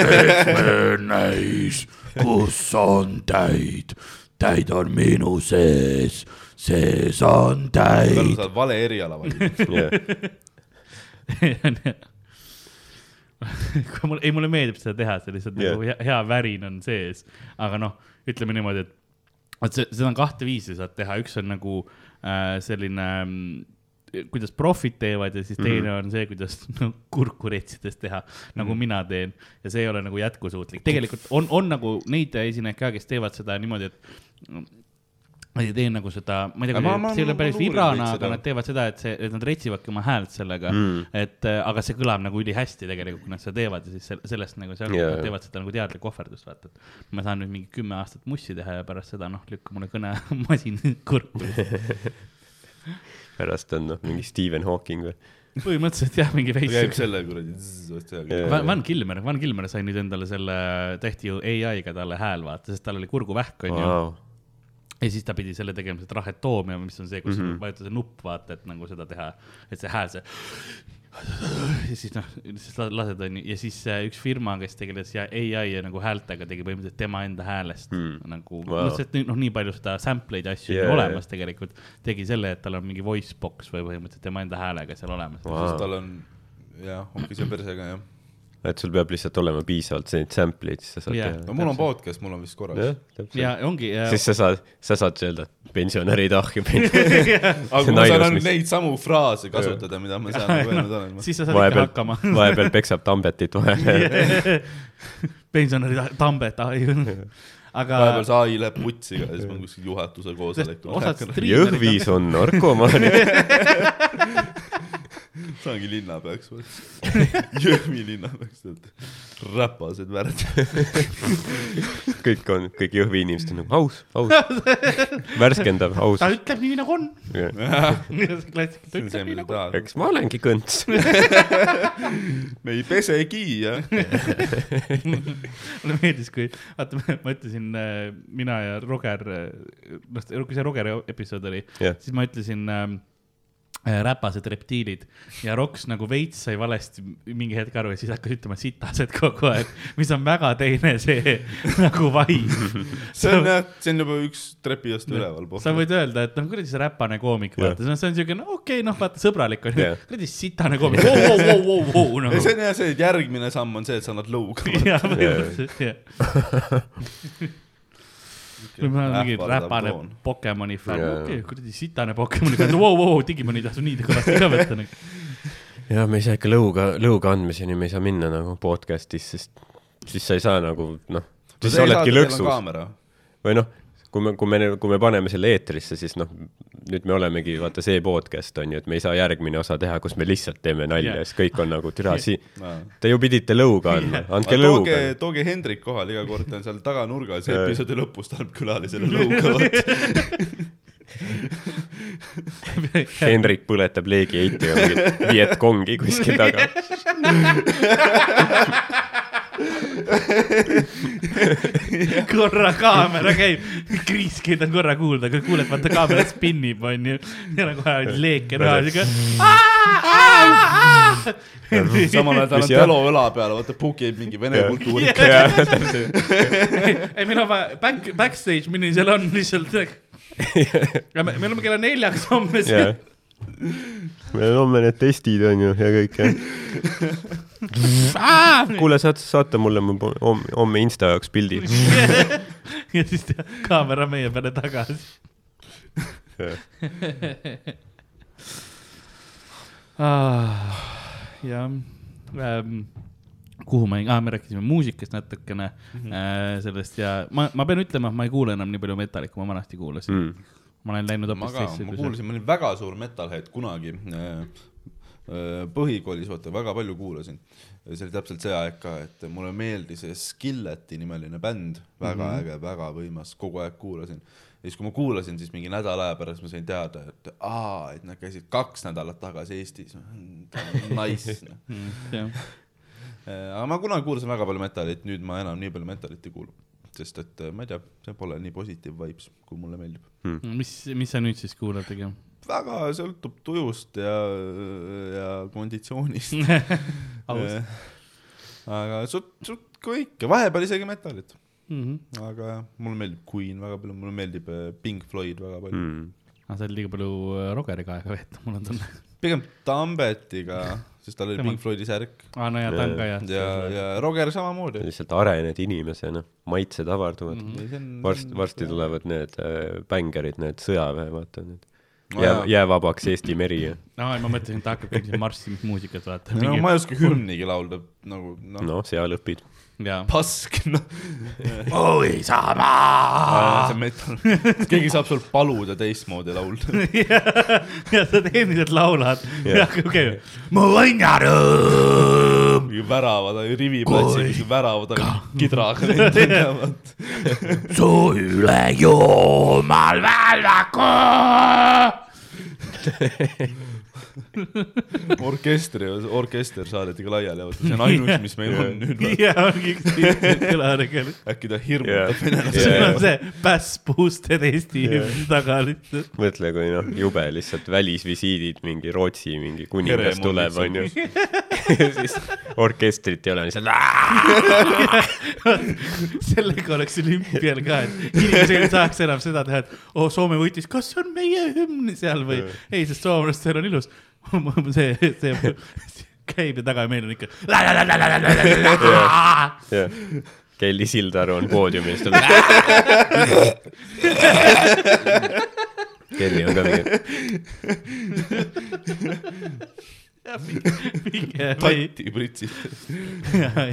näis, kus on täid, täid on minu sees, sees on sa täid. oled vale eriala valinud. kui mul, ei mulle meeldib seda teha, see lihtsalt yeah. nagu hea, hea värin on sees, aga noh, ütleme niimoodi, et, et see, seda on kahte viisi saad teha, üks on nagu äh, selline mm, kuidas profid teevad ja siis teine mm -hmm. on see, kuidas no, kurku retsides teha, nagu mm -hmm. mina teen ja see ei ole nagu jätkusuutlik. tegelikult on, on nagu neid esinejaid ka, kes teevad seda niimoodi, et ma ei tee nagu seda, ma ei tea, see ei ole päris vibrana, aga nad teevad seda, et see, et nad retsivadki oma häält sellega Mm. et äh, aga see kõlab nagu ülihästi tegelikult, kui nad seda teevad ja siis se- sellest nagu Jaa, yeah., teevad seda nagu teadlikku ohverdust, vaata. et ma saan nüüd mingi kümme aastat mussi teha ja pärast seda noh, lükka mulle kõnemasin kurku. pärast on noh, mingi Stephen Hawking või? põhimõtteliselt jah, mingi käib veits. selle kuradi. Van Van Kilmer, Van Kilmer sai nüüd endale selle, tehti ju ai-ga talle hääl, vaata, sest tal oli kurguvähk, onju. Wow. ja siis ta pidi selle tegema, see trahetoomia, mis on see, kus mm. -hmm. vajutada nupp, vaata, et nagu seda teha, et see hääl, see. ja siis noh, siis la- lased onju ja siis äh, üks firma, kes tegeles ja ai ja nagu häältega tegi põhimõtteliselt tema enda häälest Mm. mm. nagu Wow. wow., noh, noh, nii palju seda sample eid asju Yeah, yeah, yeah. olemas tegelikult, tegi selle, et tal on mingi voice box või põhimõtteliselt tema enda häälega seal olemas Wow. siis tal on jah, hoopis ja persega jah. Et sul peab lihtsalt olema piisavalt neid sample'id, siis sa saad Jah. teha no mul on podcast, mul on vist korras. jah, täpselt. ja ongi ja siis sa saad, sa saad öelda pensionärid ahju. aga kui ma saan ainult mis- neid samu fraase kasutada, mida ma seal nagu öelnud olen. siis sa saad ikka vahepeal hakkama, vahepeal peksab Tambetit vahele. pensionärid, Tambet, aga vahepeal see ai läheb putsi ka ja siis ma olen kuskil juhatuse koosolekul. Jõhvis on narkomaanid. Saangi linnapeaks või? Jõhvi linnapeaks, tead. räpased värd. kõik on, kõik Jõhvi inimesed on nagu aus, aus, värskendav, aus ta. ütleb nii nagu on. ta see on see, ütleb nii mida nagu on. tahad. eks ma olengi kõnts. me ei pesegi ja. mulle meeldis, kui, vaata, ma ütlesin, mina ja Roger, noh, kui see Rogeri episood oli Jah. siis ma ütlesin äh, äh, räpased reptiilid ja Roks nagu veits sai valesti mingi hetk aru ja siis hakkas ütlema sitased kogu aeg, mis on väga teine see nagu vibe. see on jah, see on juba üks trepiast üleval. sa võid öelda, et noh, kuradi see räpane koomik, vaata, see on, siuke, no okei okay,, noh, vaata sõbralik on ju Jah., kuradi sitane koomik, vau, vau, vau, vau, ei, nagu. see on jah see, järgmine samm on see, et sa annad lõuga. jah, põhimõtteliselt jah. Või ma olen mingi räpane Pokemoni fänn, Jaa, okei, kuradi sitane Pokemoni fänn, vau, vau, Digimoni ei tasu nii kõvasti ka võtta nagu. ja me ei saa ikka lõuga, lõuga andmiseni me ei saa minna nagu podcast'is, sest siis sa ei saa nagu noh, siis sa oledki lõksus. kaamera. või noh, kui me, kui me, kui me paneme selle eetrisse, siis noh, nüüd me olemegi, vaata see podcast on ju, et me ei saa järgmine osa teha, kus me lihtsalt teeme nalja ja siis kõik on nagu türa si-, te ju pidite lõuga andma, andke tooge lõuga., tooge Hendrik kohale iga kord, ta on seal taganurgas ja episoodi lõpus ta annab külalisele lõuga, vaata. Henrik põletab leegiheitiga mingit Vietkongi kuskil taga. korra kaamera käib, kriiskid on korra kuulda, aga kuuled, vaata kaamera spinnib, onju. ja nagu ajad leeke näha, siuke. samal ajal Mis on telo õla peal, vaata pukib mingi vene kultuuri. ei, meil on vaja back, backstage, milline seal on lihtsalt. ja me, me oleme kella neljaks homme siin.. meil on homme need testid on ju ja kõik jah. kuule, saad saata mulle homme, Insta jaoks pildi. ja siis kaamera meie peale tagasi. jah ähm,, kuhu ma, aa, me rääkisime muusikast natukene mm, -hmm. äh, sellest ja ma, ma pean ütlema, et ma ei kuule enam nii palju metalli, kui ma vanasti kuulasin mm.. ma olen läinud hoopis teisse ma. kuulasin, ma olin väga suur metalhead kunagi. Põhikoolis vaata väga palju kuulasin. see oli täpselt see aeg ka, et mulle meeldis Skilleti nimeline bänd, väga mm -hmm. äge, väga võimas, kogu aeg kuulasin. ja siis, kui ma kuulasin, siis mingi nädala aja pärast ma sain teada, et aa, et nad käisid kaks nädalat tagasi Eestis. Nice. jah, aga ma kunagi kuulasin väga palju metalit, nüüd ma enam nii palju metalit ei kuulu. sest et äh, ma ei tea, see pole nii positiiv vibes, kui mulle meeldib. mis, mis sa nüüd siis kuulad tegelikult? Väga sõltub tujust ja, ja konditsioonist. Aga suht, suht kõike, vahepeal isegi metalit, Mhm. aga jah, mulle meeldib Queen väga palju, mulle meeldib äh, Pink Floyd väga palju mm.. aga sa oled liiga palju äh, Rogeriga aega veetnud, mul on tunne. pigem Tambetiga, sest tal oli Pink Floydi särk aa, no ja ta on ka jah. ja, ja Roger samamoodi. lihtsalt arened inimesena, maitsed avarduvad mm. Mm. varsti, varsti tulevad need äh, bängarid, need sõjaväe, vaata need. Jää jää vabaks Eesti meri ja aa, ma mõtlesin, et ta hakkab mingit marssimismuusikat vaata. no ma ei oska hümnigi laulda nagu noh no., noh, seal õpid. pask noh, oi sama. see on metal, keegi saab sul paluda teistmoodi laulda. ja sa endiselt laulad. jah, okei. mu õnnerõõm, mingi väravad, riviplatsi mingi väravad, kidraga lendavad. su üle joomal väljaku. orkestri, orkester saadeti ka laiali, see on ainus, mis meil on nüüd. jaa, ongi üks kõlaregel. äkki ta hirmutab Jah. venelasi sul Jaa. on see Bass Boosted Eesti taga lihtsalt. mõtle, kui noh, jube lihtsalt välisvisiidid, mingi Rootsi mingi kuningas tuleb, onju. siis orkestrit ei ole, lihtsalt. sellega oleks olümpial ka, et inimesed ei saaks enam seda teha, et oo, Soome võitis, kas see on meie hümn seal või ei, sest soomlastel on ilus. see, see käib ja taga meil on ikka. Kelly Sildaru on ta. Kelly on ka mingi, tatti pritsid.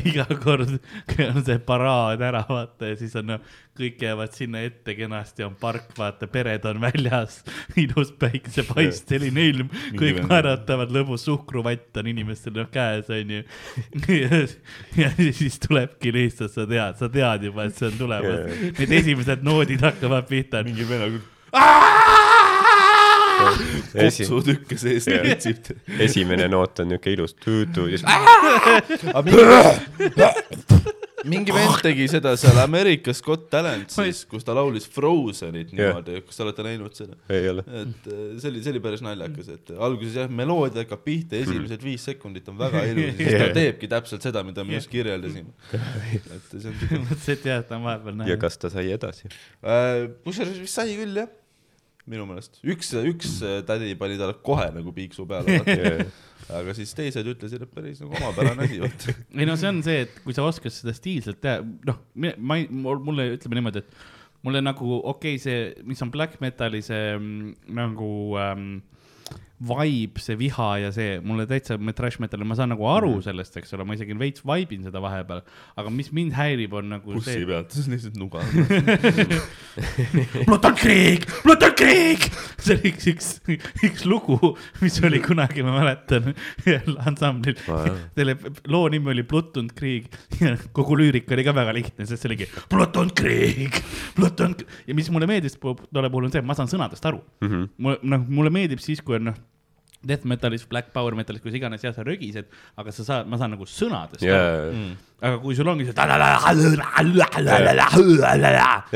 iga kord, kui on see paraad ära, vaata ja siis on no,, kõik jäävad sinna ette kenasti, on park, vaata, pered on väljas, ilus päiksepaisteline ilm, kõik naeratavad, lõbus suhkruvatt on inimestel noh käes, onju. ja siis tulebki lihtsalt, sa tead, sa tead juba, et see on tulemas. Need esimesed noodid hakkavad pihta. mingi vene küll esi-, kutsutükke sees pritsib. esimene noot on niuke ilus tuutu ja siis mingi vend tegi seda seal America's Got Talent siis, kus ta laulis Frozenit niimoodi, kas te olete näinud seda? ei ole. et äh, see oli, see oli päris naljakas, et alguses jah, meloodia hakkab pihta, esimesed viis sekundit on väga ilus ja siis ta Jah. teebki täpselt seda, mida me just kirjeldasime. et see on mõtlesin, et jah, ta on vahepeal ja näha. kas ta sai edasi? äh,. kusjuures vist sai küll jah, minu meelest. üks, üks äh, tädi pani talle kohe nagu piiksu peale, aga siis teised ütlesid, et päris nagu omapärane asi, vaata. ei no see on see, et kui sa oskad seda stiilselt teha, noh, ma ei, mulle ütleme niimoodi, et mulle nagu okei okay,, see, mis on black metali see mm, nagu ähm, vibe, see viha ja see mulle täitsa me trash metal'i, ma saan nagu aru sellest, eks ole, ma isegi veits vibe in seda vahepeal, aga mis mind häirib, on nagu bussi see, pealt, see on lihtsalt nuga. Blutonkrieg, Blutonkrieg, see oli üks, üks, üks lugu, mis oli kunagi, ma mäletan, ansamblil Vau. selle loo nimi oli Blood und Krieg ja kogu lüürika oli ka väga lihtne, sest see oligi Blood und Krieg, Blood und ja mis mulle meeldis tolle puhul on see, et ma saan sõnadest aru mm. -hmm. mulle, noh, mulle meeldib siis, kui on noh, death metalis, black power metalis, kus iganes, jah, sa rögised, aga sa saad, ma saan nagu sõnadest aru. jaa, aga kui sul ongi see.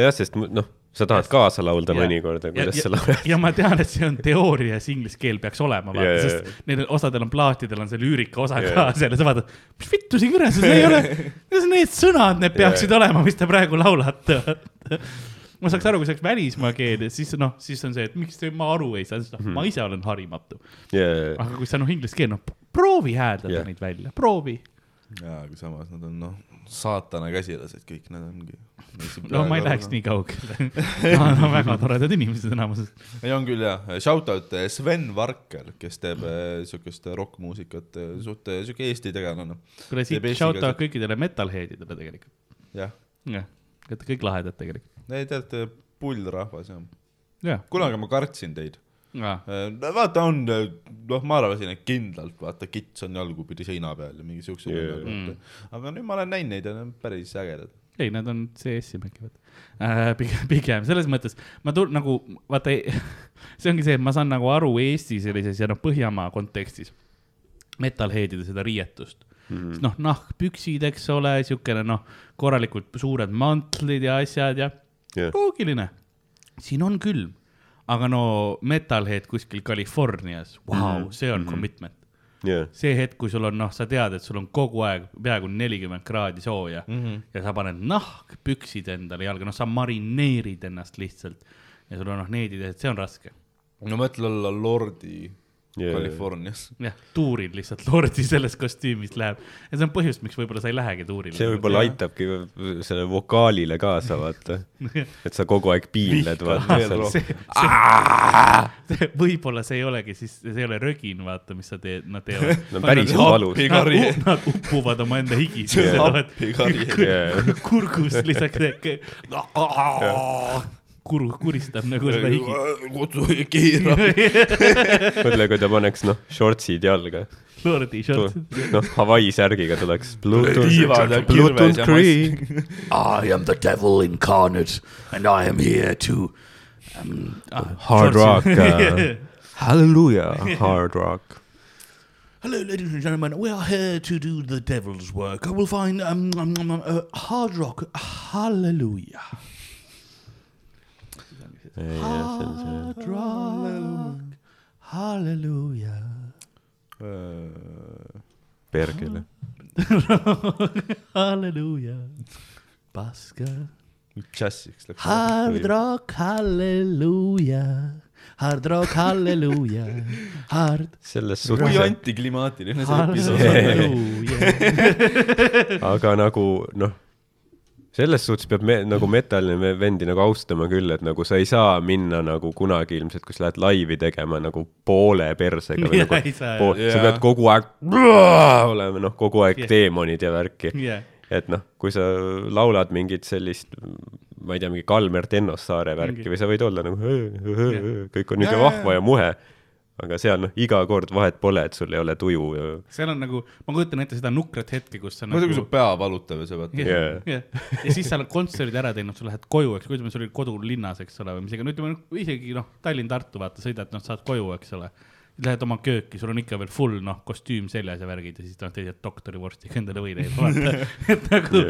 jah, sest noh, sa tahad kaasa laulda Ja- mõnikord, ja, kuidas sa ja, laulad? ja ma tean, et see on teoorias inglise keel peaks olema, vaata Ja, ja, yeah,, sest neil osadel on plaatidel on see lüürika osa Ja, ka ja. seal ja sa vaatad, mis vittu siin on, see ei ole, need need sõnad, need peaksid ja. olema, mis te praegu laulate. Ma saaks aru, kui see oleks välismaa keel siis noh, siis on see, et miks ma aru ei saa, sest noh, Mhm. ma ise olen harimatu. jaa, aga kui see on noh inglise keel, noh proovi hääldada yeah. neid välja, proovi. jaa, aga samas nad on noh, saatana käsilased kõik nad ongi. no ma ei läheks nii kaugele. Nad on väga toredad inimesed enamuses. ei, on küll jah, shout out eh, Sven Varkel, kes teeb eh, siukest rokkmuusikat, suht eh, siuke Eesti tegelane. kuule, siit shout out kõikidele metalheadidele tegelikult. jah, jah, olete kõik lahedad tegelikult. Ei te olete pullrahvas jah. jah, kunagi ma kartsin teid. no vaata on, noh, ma arvasin, et kindlalt vaata kits on jalgupidi seina peal ja mingi siukse yeah.. aga nüüd ma olen näinud neid ja nad on päris ägedad. ei, nad on CS-i mängivad äh,. pigem, pigem selles mõttes ma tul- nagu vaata, see ongi see, et ma saan nagu aru Eesti sellises ja noh, Põhjamaa kontekstis metalheadide seda riietust mm.. noh, nahkpüksid, eks ole, siukene noh, korralikult suured mantlid ja asjad ja Jah. loogiline. siin on külm, aga no metalhead kuskil Californias, vau, see on commitment jaa, see hetk, kui sul on noh, sa tead, et sul on kogu aeg peaaegu nelikümmend kraadi sooja mm -hmm. ja sa paned nahkpüksid endale jalga, noh, sa marineerid ennast lihtsalt ja sul on noh, needid, et see on raske. no mõtle olla lordi. Californias. jah, tuuril lihtsalt lordi selles kostüümis läheb ja see on põhjus, miks võib-olla sa ei lähegi tuurile. see võib-olla aitabki selle vokaalile kaasa, vaata. et sa kogu aeg piinled, vaata võib-olla see ei olegi siis, see ei ole rögin, vaata, mis sa teed, nad teevad. no päris valus. Nad, uppuvad omaenda higis. Kurgust lihtsalt, kuru, kuristab nagu seda higi. kutsu keerab. mõtle, kui ta paneks, noh, shortsid jalga. lordi short. noh, Hawaii särgiga tuleks. Ja, ja. I am the devil incarnate, and I am here to. Um, Hard rock uh,. Hallelujah, hard rock. hello, ladies and gentlemen. We are here to do the devil's work. I will find um, um, um, um, uh, hard rock. Hallelujah. Hallelujah. Perkele. halleluuja. paska. džässiks läks. Hard rock, halleluuja. Hard rock, halleluuja. Hard selles kui suhtes, antiklimaatiline see episood on. halleluuja. aga nagu noh, selles suhtes peab me, nagu metaline vendi nagu austama küll, et nagu sa ei saa minna nagu kunagi ilmselt, kui sa lähed laivi tegema nagu poole persega või nagu pool, sa pead kogu aeg olema noh, kogu aeg Jah. teemonid ja värki. Jah, et noh, kui sa laulad mingit sellist, ma ei tea, mingi Kalmer Tennossaare värki Mingi- või sa võid olla nagu kõik on niisugune vahva ja muhe, aga seal noh, iga kord vahet pole, et sul ei ole tuju seal on nagu, ma kujutan ette seda nukrat hetke, kus sa muidu kui nagu su pea valutab ja sa pead. jah Jaa. jah. ja siis sa oled kontserdid ära teinud, sa lähed koju, eks, ütleme, sul oli kodulinnas, eks ole, või mis iganes, ütleme isegi noh, Tallinn-Tartu, vaata, sõidad, noh, saad koju, eks ole. Lähed oma kööki, sul on ikka veel full noh, kostüüm seljas ja värgid ja siis noh, teised doktorivorstiga endale võileiba, vaata. et nagu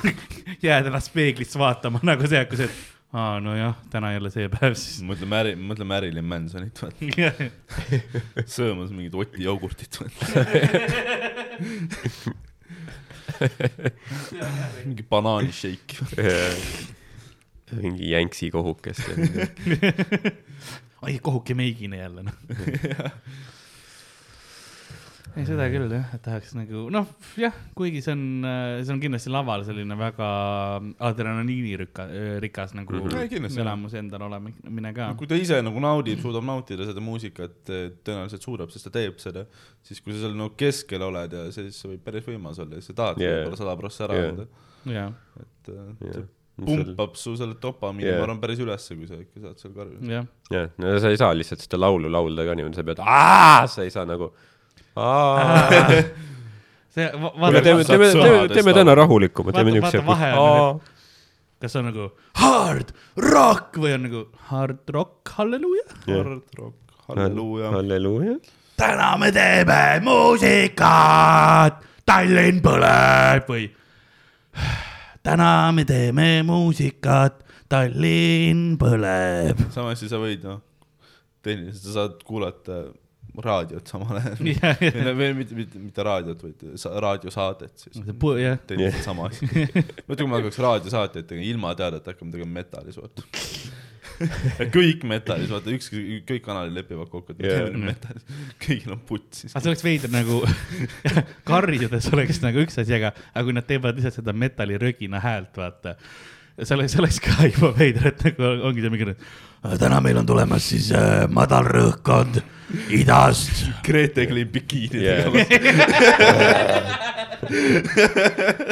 jääd ennast peeglisse vaatama nagu see, kui see, et aa, nojah, täna jälle see päev siis. mõtle Mary, mõtle Marilyn Mansonit, vaata. söömas mingit Oti jogurtit. mingi banaanišeik. mingi jänksi kohukest ai, kohuke meigine jälle noh. ei, seda küll jah, et tahaks nagu noh, jah, kuigi see on, see on kindlasti laval selline väga adrenaliinirikka-, rikas nagu mm. Ei, kindlasti. elamus endal olemine ka. kui ta ise nagu naudib, suudab nautida seda muusikat, tõenäoliselt suudab, sest ta teeb seda, siis kui sa seal nagu keskel oled ja siis see võib päris võimas olla ja sa tahad Yeah. võib-olla sada prossa ära Yeah. anda. jah, et äh, see pumpab su selle dopamiini Yeah. ma arvan päris ülesse, kui sa ikka saad seal karjuda. jah, jah, no sa ei saa lihtsalt seda laulu laulda ka niimoodi, sa pead, sa ei saa nagu. see, vaata, teeme, teeme, teeme, teeme täna rahulikumalt, teeme on niisuguse. kas on nagu hard rock või on nagu hard rock, halleluuja. hard rock, halleluuja. halleluuja. täna me teeme muusikat, Tallinn põleb või täna me teeme muusikat, Tallinn põleb. sama asi sa võid noh, tehniliselt sa saad kuulata raadiot samal ajal Jah, jah. või mitte, mitte, mitte raadiot, vaid sa, raadiosaadet siis. jah, tehniliselt sama asi. mõtle, kui me hakkaks raadiosaateid tegema ilma teadeta hakkame tegema metalis, vaata. kõik metalis, vaata ükski, kõik kanalid lepivad kokku, et me Jah. teeme nüüd metalis, kõigil on putsis. aga see oleks veider nagu, karjudes oleks nagu üks asi, aga, aga kui nad teevad lihtsalt seda metallirögina häält, vaata. See oleks, see oleks ka juba veider, et nagu ongi see mingi, täna meil on tulemas siis äh, madal rõhkkond idast. Grete Klim bikiinidega Jah.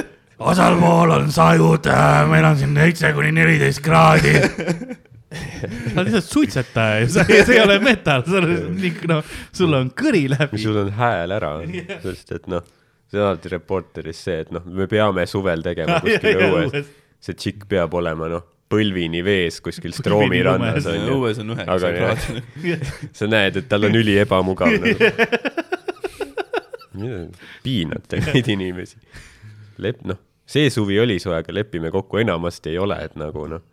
osal pool on sajud, meil on siin seitse kuni neliteist kraadi. sa oled lihtsalt suitsetaja ja see, see ei ole metal, sa oled nii, noh, sul on kõri läbi. sul on hääl ära, sest et noh, see on alati Reporteris see, et noh, me peame suvel tegema kuskil õues. See tšikk peab olema noh, põlvini vees kuskil Stroomi rannas lumes. onju. õues on üheksa kraadi. sa näed, et tal on üli ebamugav nagu. piinate neid inimesi. Lep-, noh, see suvi oli soe, aga lepime kokku, enamasti ei ole, et nagu noh,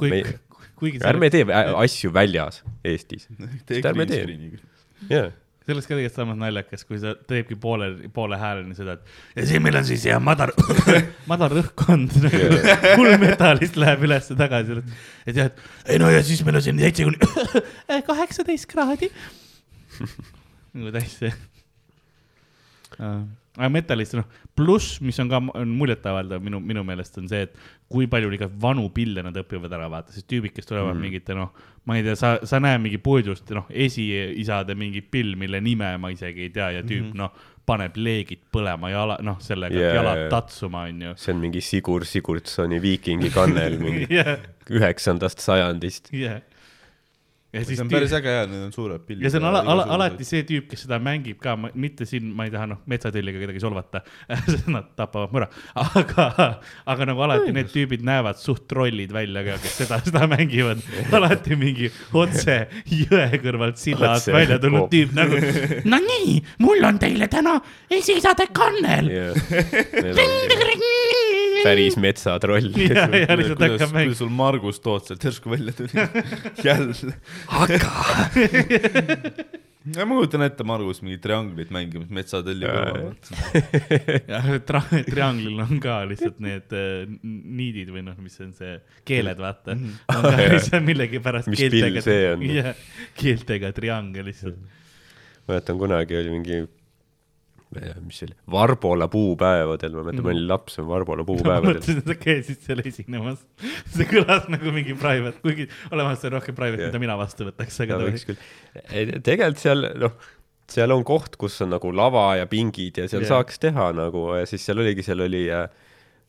kuigi Me-, kuigi ärme tee asju väljas Eestis. ärme tee. jaa, see oleks ka tegelikult samas naljakas, kui sa teebki poole, poole hääleni seda, et ja siin meil on siis jah madal, madal rõhkkond full metalist läheb üles-tagasi. et jah, et ei no ja siis meil on siin seitse kuni kaheksateist kraadi. nagu täiesti. Aga metalist, noh, pluss, mis on ka muljetavaldav minu, minu meelest on see, et kui palju ikka vanu pille nad õpivad ära, vaata, sest tüübid, kes tulevad mm. mingite, noh, ma ei tea, sa, sa näed mingi puidust, noh, esiisade mingi pill, mille nime ma isegi ei tea ja tüüp mm, -hmm. noh, paneb leegid põlema jala, noh, sellega yeah, jalad jaa. tatsuma, onju. see on mingi Sigur Sigurdsoni viikingi kannel mingi üheksandast sajandist. jah. Ja see siis on päris äge ja need on suured pildid. ja see on ala, ala, alati see tüüp, kes seda mängib ka, mitte siin, ma ei taha noh, metsatülliga kedagi solvata, nad tapavad mõra, aga, aga nagu alati need tüübid näevad suht trollid välja ka, kes seda, seda mängivad. alati mingi otse jõe kõrvalt silla alt välja tulnud tüüp nagu. no nii, mul on teile täna esiisade kannel. Päris metsatroll. ja, ja lihtsalt kuidas, hakkab kuidas mängima. sul Margus Toots sealt järsku välja tuli? jälle. aga ma kujutan ette Margus mingit trianglit mängimas metsatõlli kõrval. jah, trianglil on ka lihtsalt need äh, niidid või noh, mis on see, keeled, vaata. on ka lihtsalt millegipärast Mis pill see on? jah, keeltega triangel lihtsalt. mäletan kunagi oli mingi, mis see oli, Varbola puupäevadel, ma mäletan, ma olin laps, Varbola puupäevadel. mõtlesin, et sa käisid seal esinemas. see kõlas nagu mingi private, kuigi olemas on rohkem private, mida mina vastu võtaks, aga võiks küll, tegelikult seal noh, seal on koht, kus on nagu lava ja pingid ja seal yeah. saaks teha nagu ja siis seal oligi, seal oli äh,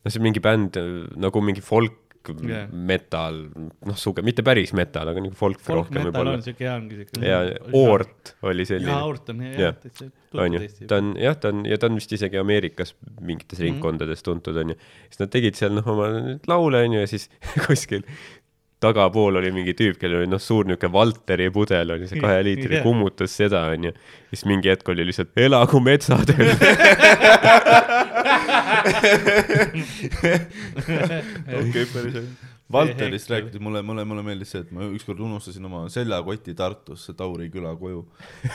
no see mingi bänd äh, nagu mingi folk Jah. yeah. metal, noh, suge-, mitte päris metal, aga nagu folk, folk rohkem võib-olla on. siuke hea ongi siuke. ja Oort oli selline jaa, Oort on hea, täitsa. onju, ta on jah, ta on ja ta on vist isegi Ameerikas mingites Mhm. ringkondades tuntud onju. siis nad tegid seal noh oma laule onju ja siis kuskil tagapool oli mingi tüüp, kellel oli noh, suur niuke Valteri pudel oli see kahe liitri yeah., kummutas seda onju. siis mingi hetk oli lihtsalt elagu metsatööl. okei, päris hea. Valterist rääkides mulle, mulle, mulle meeldis see, et ma ükskord unustasin oma seljakoti Tartusse Tauri küla koju.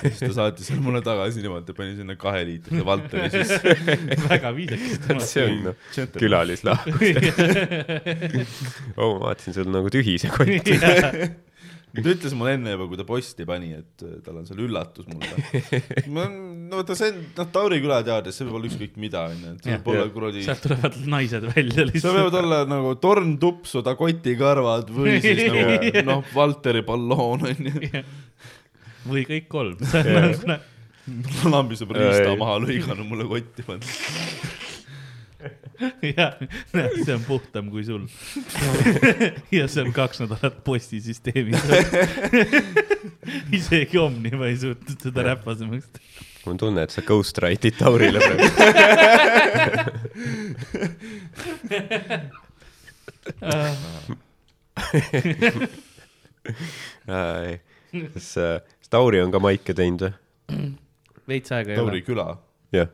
siis ta saatis selle mulle tagasi niimoodi, pani sinna kahe liitrise Valteri sisse. väga viisakas. see on noh, külalislahkus. oh, ma vaatasin, sul nagu tühi see kott. ta ütles mulle enne juba, kui ta posti pani, et äh, tal on seal üllatus mulle. ma, no vaata see on, noh, Tauri küla teades, see võib olla ükskõik mida, onju, et see võib olla kuradi sealt tulevad naised välja seal lihtsalt võivad. olla nagu torntupsu, ta kotikarvad või siis nagu noh, Valteri balloon onju. või kõik kolm. on nagu, lambis on riista maha lõiganud, mulle kotti pannud. jah, see on puhtam kui sul. ja see on kaks nädalat postisüsteemis. isegi Omniva ei suutnud seda räpasemaks teha. mul on tunne, et sa ghostwrite'id Taurile praegu. kas, kas Tauri on ka maike teinud või? veits aega ei Tauri ole. küla, jah,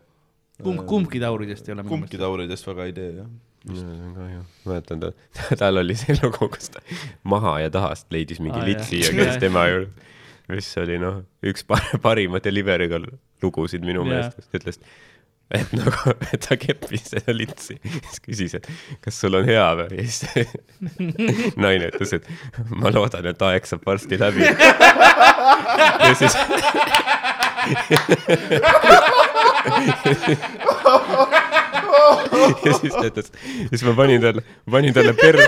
kumb, kumbki Tauridest ei ole minu kumbki Tauridest väga ei tee jah. see on kahju. mäletan ta, tal oli see lugu, kus ta maha ja tahast leidis mingi Aa, litsi ja käis tema juurde. mis oli noh, üks par- parima delivery'ga lugusid minu meelest, ta ütles, et nagu, et ta keppis seda litsi, siis küsis, et kas sul on hea või, ja siis naine ütles, et ma loodan, et aeg saab varsti läbi. ja siis ja siis ta ütles, siis ma panin talle, panin talle per-,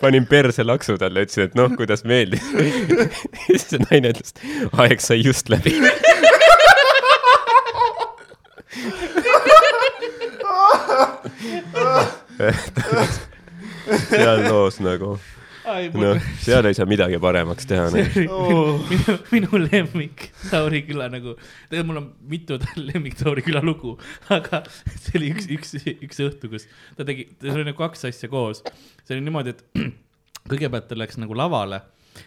panin perse laksu talle, ütlesin, et noh, kuidas meeldis. ja siis see naine ütles, aeg sai just läbi. seal loos nagu, noh, seal ei saa midagi paremaks teha. see Oh. minu, minu lemmik Tauri küla nagu, tegelikult mul on mitu lemmik Tauri küla lugu, aga see oli üks, üks, üks õhtu, kus ta tegi, seal oli nagu kaks asja koos. see oli niimoodi, et kõigepealt ta läks nagu lavale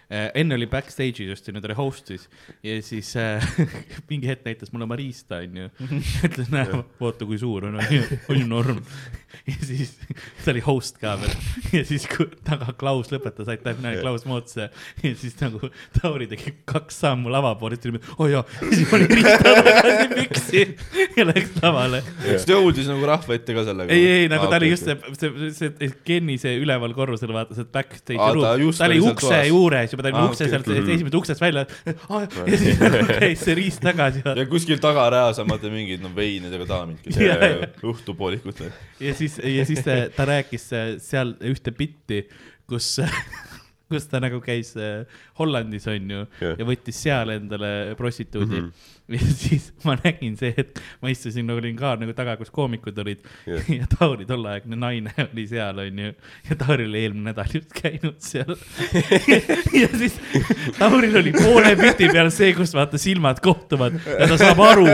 enne oli backstage'is just, nüüd oli host'is. Ja siis äh, mingi hetk näitas mulle Marista, onju. ütles, näe, vaata kui suur on, on ju norm. ja siis ta oli host ka veel. Ja siis, kui taga Klaus lõpetas, aitäh, näe Klaus Moots ja siis nagu Tauri tegi kaks sammu lava poole, siis tuli, oh jaa, siis pani Riista tagasi püksi ja läks lavale. kas ta jõudis nagu rahva ette ka sellega? ei, ei nagu ta oli just see, see, see Kenny see üleval korrusel vaata see backstage'i Aa, ta ruum, ta oli ukse juures juba, ta oli Aa, ukse okei, sealt esimesest uksest välja ja siis käis see riist tagasi ja kuskil tagareas on vaata mingid no veinidega daamid, kes yeah. teevad. ja siis, ja siis ta, rääkis äh, seal ühte bitti, kus, kus ta nagu käis äh, Hollandis onju Jah. ja võttis seal endale prostituudi mm. -hmm. ja siis ma nägin see hetk, ma istusin nagu olin ka nagu taga, kus koomikud olid Jah. ja Tauri tolleaegne naine oli seal onju ja Tauri oli eelmine nädal just käinud seal ja siis Tauril oli poole biti peal see, kus vaata silmad kohtuvad ja ta saab aru,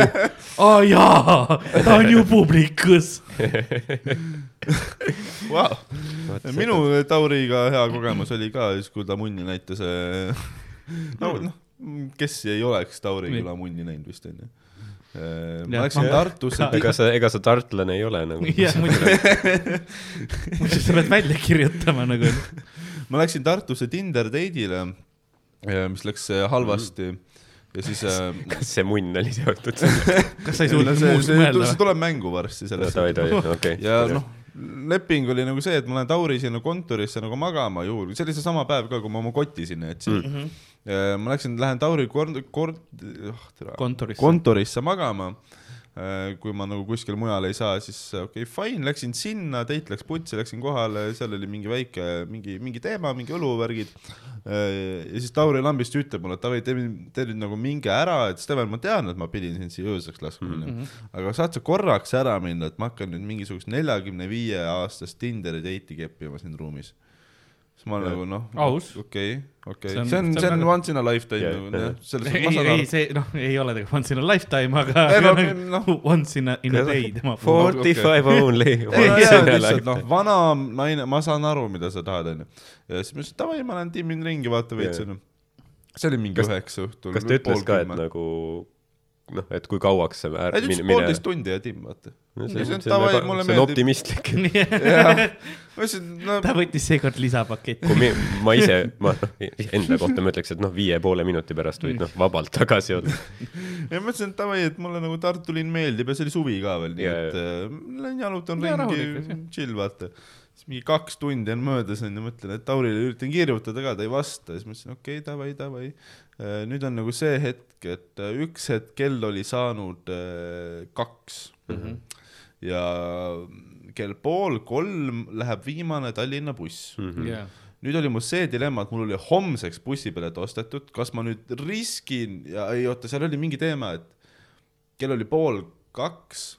aa jaa, ta on ju publikus Wow. minu Tauriga hea kogemus oli ka siis, kui ta munni näitas. no noh, kes ei oleks Tauri küla munni näinud vist onju. Jah, ma läksin ma- Tartusse, ega sa, ega sa tartlane ei ole nagu. jah, muidu, muidu sa pead välja kirjutama nagu. ma läksin Tartusse Tinder date'ile, mis läks äh, halvasti ja siis äh, kas see munn oli seotud sellega? kas sa ei no suutnud see, mõelda see? tuleb mängu varsti sellest. davai, okei. ja noh, leping oli nagu see, et ma lähen Tauri sinna kontorisse nagu magama juhul, see oli seesama päev ka, kui ma oma koti sinna jätsin mm. -hmm. ma läksin, lähen Tauri kord-, kord-, tere, kontorisse. kontorisse magama. Kui ma nagu kuskil mujal ei saa, siis okei okay,, fine, läksin sinna, Teit läks putsi, läksin kohale, seal oli mingi väike, mingi, mingi teema, mingi õluvärgid. ja siis Tauri lambist ütleb mulle, et davai, tee, nüüd nagu minge ära, et Steven, ma tean, et ma pidin sind siia ööseks laskma mm, -hmm. aga saad sa korraks ära minna, et ma hakkan nüüd mingisugust neljakümne viie aastast Tinderi date'i keppima siin ruumis. Siis ma olen nagu noh, Aus. okei, okei, See on- see on, väga- once in a lifetime nagu jah. jah, selles suhtes ei ei see noh, ei ole tegelikult once in a lifetime, aga Ei, no, aga noh. once in a, in a day tema puhul. Forty five only. lihtsalt noh, vana naine, ma saan aru, mida sa tahad, onju. ja siis ma ütlesin, davai, ma lähen timmin ringi, vaata veits, onju. see oli mingi üheksa õhtul. kas ta ütles ka, et nagu noh, et kui kauaks sa ei, ta ütles poolteist tundi ja timm, vaata. see see on on, davai, see on optimistlik. jah, ma ütlesin, no ta võttis seekord lisapaketti. kui mi, ma ise, ma enda kohta ma ütleks, et noh, viie poole minuti pärast võid noh, vabalt tagasi olla. ja ma ütlesin, et davai, et mulle nagu Tartu linn meeldib ja see oli suvi ka veel, nii Jaa, et äh, lähen jalutan Jaa, ringi chill vaata. siis mingi kaks tundi on möödas onju, mõtlen, et Taurile üritan kirjutada ka, ta ei vasta, siis mõtlesin, okei okay,, davai, davai. nüüd on nagu see hetk, et äh, üks hetk kell oli saanud äh, kaks mm. -hmm. ja kell pool kolm läheb viimane Tallinna buss mm. -hmm jah, nüüd oli mul see dilemma, et mul oli homseks bussipilet ostetud, kas ma nüüd riskin ja ei oota, seal oli mingi teema, et kell oli pool kaks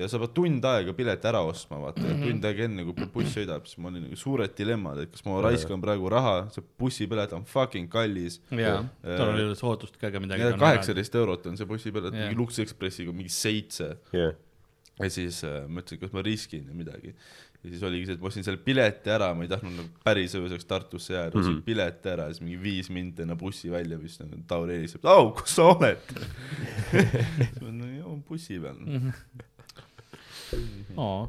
ja sa pead tund aega pileti ära ostma, vaata mm, -hmm. tund aega enne kui buss sõidab, siis mul oli nagu suured dilemmad, et kas ma raiskan praegu raha, see bussipilet on fucking kallis. jaa, tal oli soodust ka ega midagi. kaheksateist eurot on see bussipilet mingi Lux Expressiga mingi seitse jah, ja siis äh, mõtlesin, kas ma riskin midagi. ja siis oligi see, et ma ostsin selle pileti ära, ma ei tahtnud nagu päris ööseks Tartusse jääda, ostsin mm -hmm. pileti ära, siis mingi viis minti enne bussi välja viskan, Tauri helistab, au, kus sa oled? bussi peal. oo,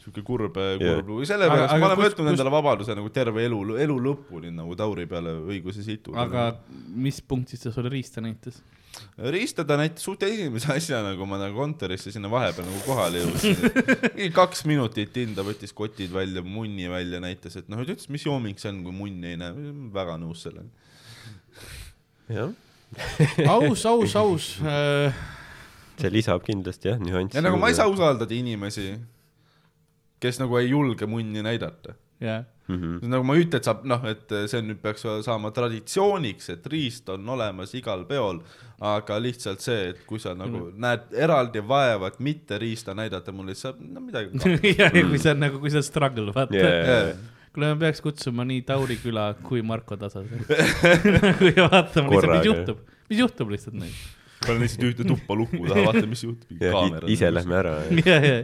siuke kurb, Jah. kurb lugu, sellepärast Aga- olen kus- võtnud kus- endale vabaduse nagu terve elu, elu lõpuni nagu Tauri peale õiguse situda. aga mis punktis ta sulle riista näitas? riistada näitas suht esimese asjana, kui ma nagu kontorisse sinna vahepeal nagu kohale jõudsin. mingi kaks minutit hind, ta võttis kotid välja, munni välja, näitas, et noh, ta ütles, mis jooming see on, kui munni ei näe, väga nõus sellega. jah, aus, aus, aus äh,. See lisab kindlasti jah nüanssi. ja nagu ma ei saa usaldada inimesi, kes nagu ei julge munni näidata. jah, mm. nagu ma ei ütle, et saab noh, et see on nüüd peaks saama traditsiooniks, et riist on olemas igal peol, aga lihtsalt see, et kui sa nagu näed eraldi vaeva, et mitte riista näidata mulle, siis saab no midagi. ja kui see on nagu, kui see on struggle, vaata Yeah. kuule, me peaks kutsuma nii Tauri küla kui Marko Tasa. kui vaatama lihtsalt, Korraga. mis juhtub, mis juhtub lihtsalt nüüd. Panen lihtsalt ühte tuppa luku taha, vaata, mis juhtub. ise lähme ära. ja, ja,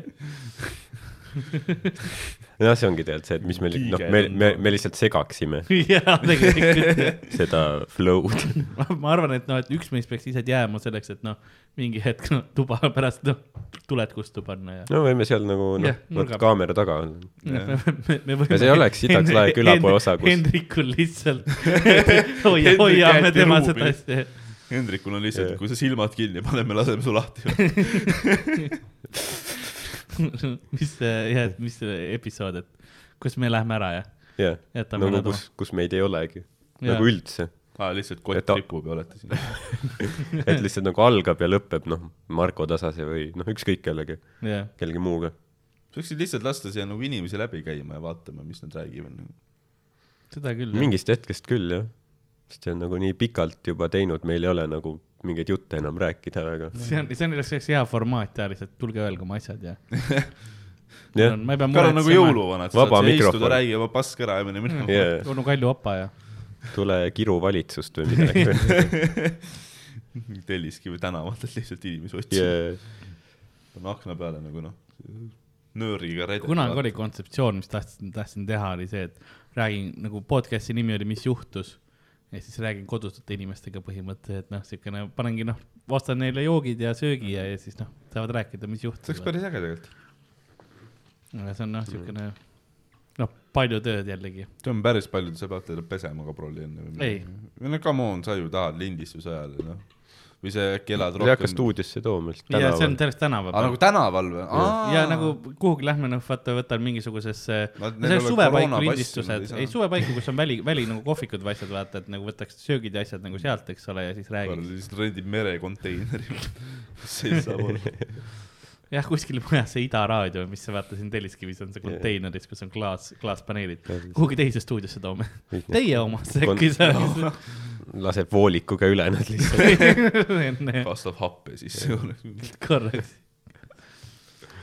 jah, see ongi tegelikult see, et mis me, noh, me, me, me lihtsalt segaksime ja tegelikult seda flow'd. ma arvan, et noh, et üks meist peaks ise jääma selleks, et noh, mingi hetk no, tuba pärast noh, tuled kustu panna ja. no võime seal nagu noh vot kaamera taga olla. me, me, me võime Ja see oleks sitaks lahe külapoe osa, kus- Hendrikul lihtsalt hoia, Hendrik hoiame tema seda asja. Hendrikul on lihtsalt Jah., kui sa silmad kinni paned, me laseme su lahti. mis see, jah, et mis see episood, et kus me läheme ära ja jah, jätame nagu nad kus, kus meid ei olegi. Jaa. nagu üldse. aa, lihtsalt Et kott ta- ripub ja olete siin. et lihtsalt nagu algab ja lõpeb, noh, Marko Tasase või noh, ükskõik kellegi, jah, kellegi muuga. sa võiksid lihtsalt lasta siia nagu inimesi läbi käima ja vaatama, mis nad räägivad. seda küll. mingist hetkest küll jah, sest see on nagu nii pikalt juba teinud, meil ei ole nagu mingeid jutte enam rääkida väga. see on, see on selleks hea formaat ja lihtsalt tulge öelge oma asjad ja. jah, ma ei pea Karl on nagu muretsema. jõuluvanad, sa saad siia istuda, räägi oma pask ära ja mine minema. jaa, onu Kalju Apa ja. tule kiru valitsust või midagi. Telliskivi tänavatelt lihtsalt inimesi otsima yeah.. panna akna peale nagu noh, nööriga redet. kunagi oli kontseptsioon, mis tahtsin, tahtsin teha, oli see, et räägin nagu podcast'i nimi oli Mis juhtus. Ja siis räägin kodustute inimestega põhimõtteliselt, et noh, siukene, panengi noh, ostan neile joogid ja söögi ja, ja siis noh, saavad rääkida, mis see oleks juhtus. päris äge tegelikult. aga see on noh, siukene noh, palju tööd jällegi. see on päris palju, sa pead teda pesema ka prolli enne. Ei. no come on, sa ju tahad lindistuse ajal, noh. Või see äkki elad ei hakka rohkem. stuudiosse tooma, lihtsalt ja see on tänaval. sellest tänava aa, nagu tänaval või? ja nagu kuhugi lähme, noh, vaata, võtan mingisugusesse, no see oleks suvepaiku lindistused, ei suvepaiku, kus on väli, väli nagu kohvikud või asjad, vaata, et nagu võtaks söögid ja asjad nagu sealt, eks ole, ja siis räägiks. lihtsalt rendib merekonteineri. see saab olla. jah, kuskil majas see Ida raadio, mis sa vaata siin Telliskivis on see konteineris, kus on klaas, klaaspaneelid. kuhugi teise stuudiosse toome. Teie omasse äkki seal. laseb voolikuga üle nad lihtsalt. enne kastab happe sisse. korraks.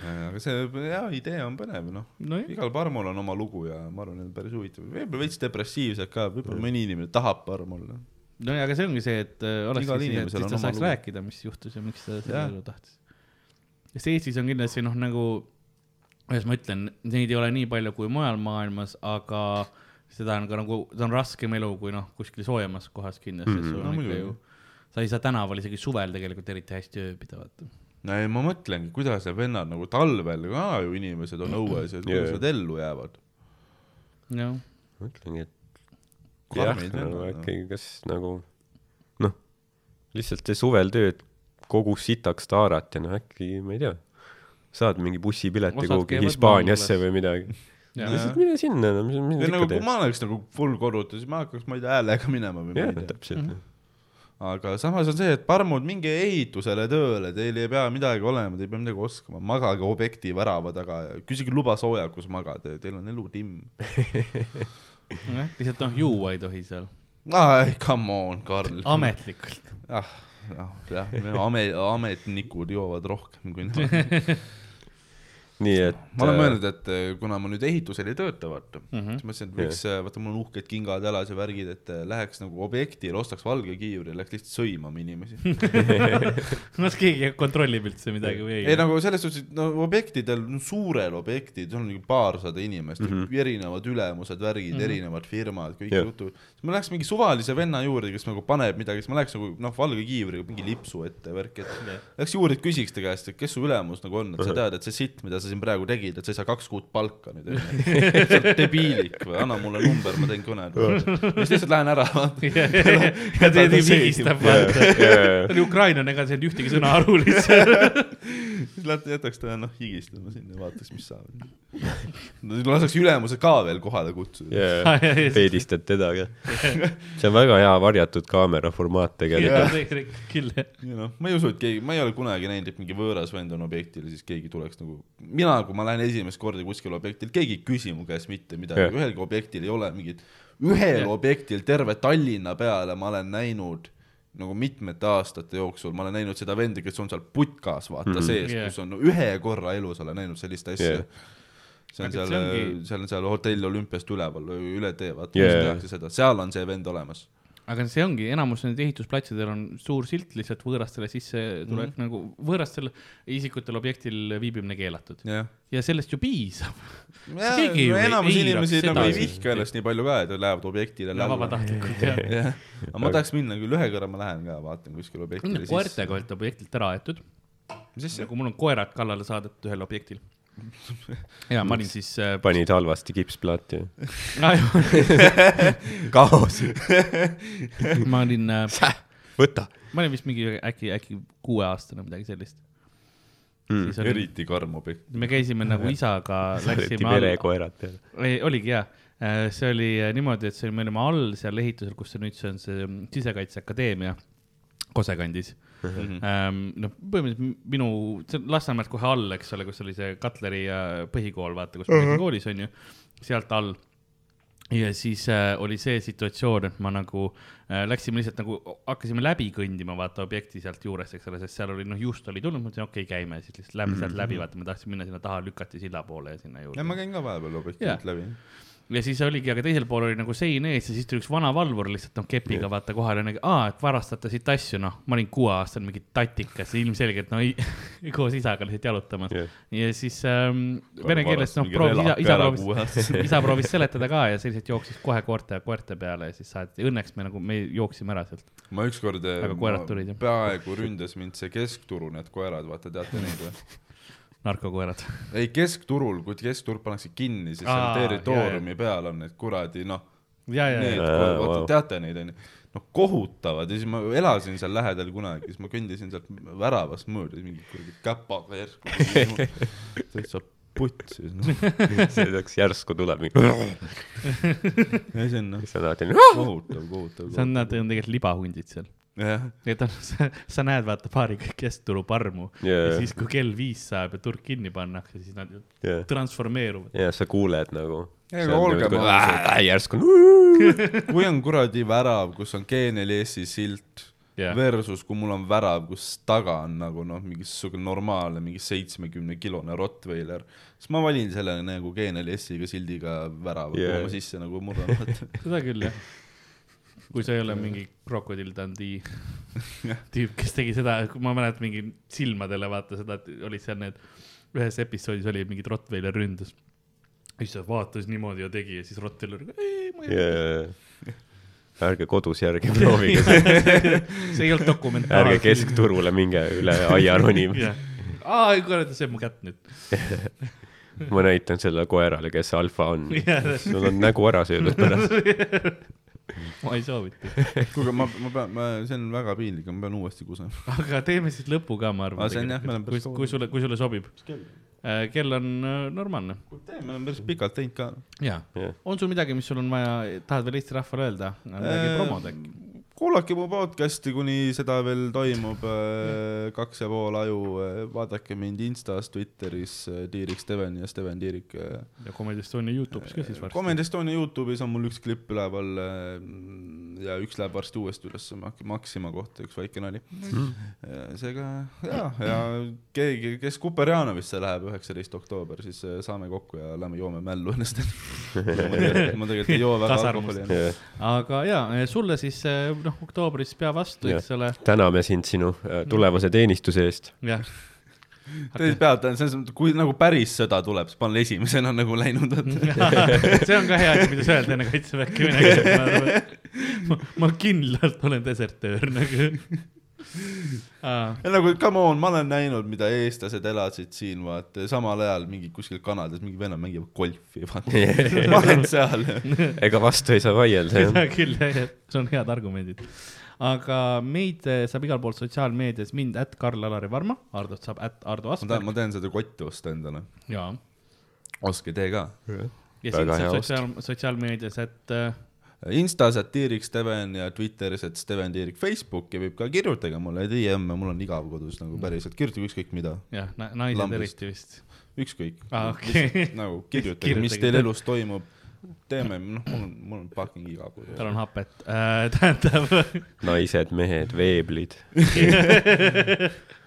aga see, jaa, idee on põnev, noh. nojah, igal parmul on oma lugu ja ma arvan, et on päris huvitav. võib-olla veits depressiivsed ka, võib-olla mõni inimene tahab parm olla. no ja, aga see ongi see, et äh, oleks Igal siis, et siis ta oma saaks lugu. rääkida, mis juhtus ja miks ta Jah. selle elu tahtis. sest Eestis on kindlasti noh, nagu, kuidas ma ütlen, neid ei ole nii palju kui mujal maailmas, aga seda on ka nagu, ta on raskem elu kui noh, kuskil soojemas kohas kindlasti mm, -hmm. No sul on ikka muidugi. ju, sa ei saa tänaval isegi suvel tegelikult eriti hästi ööbida, vaata. no ei, ma mõtlengi, kuidas need vennad nagu talvel ka ju inimesed on õues ja kuidas nad ellu jäävad. jah, mõtlengi, et jah, nagu vennad. äkki, kas nagu noh, lihtsalt see suvel tööd kogus sitaks taarat ja noh, äkki, ma ei tea, saad mingi bussipileti kuhugi Hispaaniasse või midagi. Lihtsalt mine sinna, no mis, mis nad nagu, ikka kui ma oleks nagu full koduta, siis ma hakkaks, ma ei tea, häälega minema või ma ei, tea. täpselt. aga samas on see, et parmud, minge ehitusele tööle, teil ei pea midagi olema, te ei pea midagi oskama, magage objekti värava taga ja küsige luba sooja, kus magada, teil on elu timm. lihtsalt noh, juua ei tohi seal, ai, come on, Karl. ametlikult. ah, jah, jah, ame-, ametnikud joovad rohkem kui nemad. Nii et ma olen äh, mõelnud, et äh, kuna ma nüüd ehitusel ei tööta, vaata mm. -hmm. siis mõtlesin, et võiks, vaata mul on uhked kingad jalas ja värgid, et äh, läheks nagu objektile, ostaks valge kiivri, läheks lihtsalt sõimama inimesi. kas keegi kontrollib üldse midagi või ei ei? nagu selles suhtes, et no objektidel, no suurel objektid, seal on nagu paarsada inimest mm. -hmm. erinevad ülemused, värgid mm, -hmm. erinevad firmad, kõik Jah. jutud. siis ma läheks mingi suvalise venna juurde, kes nagu paneb midagi, siis ma läheks nagu noh, valge kiivriga mingi lipsu ette ja värk, et läheks juurde, küsiks ta käest, et kes su ülemus nagu on, et sa tead, et see sitt, mida sa siin praegu tegid, et sa ei saa kaks kuud palka nüüd, sa oled debiilik või, anna mulle number, ma teen kõne. ja siis lihtsalt lähen ära, ja teed vigistab, vaata. ta oli ukrainlane, ega ei saanud ühtegi sõna aru lihtsalt. siis lähed, jätaks ta noh higistama sinna, vaataks, mis saab. laseks ülemuse ka veel kohale kutsuda. peedistad teda ka. see on väga hea varjatud kaamera formaat tegelikult. küll, jah. ja noh, ma ei usu, et keegi, ma ei ole kunagi näinud, et mingi võõras vend on objektil ja siis keegi tuleks nagu, mina, kui ma lähen esimest korda kuskile objektil, keegi ei küsi mu käest mitte midagi Jah., ühelgi objektil ei ole mingit, ühel Jah. objektil terve Tallinna peale ma olen näinud nagu mitmete aastate jooksul, ma olen näinud seda venda, kes on seal putkas, vaata mm. -hmm. sees yeah., kus on no, ühe korra elus olen näinud sellist asja yeah. see on Aga seal see, ongi- seal on seal hotell Olümpiast üleval, üle tee, vaata yeah. tehakse seda, seal on see vend olemas. Aga see ongi, enamus nendel ehitusplatsidel on suur silt lihtsalt võõrastele sisse tuleb mm -hmm. nagu võõrastel isikutel objektil viibimine keelatud jah ja sellest ju piisab. Ja, ju no enamus inimesi nagu ei vihka ennast nii palju ka, et lähevad objektile vabatahtlikult jah. jah, aga ma tahaks minna küll ühe korra, ma lähen ka vaatan kuskile objektile koertega olete objektilt ära aetud, nagu mul on koerad kallale saadetud ühel objektil. Ja ma olin siis äh,, panid halvasti kipsplaati. kaos. ma olin äh,, võta ma olin vist mingi äkki, äkki kuueaastane, midagi sellist. mm.. oli, eriti karm objekt. me käisime nagu isaga, läksime verekoerad peale. ei oligi hea, see oli äh, niimoodi, et see oli, me olime all seal ehitusel, kus see nüüd see on see mm, Sisekaitseakadeemia Kose kandis Mhm. ähm,. noh, põhimõtteliselt minu, see on Lasnamäelt kohe all, eks ole, kus oli see Katleri põhikool, vaata, kus ma käisin koolis, onju, sealt all ja siis äh, oli see situatsioon, et ma nagu äh, läksime lihtsalt nagu, hakkasime läbi kõndima, vaata objekti sealt juurest, eks ole, sest seal oli noh, just oli tulnud, mõtlesin okei okay,, käime, siis lihtsalt lähme sealt läbi, vaata, ma tahtsin minna sinna taha, lükati silla poole ja sinna ja juurde ma. käin ka vahepeal objektilt läbi. Ja siis oligi, aga teisel pool oli nagu sein ees ja siis tuli üks vana valvur lihtsalt noh kepiga vaata kohale nagu, aa, et varastate siit asju, noh, ma olin kuueaastane mingi tatikas, ilmselgelt no ei, koos isaga lihtsalt jalutamas Jah. ja siis ähm, vene keeles noh, proovis isa, isa proovis, isa proovis seletada ka ja selliselt jooksis kohe koerte, koerte peale ja siis saati, õnneks me nagu, me jooksime ära sealt. ma ükskord, jah. peaaegu ründas mind see keskturu need koerad, vaata teate neid või? narkokoerad. ei, keskturul, kui keskturg pannakse kinni, siis Aa, seal territooriumi peal on need kuradi noh, ja, ja, need, vaata teate neid onju, noh kohutavad ja siis ma elasin seal lähedal kunagi, siis ma kõndisin sealt väravast mööda, mingi kuradi käpaga järsku, täitsa putsis see peaks järsku tuleb mingi. ja see on noh kohutav, kohutav. see on, nad on tegelikult libahundid seal. Et on, sa, näed, vaata paari keskturu parmu Jaa. ja siis, kui kell viis saab ja turg kinni pannakse, siis nad jah, transformeeruvad. ja sa kuuled nagu. Järsku. kui on kuradi värav, kus on GNLS-i silt Jah. versus kui mul on värav, kus taga on nagu noh, mingisugune normaalne, mingi seitsmekümne kilone Rottweiler, siis ma valin selle nagu GNLS-iga sildiga värava yeah., kuhu ma sisse nagu murran. seda küll jah. Kui sa ei ole mingi Crocodile Dundee tüüp, kes tegi seda, ma mäletan mingi silmadele vaata seda, et olid seal need, ühes episoodis oli mingi Rottweiler ründas. siis ta vaatas niimoodi ja tegi ja siis Rottweiler, ei, ma ei ja, ärge kodus järgi proovige see ei olnud dokumentaal. ärge. keskturule minge üle aia ronima. aa, kurat, see on mu kätt nüüd. ma näitan sellele koerale, kes see alfa on. Jah. sul on nägu ära söödud pärast. ma ei soovita. kuulge, ma, ma pean, ma, see on väga piinlik, ma pean uuesti kusema. aga teeme siis lõpu ka, ma arvan see on jah, me oleme kui päris, kui sulle, kui sulle sobib. kell on äh, normaalne. me oleme päris pikalt teinud ka. Jah. on sul midagi, mis sul on vaja, tahad veel Eesti rahvale öelda? midagi Äh, promoda äkki? Kuulake mu podcast'i, kuni seda veel toimub, kaks ja pool aju, vaadake mind Instas, Twitteris, Tiirik Steven ja Steven Tiirik. ja Comedy Estonia Youtube'is ka siis varsti. Comment Estonia Youtube'is on mul üks klipp üleval ja üks läheb varsti uuesti üles, Maxima kohta üks väike nali. seega ja, ja keegi, kes Kuperjanovisse läheb üheksateist oktoober, siis saame kokku ja lähme joome mällu ennast. ma tegelikult ei joo väga alkoholi. aga ja, sulle siis noh, oktoobris pea vastu, eks ole, täname sind sinu äh, tulevase teenistuse eest. jah. Te peate, selles mõttes, kui nagu päris sõda tuleb, siis ma olen esimesena nagu läinud, see on ka hea asi, mida sa öelda enne kaitseväkke minek. ma, ma kindlalt olen desertöör nagu. Ja nagu come on, ma olen näinud, mida eestlased elasid siin, vaata, samal ajal mingi kuskil Kanadas mingi vennad mängivad golfi, vaata. ma olen seal. ega vastu ei saa vaielda, seda küll jah, jah, sul on head argumendid. aga meid eh, saab igal pool sotsiaalmeedias mind, at Karl-Alari Varma, Hardot saab at Ardo ma tahan, Asperg ma teen seda kotti osta endale. ja, ostke tee ka. ja sind saab sotsiaal, sotsiaalmeedias, et äh, Instas, et Tiirik Steven ja Twitteris, et Steven Tiirik, Facebooki võib ka kirjutage mulle DM-e, mul on igav kodus nagu päriselt, kirjutage ükskõik mida, jah, naised eriti vist. ükskõik Aa, okei. nagu kirjutage, mis Kirjutage. teil elus toimub, teeme, noh, mul on, mul on fucking igav kodus. tal on hapet äh,, tähendab naised, mehed, veeblid.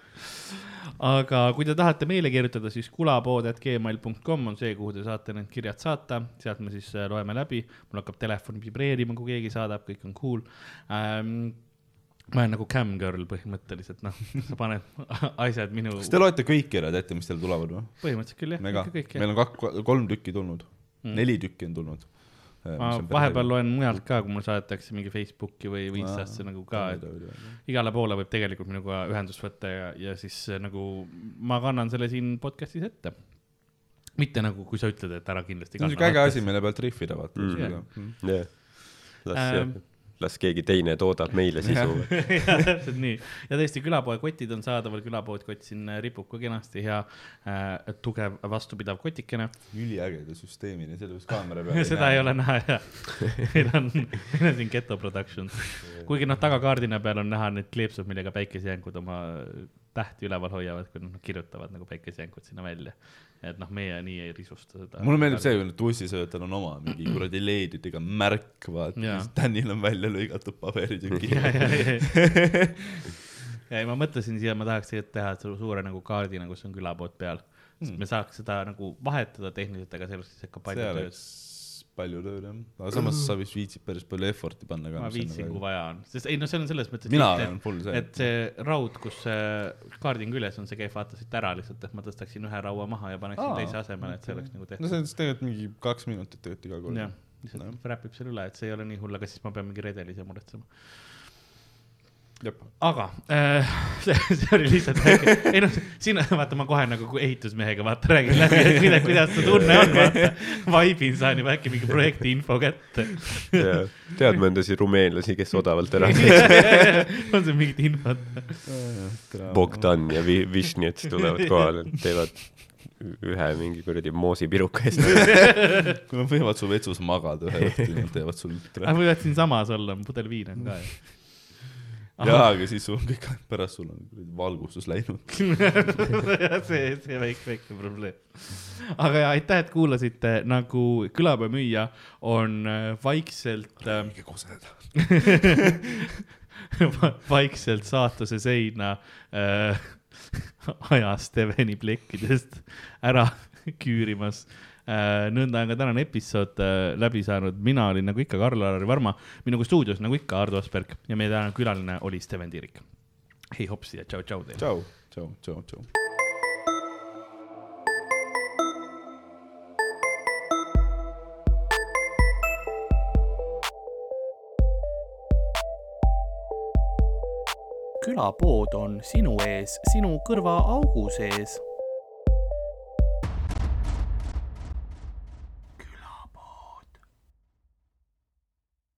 aga kui te tahate meile kirjutada, siis kulapood.gmail.com on see, kuhu te saate need kirjad saata, sealt me siis äh, loeme läbi, mul hakkab telefon vibreerima, kui keegi saadab, kõik on cool ähm,. ma olen nagu cam-girl põhimõtteliselt, noh, sa paned asjad minu, kas te loete kõik kirjad ette, mis teil tulevad või? põhimõtteliselt küll jah, ikka, kõik meil jah. on kak-, kolm tükki tulnud mm., neli tükki on tulnud. Ma vahepeal loen mujalt ka, kui mul saadetakse mingi Facebooki või või Instasse nagu ka, et igale poole võib tegelikult minuga ühendust võtta ja, ja siis äh, nagu ma kannan selle siin podcast'is ette. mitte nagu, kui sa ütled, et ära kindlasti see on siuke äge asi, mille pealt rihvida, vaata Mm. jah, las Ähm., las keegi teine toodab meile sisu. täpselt nii ja tõesti, külapoe kotid on saadaval, külapood kott siin äh, ripub ka kenasti, hea äh, tugev vastupidav kotikene. üliägeda süsteemini, selle peaks kaamera peal. seda ei ole näha ja meil on, meil on siin Geto Productions, kuigi noh, tagakaardina peal on näha need kleepsud, millega päikesejänkud oma tähti üleval hoiavad, kui nad kirjutavad nagu päikesejänkud sinna välja. et noh, meie nii ei risusta seda. mulle meeldib see, kui tussisöötal on oma mingi kuradi LED-idega märk, vaata Danil on välja lõigatud paberitüki. ja, ei, ma mõtlesin siia, ma tahaks tegelikult teha su- suure nagu kaardina, kus on külapood peal, sest me saaks seda nagu vahetada tehniliselt, aga see oleks ikka palju tööd. Palju tööd jah, aga samas sa vist viitsid päris palju effort'i panna ka. ma viitsin, kui vaja on, sest ei no see on selles mõttes. mina olen full see. et see raud, kus see kaarding üles on, see käib vaata siit ära lihtsalt, et ma tõstaksin ühe raua maha ja paneksin Aa, teise asemele, et see oleks nagu no tehtud. see on siis tegelikult mingi kaks minutit tegelikult iga kord. jah, lihtsalt räpib selle üle, et see ei ole nii hull, aga siis ma pean mingi redelise muretsema. Aga äh, see, see oli lihtsalt väike, ei noh, siin vaata, ma kohe nagu ehitusmehega vaata räägin läbi, et kuidas, kuidas see tunne on, vaata. vaibin, saan juba äkki mingi projekti info kätte. tead mõndasid rumeenlasi, kes odavalt ära on sul mingit infot? Bogdan ja Vi- Višnjets tulevad kohale, teevad ühe mingi kuradi moosipiruka eest. kui nad võivad su vetsus magada ühe õhtu, nad teevad sul. aga võivad siinsamas olla, pudel viina on ka ju. jaa, aga siis sul on kõik, pärast sul on valgustus läinud. see, see väike, väike probleem. aga ja aitäh, et kuulasite, nagu külapäevamüüja on äh, vaikselt äh,, minge koseda. vaikselt saatuse seina äh, ajas Steveni plekkidest ära küürimas äh,. Nõnda on ka tänane episood äh, läbi saanud, mina olin nagu ikka Karl-Alari Varma, minuga stuudios nagu ikka Ardo Asperg ja meie tänane külaline oli Steven Tiirik. hei hopsi ja tšau-tšau teile. tšau, tšau, tšau, tšau. külapood on sinu ees, sinu kõrvaaugu sees